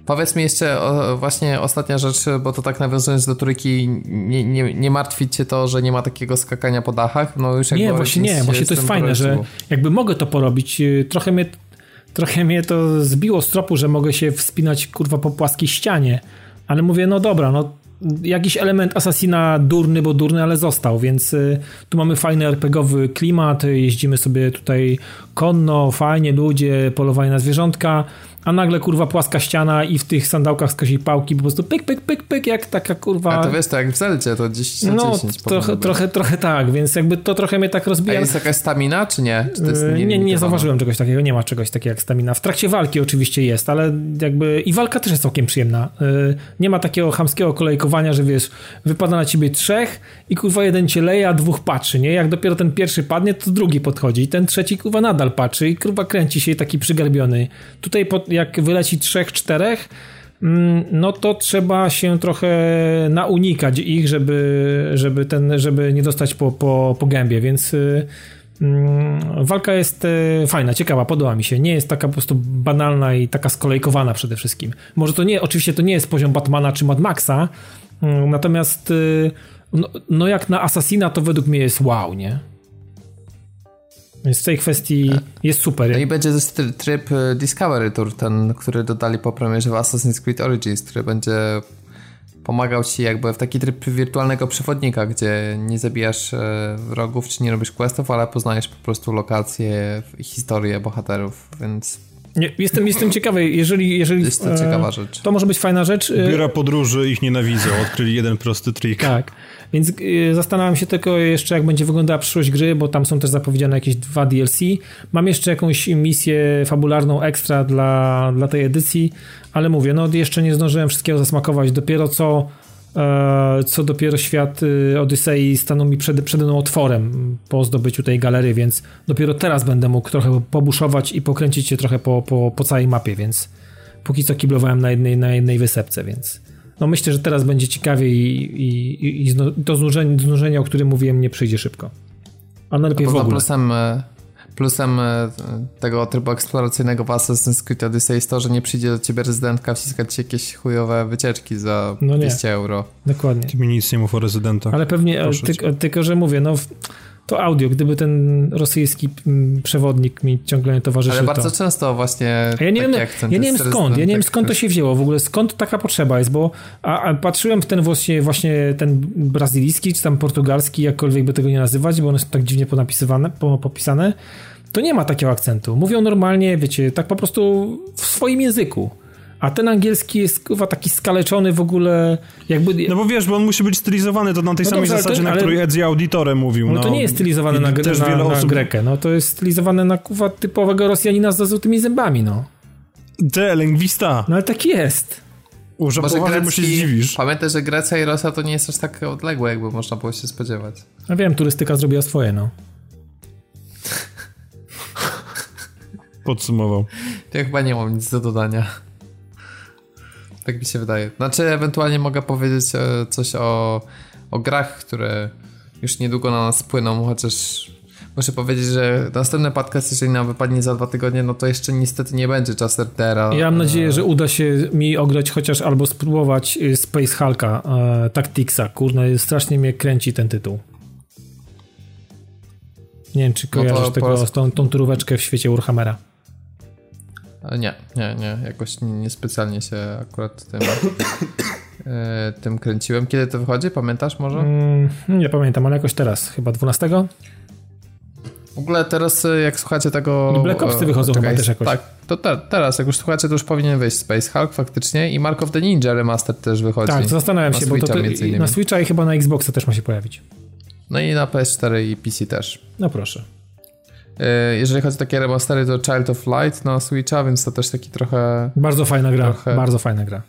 Powiedz mi jeszcze o, właśnie ostatnia rzecz, bo to tak nawiązując do trójki, nie, nie, nie martwić cię to, że nie ma takiego skakania po dachach? No już nie, właśnie nie, właśnie to jest fajne, że jakby mogę to porobić, y, trochę mnie trochę mnie to zbiło z tropu, że mogę się wspinać kurwa po płaskiej ścianie, ale mówię, no dobra, no jakiś element Assassina durny, bo durny, ale został, więc y, tu mamy fajny RPGowy klimat, jeździmy sobie tutaj konno, fajnie, ludzie, polowanie na zwierzątka, a nagle kurwa płaska ściana i w tych sandałkach z pałki po prostu pyk, pyk, pyk, pyk, jak taka kurwa... A to wiesz, to jak w Zeldzie, to 10 na no, 10. Trochę, trochę, trochę tak, więc jakby to trochę mnie tak rozbija. A jest jakaś stamina, czy nie? Czy nie, nie, nie zauważyłem czegoś takiego, nie ma czegoś takiego jak stamina. W trakcie walki oczywiście jest, ale jakby i walka też jest całkiem przyjemna. Y, nie ma takiego chamskiego kolejkowania, że wiesz, wypada na ciebie trzech i kurwa jeden cię leje, a dwóch patrzy, nie? Jak dopiero ten pierwszy padnie, to drugi podchodzi i ten trzeci kurwa nadal patrzy i kurwa kręci się taki przygarbiony. Tutaj pod, jak wyleci trzech, czterech, mm, no to trzeba się trochę naunikać ich, żeby, żeby, ten, żeby nie dostać po, po, po gębie, więc y, Mm, walka jest e, fajna, ciekawa, podoba mi się. Nie jest taka po prostu banalna i taka skolejkowana przede wszystkim. Może to nie, oczywiście to nie jest poziom Batmana czy Mad Maxa, mm, natomiast e, no, no jak na Assassina to według mnie jest wow, nie? Więc w tej kwestii jest super. No i będzie tryb e, Discovery Tour, ten, który dodali po premierze w Assassin's Creed Origins, który będzie pomagał ci jakby w taki tryb wirtualnego przewodnika, gdzie nie zabijasz e, wrogów, czy nie robisz questów, ale poznajesz po prostu lokacje, historię bohaterów, więc nie, jestem, jestem ciekawy, jeżeli... jeżeli jest to ciekawa rzecz. To może być fajna rzecz. E, Biura podróży ich nienawidzą, odkryli jeden prosty trik. Tak, więc e, zastanawiam się tylko jeszcze, jak będzie wyglądała przyszłość gry, bo tam są też zapowiedziane jakieś dwa DLC. Mam jeszcze jakąś misję fabularną ekstra dla, dla tej edycji, ale mówię, no jeszcze nie zdążyłem wszystkiego zasmakować. Dopiero co e, co dopiero świat y, Odysei stanął mi przed, przede mną otworem po zdobyciu tej galerii, więc dopiero teraz będę mógł trochę pobuszować i pokręcić się trochę po, po, po całej mapie, więc póki co kiblowałem na jednej, na jednej wysepce, więc no myślę, że teraz będzie ciekawie i, i, i to znużenie, znużenie, o którym mówiłem, nie przyjdzie szybko. A najlepiej w ogóle. Plusem, e, Plusem e, tego trybu eksploracyjnego w Assassin's Creed Odyssey jest to, że nie przyjdzie do ciebie rezydentka wciskać ci jakieś chujowe wycieczki za no 200 euro. Dokładnie. Ty mi nic nie mów o rezydentach. Ale pewnie, ty, tylko że mówię, no to audio, gdyby ten rosyjski mm, przewodnik mi ciągle nie towarzyszył. Ale bardzo to... często właśnie. A ja nie wiem, ja nie wiem skąd, ja nie wiem skąd to się wzięło w ogóle, skąd taka potrzeba jest, bo a, a patrzyłem w ten właśnie, właśnie ten brazylijski, czy tam portugalski, jakkolwiek by tego nie nazywać, bo one są tak dziwnie ponapisywane, popisane, to nie ma takiego akcentu. Mówią normalnie, wiecie, tak po prostu w swoim języku. A ten angielski jest chyba taki skaleczony w ogóle, jakby... No bo wiesz, bo on musi być stylizowany to na tej no samej dobrze, zasadzie, ten, na której Edzi Auditore mówił. No, no, to nie jest stylizowane na, też na, wiele na osób... Grekę, no to jest stylizowane na kuwa typowego Rosjanina z złotymi zębami, no. Te, lingwista. No ale tak jest. Może poważnie, bo się zdziwisz. Pamiętaj, że Grecja i Rosja to nie jest aż tak odległe, jakby można było się spodziewać. No wiem, turystyka zrobiła swoje, no. Podsumował. Ja chyba nie mam nic do dodania. Tak mi się wydaje. Znaczy, ewentualnie mogę powiedzieć e, coś o, o grach, które już niedługo na nas płyną, chociaż muszę powiedzieć, że następny podcast, jeżeli nam wypadnie za dwa tygodnie, no to jeszcze niestety nie będzie czas RDR-a. Ja mam nadzieję, że uda się mi ograć chociaż albo spróbować y, Space Hulka e, Tacticsa. Kurna, strasznie mnie kręci ten tytuł. Nie wiem, czy kojarzysz no tego, po... tą, tą turóweczkę w świecie Warhammera. Nie, nie, nie. Jakoś niespecjalnie się akurat tym, e, tym kręciłem. Kiedy to wychodzi? Pamiętasz może? Mm, nie pamiętam, ale jakoś teraz. Chyba 12? W ogóle teraz e, jak słuchacie tego... I Black Opsy wychodzą czekaj, chyba też jakoś. Tak, to te, teraz jak już słuchacie, to już powinien wyjść Space Hulk faktycznie i Mark of the Ninja Remaster też wychodzi. Tak, zastanawiam się, bo to, to na Switcha i chyba na Xboxa też ma się pojawić. No i na PS4 i PC też. No proszę. E, jeżeli chodzi o takie remastery, to Child of Light na Switcha, więc to też taki trochę... Bardzo fajna gra, trochę... bardzo fajna gra.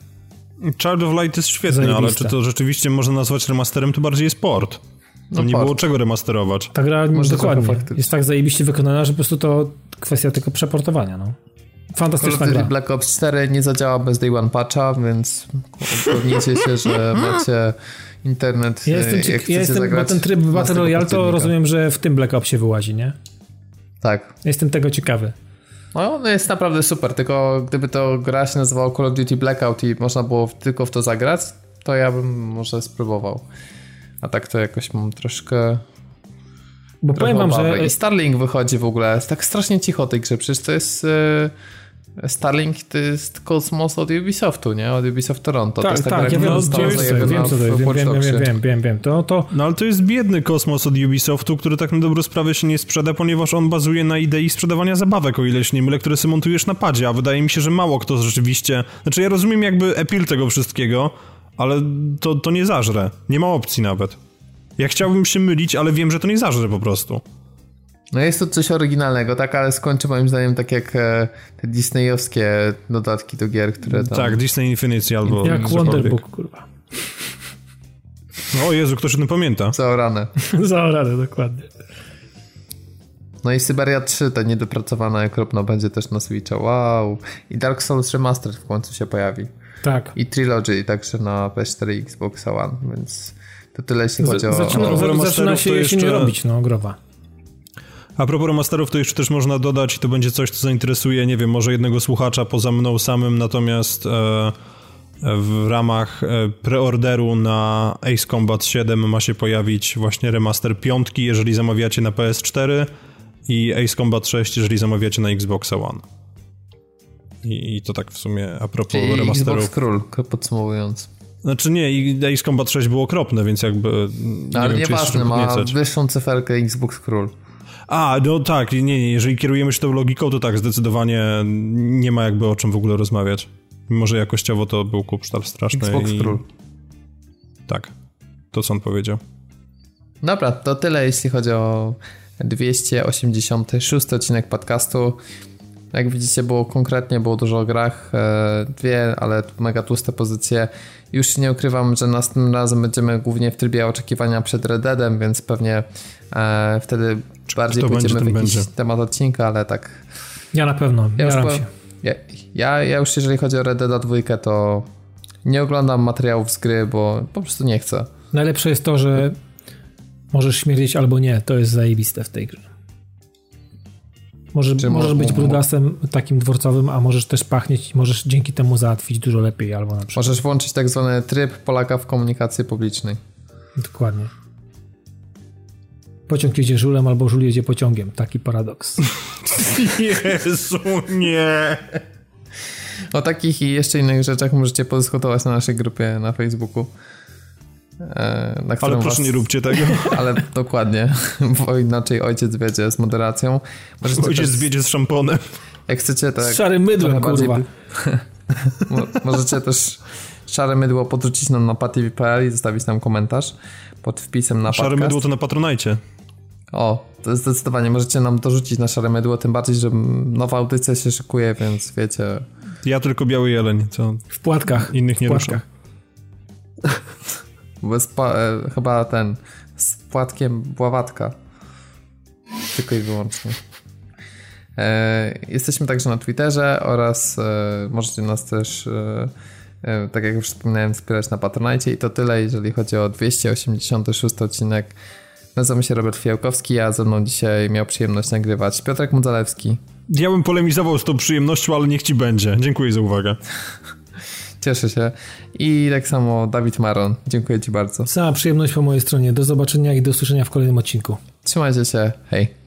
Child of Light jest świetny, Zajebiste. ale czy to rzeczywiście można nazwać remasterem, to bardziej jest port. No nie port. było czego remasterować. Ta gra Może dokładnie jest tak zajebiście wykonana, że po prostu to kwestia tylko przeportowania, no. Fantastyczna gra. Black Ops 4 nie zadziała bez Day One Patcha, więc upewnijcie się, że macie internet. Ja jestem, jak ja jestem zagrać, bo ten tryb Battle Royale to rozumiem, że w tym Black Opsie wyłazi, nie? Tak. Jestem tego ciekawy. No, no jest naprawdę super, tylko gdyby to gra się nazywała Call of Duty Blackout i można było tylko w to zagrać, to ja bym może spróbował. A tak to jakoś mam troszkę... Bo powiem wam, że... I Starlink wychodzi w ogóle, jest tak strasznie cicho tej grze, przecież to jest... Yy Starlink to jest kosmos od Ubisoftu, nie? Od Ubisoft Toronto. Tak, to jest tak, ja wiem, wiem, wiem, co to jest, wiem, wiem, wiem, wiem, wiem, wiem, to, to... No ale to jest biedny kosmos od Ubisoftu, który tak na dobrą sprawę się nie sprzeda, ponieważ on bazuje na idei sprzedawania zabawek, o ile się nie mylę, które sobie montujesz na padzie, a wydaje mi się, że mało kto rzeczywiście... Znaczy ja rozumiem jakby epil tego wszystkiego, ale to, to nie zażre. Nie ma opcji nawet. Ja chciałbym się mylić, ale wiem, że to nie zażre po prostu. No jest to coś oryginalnego, tak, ale skończy moim zdaniem tak jak e, te disneyowskie dodatki do gier, które tam... Tak, Disney Infinity albo... Jak Wonderbook, kurwa. O Jezu, ktoś o tym pamięta. Zaorane. Zaorane, dokładnie. No i Syberia 3, ta niedopracowana okropno, będzie też na Switcha. Wow. I Dark Souls Remastered w końcu się pojawi. Tak. I Trilogy także na PS4 i Xbox One, więc to tyle jeśli chodzi o... Zaczyna, o... zaczyna się, się nie robić, no, growa. A propos remasterów, to jeszcze też można dodać, i to będzie coś, co zainteresuje, nie wiem, może jednego słuchacza poza mną samym, natomiast e, w ramach e, preorderu na Ace Combat 7 ma się pojawić właśnie remaster piątki, jeżeli zamawiacie na PS4 i Ace Combat 6, jeżeli zamawiacie na Xbox One. I, I, to tak w sumie a propos Czyli remasterów. Xbox Król, podsumowując. Znaczy nie, Ace Combat 6 było okropne, więc jakby nie Ale wiem, nieważne, ma wyższą cyferkę Xbox Król. A, no tak, nie, nie, jeżeli kierujemy się tą logiką, to tak, zdecydowanie nie ma jakby o czym w ogóle rozmawiać. Mimo, że jakościowo to był kupsztal straszny. Xbox i... Król. Tak, to co on powiedział. Dobra, to tyle jeśli chodzi o 286 odcinek podcastu. Jak widzicie, było konkretnie, było dużo o grach, e, dwie, ale mega tłuste pozycje. Już nie ukrywam, że następnym razem będziemy głównie w trybie oczekiwania przed Red Deadem, więc pewnie e, wtedy Czy bardziej pójdziemy w jakiś będzie. temat odcinka, ale tak... Ja na pewno, ja, już po, ja, ja, ja, już jeżeli chodzi o Red Dead 2, to nie oglądam materiałów z gry, bo po prostu nie chcę. Najlepsze jest to, że możesz śmierdzieć albo nie, to jest zajebiste w tej grze. Może, możesz być brudasem takim dworcowym, a możesz też pachnieć i możesz dzięki temu załatwić dużo lepiej albo na przykład. Możesz włączyć tak zwany tryb Polaka w komunikacji publicznej. Dokładnie. Pociąg jedzie żulem albo żul jedzie pociągiem. Taki paradoks. Jezu, nie. O takich i jeszcze innych rzeczach możecie podyskutować na naszej grupie na Facebooku. E, ale proszę was... nie róbcie tego. Ale dokładnie, bo inaczej ojciec wiedzie z moderacją. Możecie ojciec też... wiedzie z szamponem. Jak chcecie, tak. Z szarym mydłem, kurwa. Możecie też szare mydło podrzucić nam na patv.pl i zostawić nam komentarz pod wpisem na Szare mydło to na Patronajcie. O, to zdecydowanie możecie nam dorzucić na szare mydło, tym bardziej, że nowa audycja się szykuje, więc wiecie... Ja tylko biały jeleń, co... W płatkach. Innych nie ruszam. Bez e, chyba ten z płatkiem bławatka. Tylko i wyłącznie. E, jesteśmy także na Twitterze oraz e, możecie nas też, e, e, tak jak już wspominałem, wspierać na Patronite i to tyle, jeżeli chodzi o 286 odcinek. Nazywam się Robert Fiałkowski, a ze mną dzisiaj miał przyjemność nagrywać Piotrek Mudzalewski. Ja bym polemizował z tą przyjemnością, ale niech ci będzie. Dziękuję za uwagę. Cieszę się. I tak samo Dawid Maron. Dziękuję Ci bardzo. Cała przyjemność po mojej stronie. Do zobaczenia i do usłyszenia w kolejnym odcinku. Trzymajcie się. Hej.